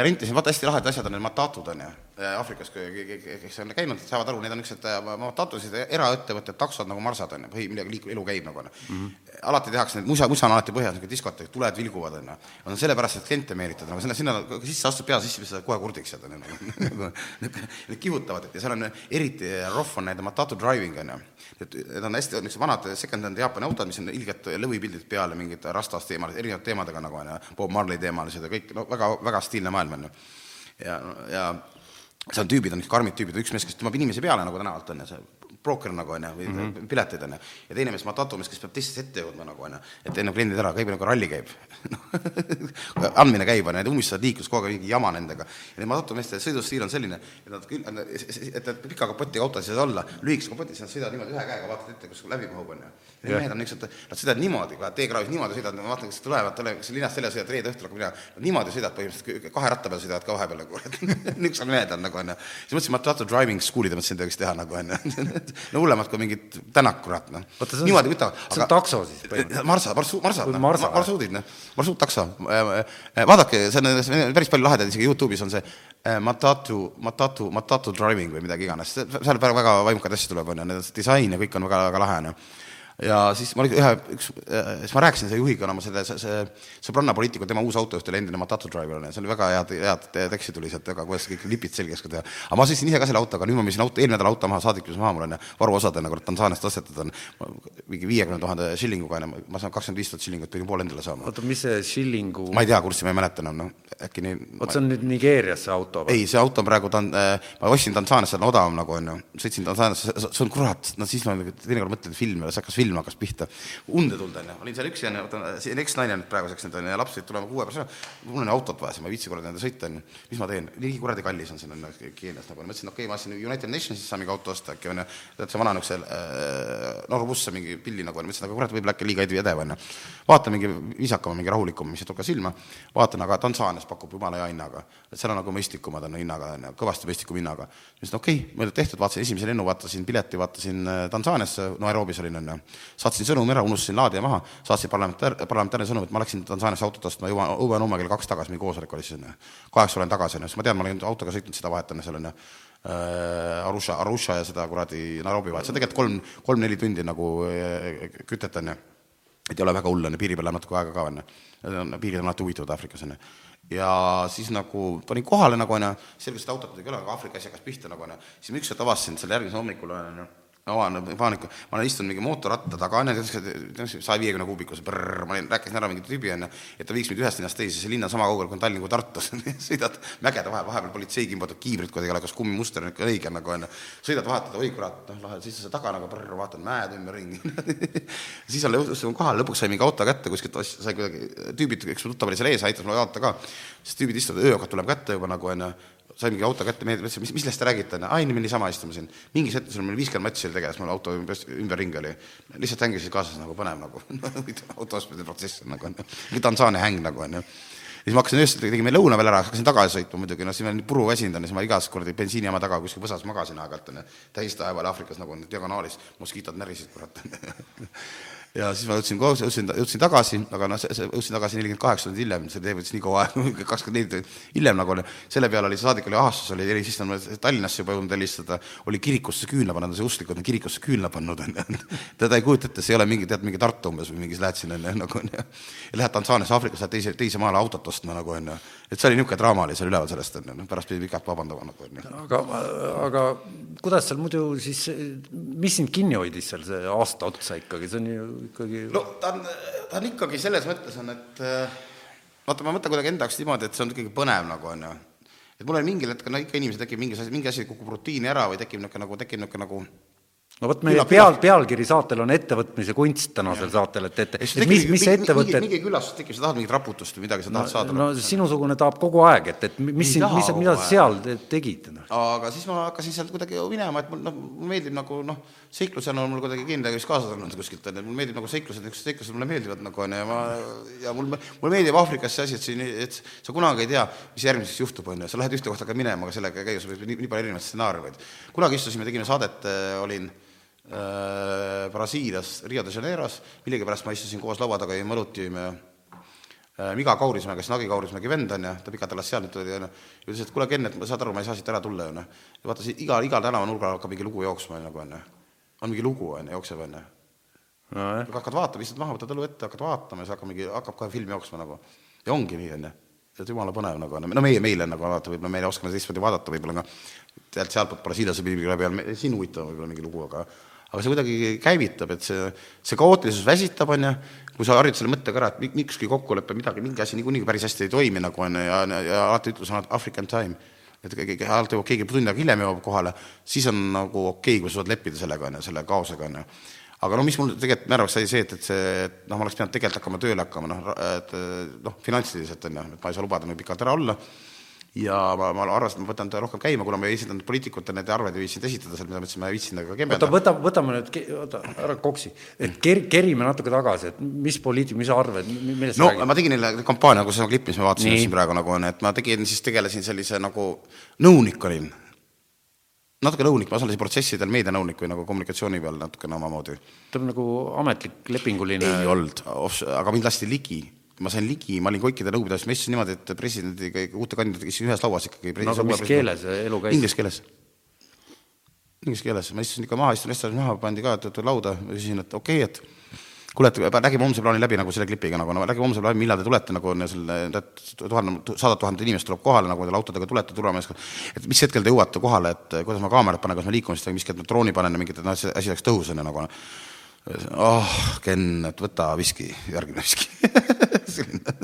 rentisin, vaata hästi lahedad asjad on need matatud on ju, Aafrikas, kes on käinud, saavad aru, need on niisugused matatusid, eraettevõtted, taksod nagu marsad on ju, või millega liik-, elu käib nagu on ju. alati tehakse need, musa, musa on alati põhjas, niisugune diskoteek, tuled vilguvad on ju. on sellepärast, et kliente meelitada, nagu sinna, sinna sisse astud pea sisse, sa saad kohe kurdiks jääda on ju. Need kihutavad ja seal on eriti rohv on need matatu driving on ju. et need on hästi niisugused vanad second-hand Jaapani autod, mis on ilged lõvipildid peal ja mingid rastas teemal, erinevate teemadega nagu on ju, Bob Marley teemalised ja kõik, no väga, väga stiilne maailm on ju. ja, ja seal tüübid on, karmid tüübid, üks mees, kes tõmbab inimesi peale nagu tänavalt on ju, see broker nagu on ju, või mm -hmm. piletid on ju, ja teine mees matatumees, kes peab teistest ette jõudma nagu on ju, et enne kliendid ära, käib nagu ralli käib noh, andmine käib on ju, need ummistavad liiklust kogu aeg mingi jama nendega. ja need matatumeeste sõidustiil on selline, et nad küll, et nad pika kapotiga autos ei saa olla, lühikese kapotis nad sõidavad niimoodi ühe käega, vaatad ette, kus läbi mahub on ju. Need mehed on niisugused, nad sõidavad niimoodi, teekraavis niimoodi sõidavad, ma vaatan, kes tulevad, tule, kas linnast välja sõidavad reede õhtul hakkab minema, niimoodi sõidavad põhimõtteliselt, kahe ratta peal sõidavad ka vahepeal nagu, niisugused mehed on nagu onju. siis mõtlesin, ma tahan driving school'i tööks teha nagu onju. no hullemad kui mingid tänak, kurat noh on- niimoodi võtavad. see on takso siis põhimõtteliselt? Marsa, Marsu, Marsa, Või Marsa? marsruudid noh, marsruuttakso. vaadake, see on see on päris palju lahedaid, isegi Youtube'is on see äh, Matatu, Matatu, Matatu driving või midagi iganes, seal väga, vaimukad asju tuleb onju, need disain ja kõik on väga, väga lahe onju ja siis ma ühe, üks, siis ma rääkisin selle juhiga oma selle, see, see sõbranna poliitiku, tema uus autojuht oli endine Matatu driver on ju, see oli väga head, head teksti tuli sealt, väga kuidas kõik lipid selgeks ka teha. aga ma sõitsin ise ka selle autoga, nüüd ma müüsin auto, eelmine nädal auto maha, saadik müüs maha mul on ju, varuosadena, kurat, Tansaaniast ostetud on mingi viiekümne tuhande shillinguga on ju, ma saan kakskümmend viis tuhat shillingut pidin poole endale saama. oota, mis see Shillingu, ma ei tea kurssi, ma ei mäleta enam, noh, äkki nii vot see on nüüd Nigeerias see auto või? ei, see auto on praegu, ta on, ma ostsin Tansaaniast, see on odavam nagu on ju, sõitsin Tansaaniasse, see on kurat, no siis ma teinekord mõtlen film, see hakkas film hakkas pihta, unde tulda onju, olin seal üksi onju, see on eksnaine nüüd praeguseks nüüd onju ja laps pidi tulema kuue pärast ära, mul on autot vaja, siis ma ei viitsi kuradi nende sõita onju, mis ma teen, nii kuradi kallis on siin onju Keenias nagu, mõtlesin, okei okay,, ma ostsin United Nationsis saan mingi auto osta äkki onju, tead see vana niisuguse äh, Norbusse mingi pilli nagu onju, mõtlesin, aga kurat, võib-olla äkki liiga edev onju, vaatan mingi viisakama, mingi rahulikum, mis ei torka silma, vaatan, aga Tansaanias pakub jumala hea hinnaga, et seal on nagu mõistlikumad on hinnaga onju, kõvasti mõistlikum hinnaga. siis no okei okay,, mõeldud tehtud, vaatasin esimese lennu, vaatasin pileti, vaatasin äh, Tansaaniasse, Nairobis olin onju, saatsin sõnumi ära, unustasin laadija maha, saatsin parlamentaar, parlamentaarne sõnum, et ma läksin Tansaaniasse autot ostma, jõuan õue homme kell kaks tagasi, mingi koosolek oli siis onju, kaheksa olen tagasi onju, siis ma tean, ma olen autoga sõitnud seda vahet onju seal onju. Äh, Arusha, Arusha ja seda kuradi Nairobi vahet, see on tegelikult kolm, kolm-neli tundi nagu äh, kütet onju. Et ei ole väga hull, on ju, piiri peal läheb natuke aega ka, on ju. piirid on alati huvitavad Aafrikas, on ju. ja siis nagu panin kohale nagu, on ju, selgus, et autot ei ole, aga Aafrika asi hakkas pihta nagu, on ju. siis ma ükskord avastasin, et selle järgmisel hommikul, on ju, avan paanika, ma olen istunud mingi mootorratta taga, on ju, saja viiekümne kuubikuse, ma olin, rääkisin ära mingi tüübi, on ju, et ta viiks mind ühest linnast teise, see linn on sama kaugel kui Tallinn kui Tartus. Sõidad mägede vahel, vahepeal politsei kimbutab kiivrit kuidagi, kas kummimuster on ikka õige nagu, on ju. sõidad vahetada, oi kurat, noh, lahe, siis sa taga nagu vaatad mäed ümberringi siis on lõpuks kohal, lõpuks sai mingi auto kätte kuskilt, sai kuidagi, tüübid, üks tuttav oli seal ees, aitas mulle jaotada ka, siis tüübid istuvad, ööga tuleb kätte juba nagu, on ju sain mingi auto kätte, meeldib, ütlesin, mis, millest te räägite, aa, inimene niisama istume siin. mingis hetkes oli meil viiskümmend matši oli tegemas, mul auto ümber, ümberringi oli. lihtsalt hängisid kaasas nagu põnev nagu auto ostmise protsess on nagu mingi Tansaania häng nagu onju. siis ma hakkasin öösel, tegime lõuna veel ära, hakkasin tagasi sõitma muidugi, noh, siis ma olin puru väsinud, siis ma igas kuradi bensiinijaama taga kuskil võsas magasin aeg-ajalt onju. täistaja peal Aafrikas nagu diagonaalis, moskiitod närisid kurat ja siis ma jõudsin, jõudsin, jõudsin tagasi, aga noh, jõudsin tagasi nelikümmend kaheksa tundi hiljem, see tee võttis nii kaua aega, kakskümmend neli tundi hiljem nagu oli, selle peale oli saadik oli ahastus, oli eri, siis ta on Tallinnasse juba jõudnud helistada, oli kirikusse küünla pannud, see usklikud on kirikusse küünla pannud, on ju. teda ei kujuta ette, see ei ole mingi, tead, mingi Tartu umbes või mingi, lähed sinna, on ju, nagu on ju. ja lähed Tansaaniasse, Aafrikas, lähed teise, teise maale autot ostma nagu on ju. Et see oli niisugune draama oli seal üleval sellest, on ju, pärast pidi pikalt vabandama nagu on ju. aga, aga kuidas seal muidu siis, mis sind kinni hoidis seal see aasta otsa ikkagi, see on ju ikkagi no ta on, ta on ikkagi selles mõttes on, et vaata, ma mõtlen kuidagi enda jaoks niimoodi, et see on ikkagi põnev nagu on ju. et mul oli mingil hetkel, no ikka inimesel tekib mingi asi, mingi asi kukub rutiini ära või tekib niisugune nagu, tekib niisugune nagu no vot, meie peal, pealkiri saatel on ettevõtmise kunst tänasel saatel, et, et, et mis, mis see ettevõte mingi, mingi küllastus tekib, sa tahad mingit raputust või midagi, sa tahad saada no sinusugune tahab kogu aeg, et, et mis mis, mida sa seal tegid no.? aga siis ma hakkasin sealt kuidagi minema, et mul noh, mulle meeldib nagu noh, seiklusena on mul kuidagi kindlasti kaasas olnud kuskilt, on ju, mulle meeldib nagu seiklused, niisugused seiklused mulle meeldivad nagu on ju, ja ma, ja mul, mulle meeldib Aafrikas see asi, et siin, et sa kunagi ei tea, mis järgmiseks juhtub, on ju, sa lähed ühte kohta ka minema, aga sellega ei käi, sul võib nii, nii palju erinevaid stsenaariumeid. kunagi istusime, tegime saadet äh,, olin Brasiilias, Rio de Janeiros, millegipärast ma istusin koos laua taga, jõime õlut, jõime äh, Miga Kaurismäe, kes on Agi Kaurismägi vend, on ju, ta pikalt elas seal, nüüd tuli, on ju, ja ütles, et kuule, Ken, et saad aru, ma ei saa siit ära tulla, on ju. ja vaata, siit igal, igal tänavanurgal hakkab mingi lugu jooksma, nagu on ju. on mingi lugu, on ju, jookseb, on ju. hakkad vaatama, istud maha, võtad õlu ette, hakkad vaatama ja siis hakkab mingi, hakkab kohe film jooksma nagu. ja ongi nii, on ju. et jumala põnev nagu on, no meie, meile nagu vaata, võib-olla meie oskame teistmoodi vaadata võib-olla, aga tead, sealtpoolt Brasiiliase pilviga peal, siin huvitav võib-olla mingi lugu, aga aga see kuidagi käivitab, et see, see kaootilisus väsitab, on ju, kui sa harjud selle mõttega ära, et mikski kokkulepe, midagi, mingi asi niikuinii päris hästi ei toimi nagu on ju, ja, ja, ja alati ütlus on African time, et alati jõuab keegi tund aega hiljem jõuab kohale, siis on nagu okei okay,, kui sa saad leppida sellega, on ju, selle kaosega, on ju. aga no mis mul tegelikult määravaks sai see, et, et see, et noh, ma oleks pidanud tegelikult hakkama tööle hakkama, noh, et noh, finantsiliselt on ju, et ma ei saa lubada nii pikalt ära olla ja ma, ma et ma võtan ta rohkem käima, kuna ma ei esitanud poliitikutele neid arveid ei viitsinud esitada seal, mida ma ei viitsinud ka kembeda. oota, võta, võtame nüüd, oota, ära koksi, et ker-, kerime natuke tagasi, et mis poliitik, mis arved, millest no ma tegin neile kampaania, kus see klipp, mis ma vaatasin siin praegu nagu on, et ma tegin, siis tegelesin sellise nagu nõunik olin. natuke nõunik, ma osalesin protsessidel meedianõunik või nagu kommunikatsiooni peal natukene omamoodi. ta on nagu ametlik lepinguline ei olnud, aga mind lasti ligi ma sain ligi, ma olin kõikide nõupidajast, ma istusin niimoodi, et presidendiga, uute kandidaatidega istusin ühes lauas ikkagi. no aga mis keeles elu käis? Inglise keeles. inglise keeles, ma istusin ikka maha, istun restaurannis maha, pandi ka lauda ja küsisin, et okei okay,, et kuule, et räägime homse plaani läbi nagu selle klipiga nagu, no räägime homse plaani, millal te tulete nagu on selle, tuhat, sada tuhandet inimest tuleb kohale nagu te autodega tulete, turvameeskond, et mis hetkel te jõuate kohale, et kuidas ma kaamerat panen, kas ma liikumist või mis hetkel ma drooni panen ja mingit, et noh, see asi oleks tõhus on ju nagu oh, Ken, et võta viski, järgmine viski. Selline,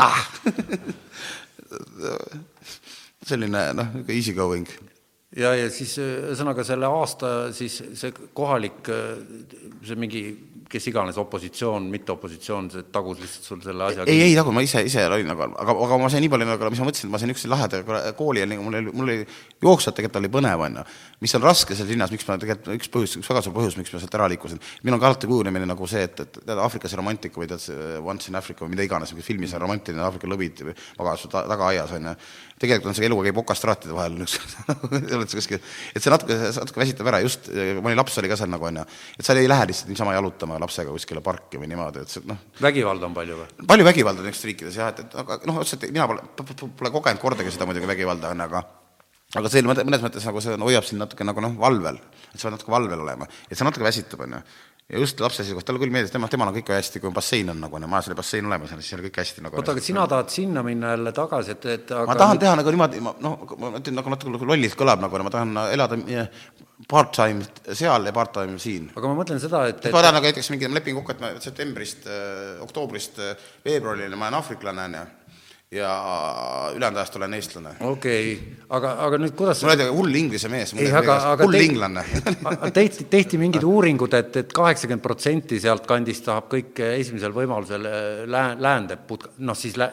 ah. Selline noh, niisugune easy going. Ja, ja siis ühesõnaga selle aasta siis see kohalik, see mingi, kes iganes opositsioon, mitte opositsioon, see tagus lihtsalt sul selle asja ei, ei tagu, ma ise, ise olin nagu, aga, aga ma sain nii palju nagu, mis ma mõtlesin, et ma sain niisuguse laheda kooli ja mul oli, mul oli jooksvalt tegelikult oli põnev, on ju. mis on raske seal linnas, miks ma tegelikult, üks põhjus, üks väga suur põhjus, miks ma sealt ära liikusin, minul on ka alati kujunemine nagu see, et, et tead, Aafrikas romantika või tead see Once in Africa või mida iganes, mingi filmis on romantiline Aafrika lõvid magas su ta- tagaaias, on ju. Tegelikult on see eluga käib okastraatide vahel, oled sa kuskil, et see natuke, natuke väsitab ära, just, mõni laps oli ka seal nagu on ju, et sa ei lähe lihtsalt niisama jalutama lapsega kuskile parki või niimoodi, et see noh, vägivalda on palju või? palju vägivalda on niisugustes riikides jah, et, et aga noh, otseselt mina pole, pole kogenud kordagi seda muidugi vägivalda on, aga aga see mõne- mõnes mõttes nagu see hoiab sind natuke nagu noh, valvel, et sa pead natuke valvel olema, et see natuke väsitab, on ju ja just lapse seisukohast, talle küll meeldis, tema, temal on kõik hästi, kui bassein on nagu majas oli bassein olemas siis oli kõik hästi nagu oota, aga sina tahad sinna minna jälle tagasi, et, et aga ma tahan teha nagu niimoodi, ma noh, ma ütlen nagu natuke nagu lollilt kõlab nagu, ma tahan elada eh, part-time seal ja part-time siin. aga ma mõtlen seda, et, et ma tahan nagu näiteks mingi lepingu kokku, et ma septembrist äh,, oktoobrist äh, veebruarini ma olen aafriklane, on ju, ja ülejäänud ajast olen eestlane. okei okay., aga, aga nüüd kuidas mul oli hull inglise mees, ei, hull inglane tehti, tehti mingid uuringud, et, et kaheksakümmend protsenti sealt kandist tahab kõik esimesel võimalusel äh, lää-, läände put-, noh siis lä-,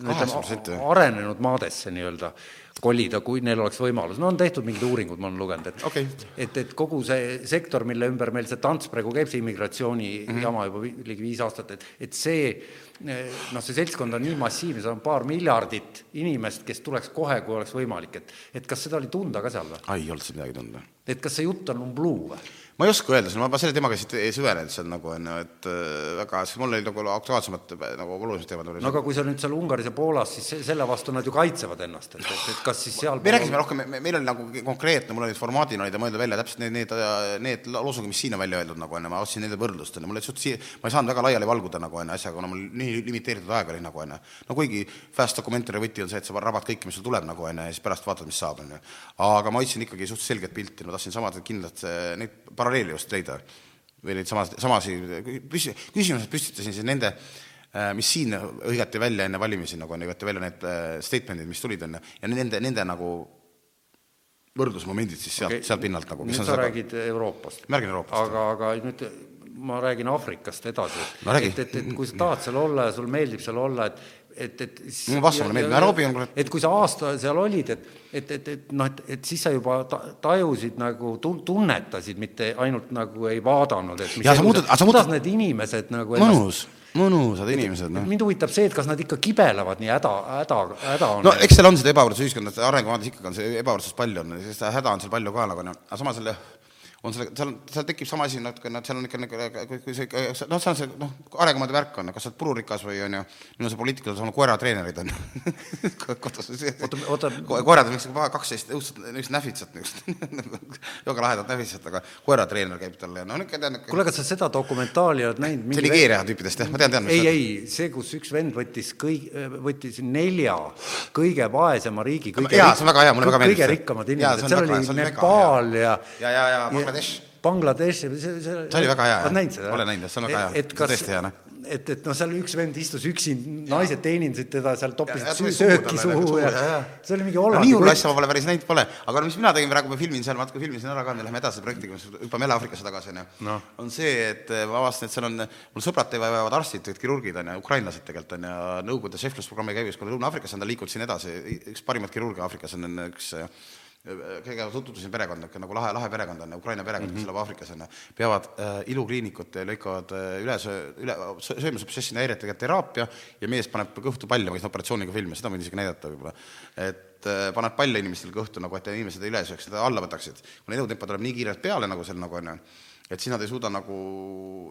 ütleme 80%, jah. arenenud maadesse nii-öelda kolida, kui neil oleks võimalus, no on tehtud mingid uuringud, ma olen lugenud, et Okei. et, et kogu see sektor, mille ümber meil see tants praegu käib, see immigratsiooni mm. -hmm. juba ligi viis aastat, et, et see noh, see seltskond on nii massiivne, seal on paar miljardit inimest, kes tuleks kohe, kui oleks võimalik, et et kas seda oli tunda ka seal või? ei olnud seal midagi tunda. et kas see jutt on umbluu või? Ma ei oska öelda, ma ma selle teemaga siit ei süvenenud seal nagu on ju, et äh, väga, siis mul oli nagu aktuaalsemad nagu olulisemad teemad no aga kui sa nüüd seal Ungaris ja Poolas, siis se- selle vastu nad ju kaitsevad ennast, et, et, et kas siis seal me rääkisime rohkem, meil oli nagu konkreetne, mul olid formaadina olid mõeldud välja täpselt need, need, need loosungid, mis siin on välja öeldud nagu onju, ma ostsin nende võrdlust onju, mul oli suht sii-, ma ei saanud väga laiali valguda nagu onju asjaga, kuna mul nii limiteeritud aeg oli nagu onju. no kuigi fast documentary võti on see, et sa rabad kõike, mis sul tuleb nagu onju ja siis pärast vaatad, mis saab onju. aga ma hoidsin ikkagi suht selget pilti, ma tahtsin samad kindlalt eh, neid paralleele just leida või neid samas, samasi püsi-, küsimused püstitasin siis nende äh, mis siin hõigati välja enne valimisi nagu on, hõigati välja need äh, statement'id, mis tulid onju, ja nende, nende nagu võrdlusmomendid siis sealt okay., sealt pinnalt nagu, nüüd on sa seda räägid Euroopast. Ma räägin Euroopast, aga, aga nüüd ma räägin Aafrikast edasi No et, et, et kui sa tahad seal olla ja sul meeldib seal olla, et et, et vastu mulle meeldib. Nairobi on kurat- et kui sa aasta seal olid, et et, et, et noh, et, et siis sa juba ta, tajusid nagu tun-, tunnetasid, mitte ainult nagu ei vaadanud, et Jaa, sa aga sa kuidas muutud- need inimesed nagu mõnus, mõnusad inimesed, noh. mind huvitab see, et kas nad ikka kibelevad nii häda, häda, häda on no eks seal on seda ebavõrdsust ühiskonnas, arengumaades ikkagi on see ebavõrdsus palju on, sest seda häda on seal palju ka nagu aga samas jälle on selle, seal, seal tekib sama asi natuke, noh, seal on ikka nagu, kui, kui see, noh, see on see, noh, arengumaade värk on, kas sa oled pururikas või on ju, meil on see poliitikud on olnud koeratreenerid on ju. kodus Oota, oota. Ko- koerad on niisugused kaksteist õudset, niisugused näfitsat niisugust, väga lahedat näfitsat, aga koeratreener käib tal ja no niisugune tead, niisugune kuule, kas sa seda dokumentaali oled näinud? see Nigeeria tüüpidest jah, ma tean, tean. ei, ei, see, kus üks vend võttis kõig-, võttis nelja kõige vaesema riigi kõige Jaa, see on väga hea, mulle väga meeldis kõige see. rikkamad Jaa, see inimesed, on seal oli väga Nepaal ja ja, ja, ja Bangladesh. Bangladesh, see, see See oli väga hea, jah. Olen näinud, see on väga hea. et See on kas tõesti hea, noh. et, et noh, seal üks vend istus üksi, naised teenindasid teda seal, Ja- toppisid sööki talle, suhu ja ja- ja. see oli mingi no Hollandi nii hullu asja ma pole päris näinud pole, aga mis mina tegin praegu, ma filmin seal, ma natuke filmisin ära ka, me läheme edasi projektiga, mis hüppame jälle Aafrikasse tagasi, onju No.. on see, et eh, ma avastasin, et seal on, mul sõbrad teevad arstid, kirurgid on ju, ukrainlased tegelikult on ju, Nõukogude šeflusprogrammi käigus, kuna Lõuna-Aafrikasse on ta liikunud siin edasi, üks parimaid kirurge Aafrikas on üks eh, kõigepealt tutvusin perekonda, niisugune nagu lahe, lahe perekond on, Ukraina perekond mm, -hmm. kes elab Aafrikas on ju, peavad äh, ilukliinikut, lõikavad äh, üle söö-, üle, söömisobsessi häiretega teraapia ja mees paneb kõhtu palle, ma käisin operatsiooniga filmi, seda võin isegi näidata võib-olla. et äh, paneb palle inimestele kõhtu nagu, et inimesed ei üle sööks, seda alla võtaksid. kuna elutempo tuleb nii kiirelt peale nagu seal nagu on ju, et siis nad ei suuda nagu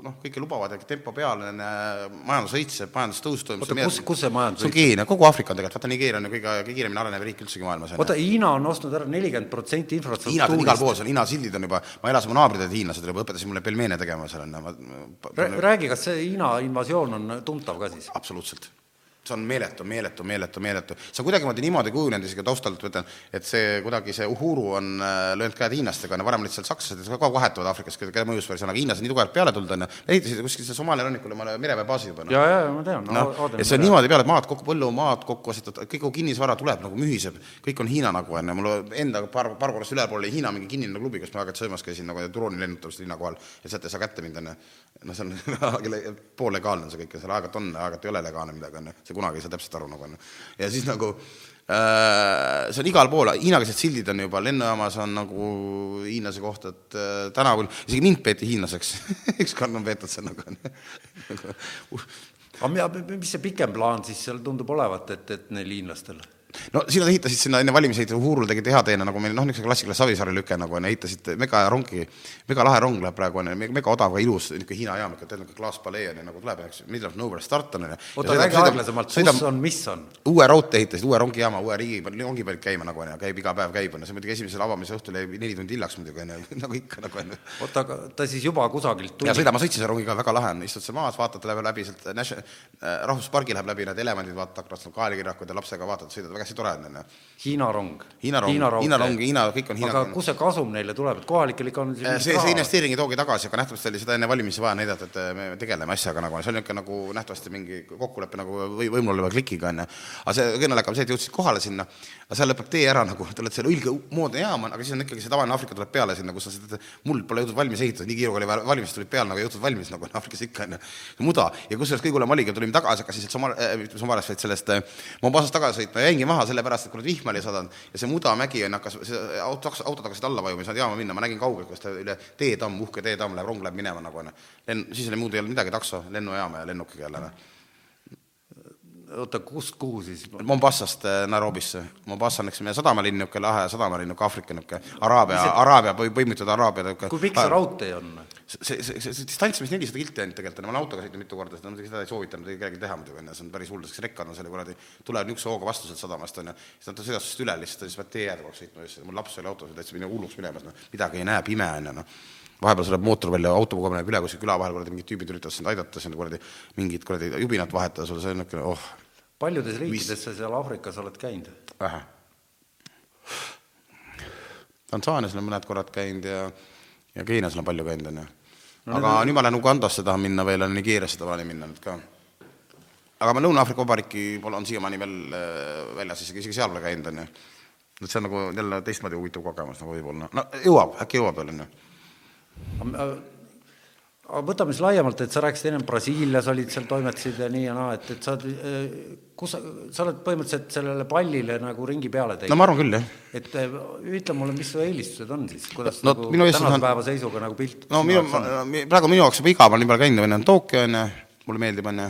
noh, kõike lubavad ja tempo peal on äh, majandus õitseb, majandustõus toimub. oota, kus, kus see majandus on Keenia, kogu Aafrika on tegelikult, vaata Nigeeria on ju kõige, kõige kiiremini arenev riik üldsegi maailmas. oota, Hiina on ostnud ära nelikümmend protsenti Hiinad on igal infrastruktuurist. pool seal, Hiina sildid on juba, ma elasin, mu naabrid olid hiinlased, juba õpetasid mulle pelmeene tegema seal ma räägi, kas see Hiina invasioon on tuntav ka siis? absoluutselt see on meeletu, meeletu, meeletu, meeletu. see on kuidagimoodi niimoodi kujunenud, isegi taustalt ütlen, et see kuidagi see Uhuru on äh, löönud käed hiinlastega, no varem olid seal sakslased, kes aeg vahetuvad Aafrikas, keda mõjusfääris on, aga hiinlased nii tugevalt peale tulnud on ju, ehitasid kuskil seal Somaalia rannikul omale mereväebaasi juba noh. ja, ja, ja ma tean no, noh, et see on niimoodi peale, et maad kokku, põllumaad kokku ostetud, kogu kinnisvara tuleb nagu mühiseb, kõik on Hiina nagu onju, mul enda paar, paar korrast ülepool oli Hiina mingi kinnine klubi, kus ma aeg-ajalt söömas käisin nagu drooni lennutamisel linna kohal ja sealt ei saa kätte mind onju. noh, see on poollegaalne on see kõik ja seal aeg-ajalt on, aeg-ajalt ei ole legaalne midagi onju, see kunagi ei saa täpselt aru nagu onju. ja siis nagu äh, see on igal pool, hiinlased sildid on juba lennujaamas on nagu hiinlase kohta, et äh, tänavul isegi mind peeti hiinlaseks ükskord on peetud see nagu onju aga mi- mis see pikem plaan siis seal tundub olevat, et, et neil hiinlastel? No siin nad ehitasid sinna enne valimisi Uhurul tegid hea teene nagu meil noh, niisugune klassikaline Savisaare lüke nagu on, ehitasid mega rongi, mega lahe rong läheb praegu on ju, mega odav ja ilus niisugune Hiina jaam ikka, tead niisugune klaaspalee on ju nagu tuleb ja eks middle of nowhere start on on ju. oota, räägi aeglasemalt, kus on, mis on? uue raudtee ehitasid, uue rongijaama, uue riigi, rongi panid käima nagu on ju, käib iga päev käib on ju, see muidugi esimesel avamise õhtul jäi neli tundi hiljaks muidugi on ju, nagu ikka nagu on ju oota, aga ta siis juba kusagilt ja tuli? sõida, ma sõitsin selle rongiga, väga lahe on, istud seal maas, vaatad läbi, läbi sealt Nation-, rahvuspargi läheb läbi need elevandid, vaatad aknast, kaelkirjakud ja lapsega vaatad, sõidad, väga hästi tore on, on ju. Hiina rong. Hiina rong, Hiina rong, Hiina, kõik on Hiina aga kust see kasum neile tuleb, et kohalikel ikka on siis see, see raha? investeering ei toogi tagasi, aga nähtavasti oli seda enne valimisi vaja näidata, et me tegeleme asjaga nagu, see oli niisugune nagu nähtavasti mingi kokkulepe nagu või võimul oleva klikiga onju. aga see kõige naljakam see, et jõudsid kohale sinna, aga seal lõpeb tee ära nagu, te olete seal õige moodne jaam on, aga siis on ikkagi see tavaline Aafrika tuleb peale sinna, kus sa seda muld pole jõudnud valmis ehitada, nii kiire kui oli vaja- valimised tulid peale nagu ei jõudnud valmis nagu Aafrikas ikka onju. muda ja kusjuures kõige hullem oligi, tulime tagasi, hakkasin sealt Somaal- äh,, Somaaliast, vaid sellest äh, Mombasast tagasi sõitma jäingi maha sellepärast, et kurat vihma oli sadanud ja see mudamägi on, hakkas, auto, autod hakkasid alla vajuma, ei saanud jaama minna, ma nägin kaugelt, kuidas ta üle teetamm, uhke teetamm läheb, rong läheb minema nagu onju. lenn, siis oli muud ei olnud midagi, takso, lennujaama ja lennukiga jälle noh. oota, kust, kuhu siis? Mombasast äh, Nairobisse, Mombasa on üks meie sadamalinn, niisugune lahe sadamalinn, niisugune Aafrika niisugune Araabia, Araabia, põimitud Araabia niisugune kui pikk see raudtee on? see, see, see, see distants, mis nelisada kilti ainult tegelikult on, ma olen autoga sõitnud mitu korda, seda muidugi seda ei soovitanud kellelgi teha muidugi onju, see on päris hull, sest rekkad on selle kuradi, tulevad niisuguse hooga vastu sealt sadamast onju, siis nad sõidavad sinust üle lihtsalt, siis pead tee ääre kogu aeg sõitma mul laps oli autos, täitsa mine hulluks minemas, noh, midagi ei näe, pime on ju noh. Vahepeal tuleb mootor välja, auto kogu aeg läheb üle kuskil küla vahel, kuradi mingid tüübid üritavad sind aidata, sind kuradi mingit kuradi jubinat vahetada sulle, see on niisugune oh, paljudes riikides sa seal Aafrikas oled käinud? vähe. Tansaanias olen mõned korrad käinud ja, ja Keenias olen palju käinud, onju. aga ma lähen Ugandasse tahan minna veel, Nigeeriasse tahan minna nüüd ka. aga ma Lõuna-Aafrika Vabariiki pole, on siiamaani veel äh, väljas, isegi, isegi seal pole käinud, onju. et see on nagu jälle teistmoodi huvitav kogemus nagu võib-olla, no jõuab, äkki jõuab veel, onju. Aga võtame siis laiemalt, et sa rääkisid ennem Brasiilias olid seal, toimetasid ja nii ja naa, et, et sa oled, kus sa, sa oled põhimõtteliselt sellele pallile nagu ringi peale teinud. No ma arvan küll, jah. et eh, ütle mulle, mis su eelistused on siis, kuidas No nagu tänase on- päeva seisuga nagu pilt no minu praegu minu jaoks juba igav on nii palju käinud, on Tokyo on ju, mulle meeldib on ju,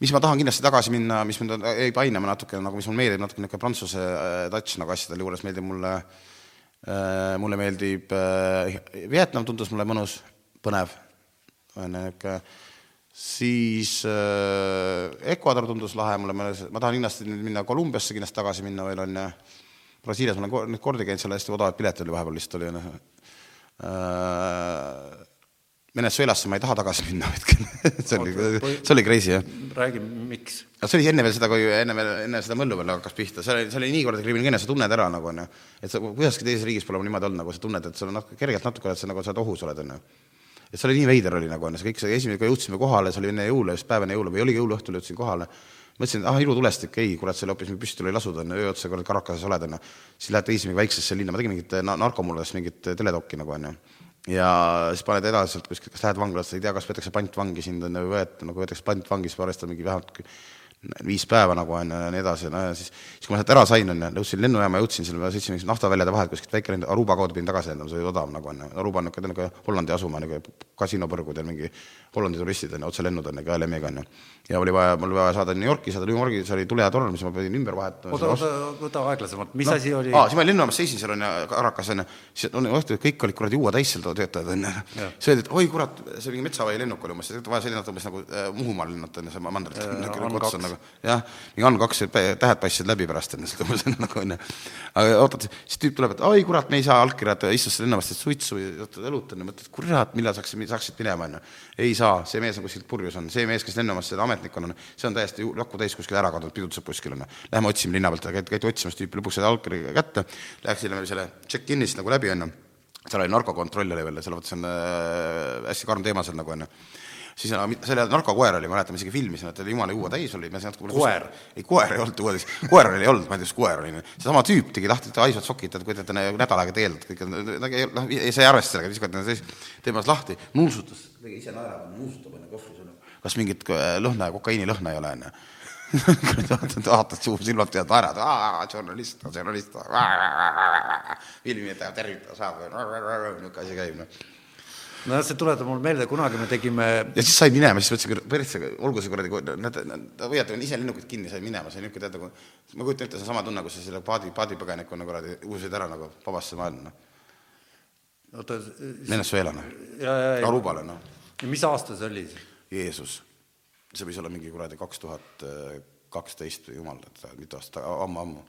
mis ma tahan kindlasti tagasi minna, mis mind jäi painama natuke nagu, mis mulle meeldib natuke niisugune prantsuse äh, touch nagu asjade juures meeldib mulle äh,, mulle meeldib äh,, Vietnam tundus mulle mõnus, põnev, niisugune, siis äh, Ecuador tundus lahe mulle, ma tahan kindlasti nüüd minna Kolumbiasse kindlasti tagasi minna veel on ju, Brasiilias ma olen nüüd kordi käinud seal hästi odavad piletid oli vahepeal lihtsalt oli noh äh, Venezuelasse ma ei taha tagasi minna hetkel see oli, see oli crazy jah. räägi, miks? see oli enne veel seda, kui enne veel, enne seda mõllu veel hakkas pihta, see oli, see oli nii kuradi kriminaalne, sa tunned ära nagu onju. et sa üheski teises riigis pole niimoodi olnud, nagu sa tunned, et sul on natuke, kergelt natuke oled sa nagu, sa oled ohus oled onju. Et see oli nii veider oli nagu onju, see kõik, see esimene, kui jõudsime kohale, see oli enne jõule, just päev enne jõule või oligi jõuluõhtul jõudsin kohale mõtlesin, et ah, ilutulestik, ei, kurat, see oli hoopis püstol ei lasud, onju, öö otsa kuradi Caracases oled, onju. siis lähed mingi väiksesse linna, ma tegin mingit na- narkomullas mingit teledokki nagu, onju. ja siis paned edasi sealt kuskilt, kas lähed vanglasse, ei tea, kas võetakse pantvangi sind, onju, või võet-, nagu võetakse pantvangi, siis ma arvestan mingi vähemalt viis päeva nagu on ju ja nii edasi, no ja siis, siis kui ma sealt ära sain, on ju, jõudsin lennujaama, jõudsin sinna, sõitsin mingis naftaväljade vahelt kuskilt väike lend, Aruba kaudu pidin tagasi lendama, see oli odavam nagu on ju, Aruba on niisugune nagu Hollandi asumaa, nagu kasinopõrgud ja mingi Hollandi turistid on ju, otselennud on ju, KLM-iga on ju. ja oli vaja, mul oli vaja saada New Yorki, saada New Yorgi, see oli tule ja torm, siis ma pidin ümber vahetama. oota, oota, võta aeglasemalt, mis no, asi oli? aa, siis ma lennujaamas, seisin seal on ju, Karakas on ju, siis on õhtul kõik olid kuradi juua täis seal töötajad on ju. siis öeldi, et oi kurat, see mingi Metsavai lennuk oli umbes, vaja see lennata umbes nagu äh, Muhumaal lennata on ju, see mandrit. On2. nagu jah, mingi on kaks tähed paistsid läbi pärast enne seda umbes nagu onju. aga ootad, siis tüüp tuleb, et oi kurat, me ei saa allkirja, et istus seal lennuvast suitsu ja õlut onju, mõtled, kurat, millal saaks, saaksid minema onju. ei saa, see mees on kuskilt purjus on, see mees, kes lennujamas seda ametnik on, see on täiesti lakku täis kuskil ära kadunud, pidutseb kuskil onju. Lähme otsime linna pealt, käidi, käidi otsimas tüüpi, lõpuks sai allkirja kätte, läksime selle check-in'ist nagu läbi onju. Seal oli narkokontroll oli veel ja vot see on äh, hästi karm teema seal nagu onju siis selle narkokoer oli, ma mäletan, isegi filmisin, et oli jumala juua täis oli. koer? ei, koer ei olnud täis, koer oli ei olnud, ma ei tea, mis koer oli. seesama tüüp tegi, tahtis haisvad sokid, et kui te nädal aega teeldud, kõik, noh, ei arvesta sellega, viskad teemas lahti, nuusutas, tegi ise naerab, nuusutab enne kohvris, kas mingit äh, lõhna, kokaiinilõhna ei ole, onju vaatad suhu silmad pead naerad, journalist, journalist, filmi tervitada saab, niisugune asi käib, noh no see tuletab mulle meelde, kunagi me tegime ja siis sain minema, siis mõtlesin, persse, olgu see kuradi, nad, nad hoiatavad ise lennukit kinni, sain minema, see on niisugune, tead, nagu ma kujutan ette, see on sama tunne, kus sa selle paadi, paadipõgenikuna kuradi ujusid ära nagu vabasse maailma, noh. oota. Venezuela, noh. Arubale, noh. ja mis aasta see oli? Jeesus. see võis olla mingi kuradi kaks tuhat kaksteist või jumal, et mitu aastat, ammu-ammu.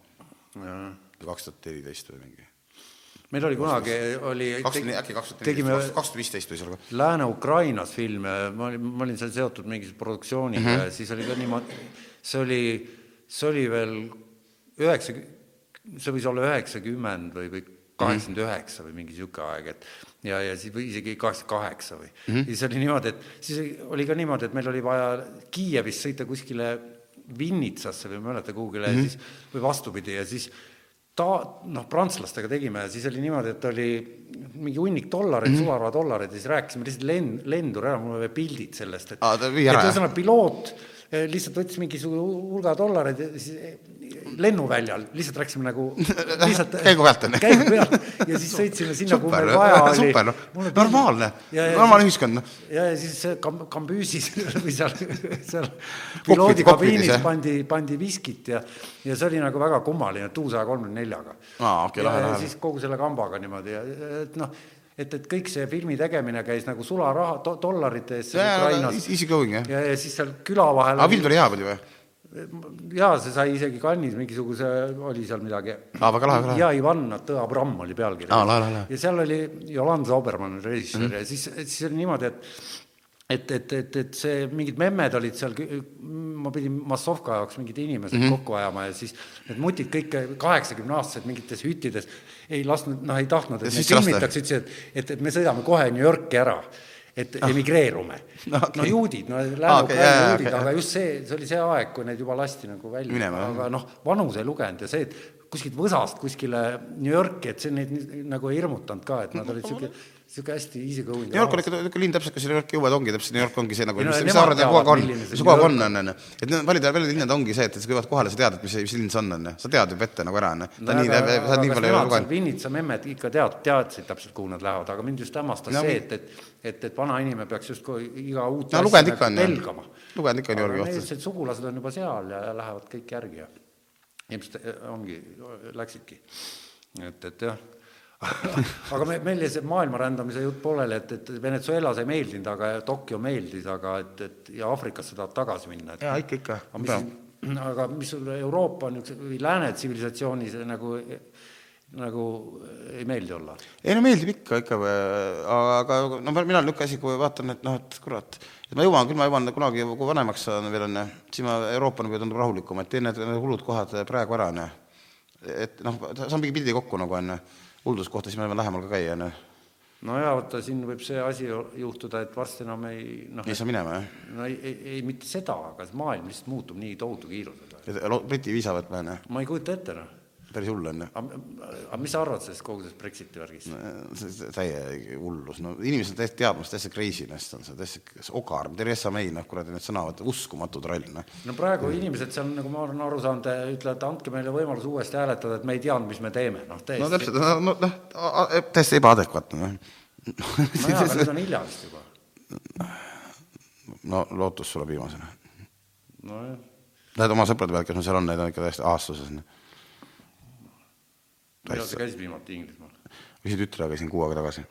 kaks tuhat neliteist või mingi meil oli kunagi, oli äkki kaks tuhat neliteist, kaks tuhat viisteist võis olla. Lääne-Ukrainas filme, ma olin, ma olin seal seotud mingi produktsiooniga mm -hmm. ja siis oli ka niimoodi, see oli, see oli veel üheksa, see võis olla üheksakümmend või, või kaheksakümmend üheksa või mingi niisugune aeg, et ja, ja siis või isegi kaheksakümmend kaheksa või mm. -hmm. siis oli niimoodi, et siis oli ka niimoodi, et meil oli vaja Kiievist sõita kuskile Vinnitsasse või ma ei mäleta kuhugile mm -hmm. ja siis, või vastupidi, ja siis ta-, noh, prantslastega tegime siis oli niimoodi, et oli mingi hunnik dollareid mm, -hmm. sularahadollareid ja siis rääkisime lihtsalt lend-, lendur ära, mul oli pildid sellest, et ühesõnaga piloot lihtsalt võttis mingisuguse hulga dollareid siis eh, lennuväljal, lihtsalt rääkisime nagu lihtsalt käigu pealt on ju. käigu pealt ja siis sõitsime sinna, kuhu meil vaja oli. super, normaalne, normaalne ühiskond, noh. ja, ja siis kam-, kambüüsis või seal, seal piloodi kabiinis pandi, pandi viskit ja ja see oli nagu väga kummaline, Two saja kolmekümne neljaga. aa, okei, lahe, lahe. siis kogu selle kambaga niimoodi ja et noh, et, et kõik see filmi tegemine käis nagu sularaha do,, dollarite eest Ukrainas. Easy going, jah. ja, ja siis seal küla vahel aga pilt oli hea palju või? jaa, see sai isegi Cannes'is mingisuguse, oli seal midagi. aa, väga lahe, väga lahe. ja Ivan Tõe Abram oli pealkiri. ja seal oli Yolanda Obermann režissöör mm -hmm. ja siis, siis oli niimoodi, et et, et, et, et see, mingid memmed olid seal, ma pidin Massovka jaoks mingid inimesed mm -hmm. kokku ajama ja siis need mutid kõik kaheksakümneaastased mingites hüttides ei lasknud, noh, ei tahtnud, et neid filmitaks, ütlesid, et, et, et me sõidame kohe New Yorki ära et ah. emigreerume no,. Okay. no juudid, no Lääne-Ukraina okay, juudid okay., aga just see, see oli see aeg, kui neid juba lasti nagu välja, aga noh, vanus ei lugenud ja see, et kuskilt Võsast kuskile New Yorki, et see neid nagu ei hirmutanud ka, et nad olid niisugune niisugune hästi easy going. New York on ikka niisugune linn täpselt, kus New Yorki jõuad, ongi täpselt, New York ongi see nagu, mis, mis sa arvad, kogu aeg on, mis kogu aeg on, on, on. et need paljud, paljud linnad ongi see, et sa kõigepealt kohale, sa tead, et mis, mis linn see on, on ju. sa tead juba ette nagu ära, on ju. ta nii, sa oled nii palju lugenud. Vinnitsa memmed ikka tead, teadsid täpselt, kuhu nad lähevad, aga mind just hämmastas see, et, et et, et vana inimene peaks justkui iga uut no, asja nagu pelgama. lugenud ikka on New Yorgi kohta. sugulased on juba seal ja, ja lähevad kõik järgi ja ilmselt ongi, läksidki. et, et jah aga me, meil jäi see maailma rändamise jutt pooleli, et, et Venezuelas ei meeldinud, aga Tokyo meeldis, aga et, et ja Aafrikasse tahab tagasi minna. jaa, ikka, ikka. aga mis, aga mis sul Euroopa niisuguse või lääne tsivilisatsioonis nagu nagu ei meeldi olla? ei no meeldib ikka, ikka, aga no mina olen niisugune asi, kui vaatan, et noh, et kurat, et ma jõuan, küll ma jõuan kunagi, kui vanemaks saan veel, on ju, siis ma, Euroopa nagu tundub rahulikum, et teen need hullud kohad praegu ära, on ju. et noh, saan mingi pildi kokku nagu, on ju hulluskohta, siis me võime lähemal ka käia, on ju. no jaa, vaata siin võib see asi juhtuda, et varsti enam ei noh ei saa minema, jah? no ei, ei, ei mitte seda, aga maailm lihtsalt muutub nii tohutu kiirusega. Briti viisa võtma, on ju? ma ei kujuta ette, noh päris hull on ju. aga mis sa arvad sellest kogu sellest Brexiti värgist? see see täie hullus, no inimesed on täiesti teadmast, täiesti craziness on see, täiesti ogar, Theresa May, noh kuradi need sõnavõtud, uskumatu troll, noh. no praegu inimesed seal, nagu ma olen aru saanud, ütlevad, andke meile võimalus uuesti hääletada, et me ei teadnud, mis me teeme, noh no täiesti täpselt, no noh, täiesti ebaadekvaatne, noh. no jaa, aga nüüd on hilja vist juba. no lootus sureb viimasena. nojah, Lähed oma sõprade pealt, kes mul seal on, need on ikka täiesti aastases. Millal sa käisid viimati Inglismaal? käisin tütrega, käisin kuu aega tagasi.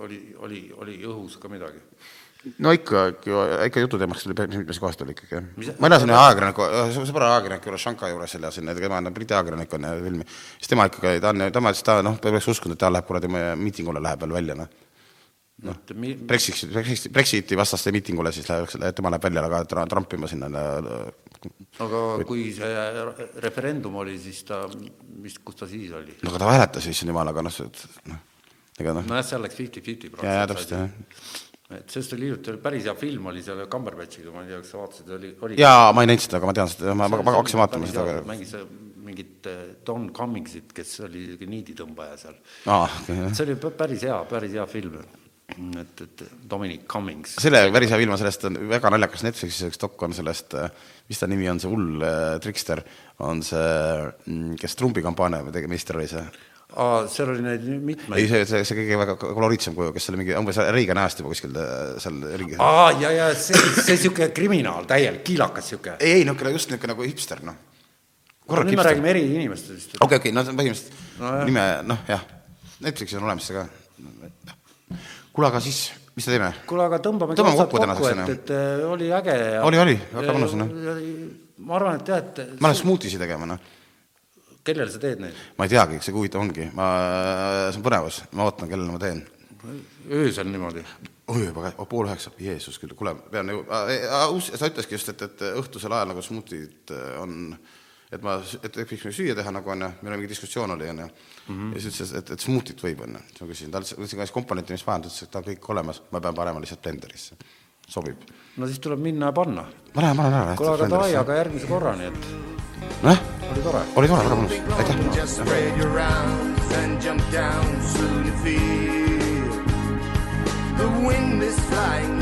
oli, oli, oli õhus ka midagi? no ikka, ikka jututeemaks tuli päris mitmes kohas tuli ikkagi, jah. ma elasin ühe ajakirjaniku, sõbra ajakirjaniku juures, Šankai juures elasin, tema on Briti ajakirjanik on filmi, siis tema ikkagi, ta on, tema ütles, ta noh, ta oleks uskunud, et ta läheb kuradi miitingule läheb veel välja, noh. noh, Brexiti, Brexiti, Brexiti vastaste miitingule siis läheks, tema läheb välja ka tra- trampima sinna. aga kui see referendum oli, siis ta, mis, kus ta siis oli? no aga ta hääletas, issand jumal, aga noh, noh, ega noh, nojah, seal läks fifty-fifty jah. et sellest oli hiljuti, oli päris hea film oli seal Cumberbatchiga, ma ei tea, kas sa vaatasid, oli, oli jaa, ma ei näinud seda, aga ma tean seda, ma, ma, hakkasin vaatama seda, mängis mingit äh, Don Cummingsit, kes oli niiditõmbaja seal. okei, jah. see oli pä- päris hea, päris hea film. et, et Dominic Cummings. selle päris hea film on sellest, on väga naljakas Netflixis üks dok on sellest, mis ta nimi on, see hull äh, trikster, on see, kes Trumpi kampaania meister oli see. aa, seal oli neid ei, mitmeid. see, see, see kõige väga koloriitsem kuju, kes oli mingi umbes Reagan ajast juba kuskil äh, seal ringi. aa, ja, ja see, see siuke kriminaal, täielik kiilakas siuke. ei, ei niisugune just niisugune nagu hipster, noh. korralik nüüd me hipster. räägime eri inimestest. okei, okei, no see on põhimõtteliselt Nojah. nime, noh jah, Netflixis on olemas see ka. kuule, aga siis, mis me teeme? kuule, aga tõmbame Tõmbame kokku tänaseks, et, onju. et äh, oli äge ja Oli, oli, väga mõnus on, ma arvan, et jah, et ma lähen smuutisi tegema, noh. kellele sa teed neid? ma ei teagi, see huvitav ongi, ma, see on põnevus, ma ootan, kellele ma teen. öösel niimoodi. oi, oh, pool üheksa, Jeesus küll, kuule, pean ju, sa ütleski just, et, et õhtusel ajal nagu smuutid äh, on, et ma, et võiksime süüa teha nagu onju, meil oli mingi diskussioon oli onju mm. -hmm. ja siis ütles, et, et smuutit võib onju. siis ma küsisin talt, võtsin kaks komponenti, mis vaja on, ta ütles, et ta on kõik olemas, ma pean panema lihtsalt blenderisse. sobib. no siis tuleb minna ja panna. ma lähen, ma lähen ära. kuule, aga davai, aga järgmise korra, nii et. nojah. oli tore. oli tore, väga mõnus, aitäh. The wind is flying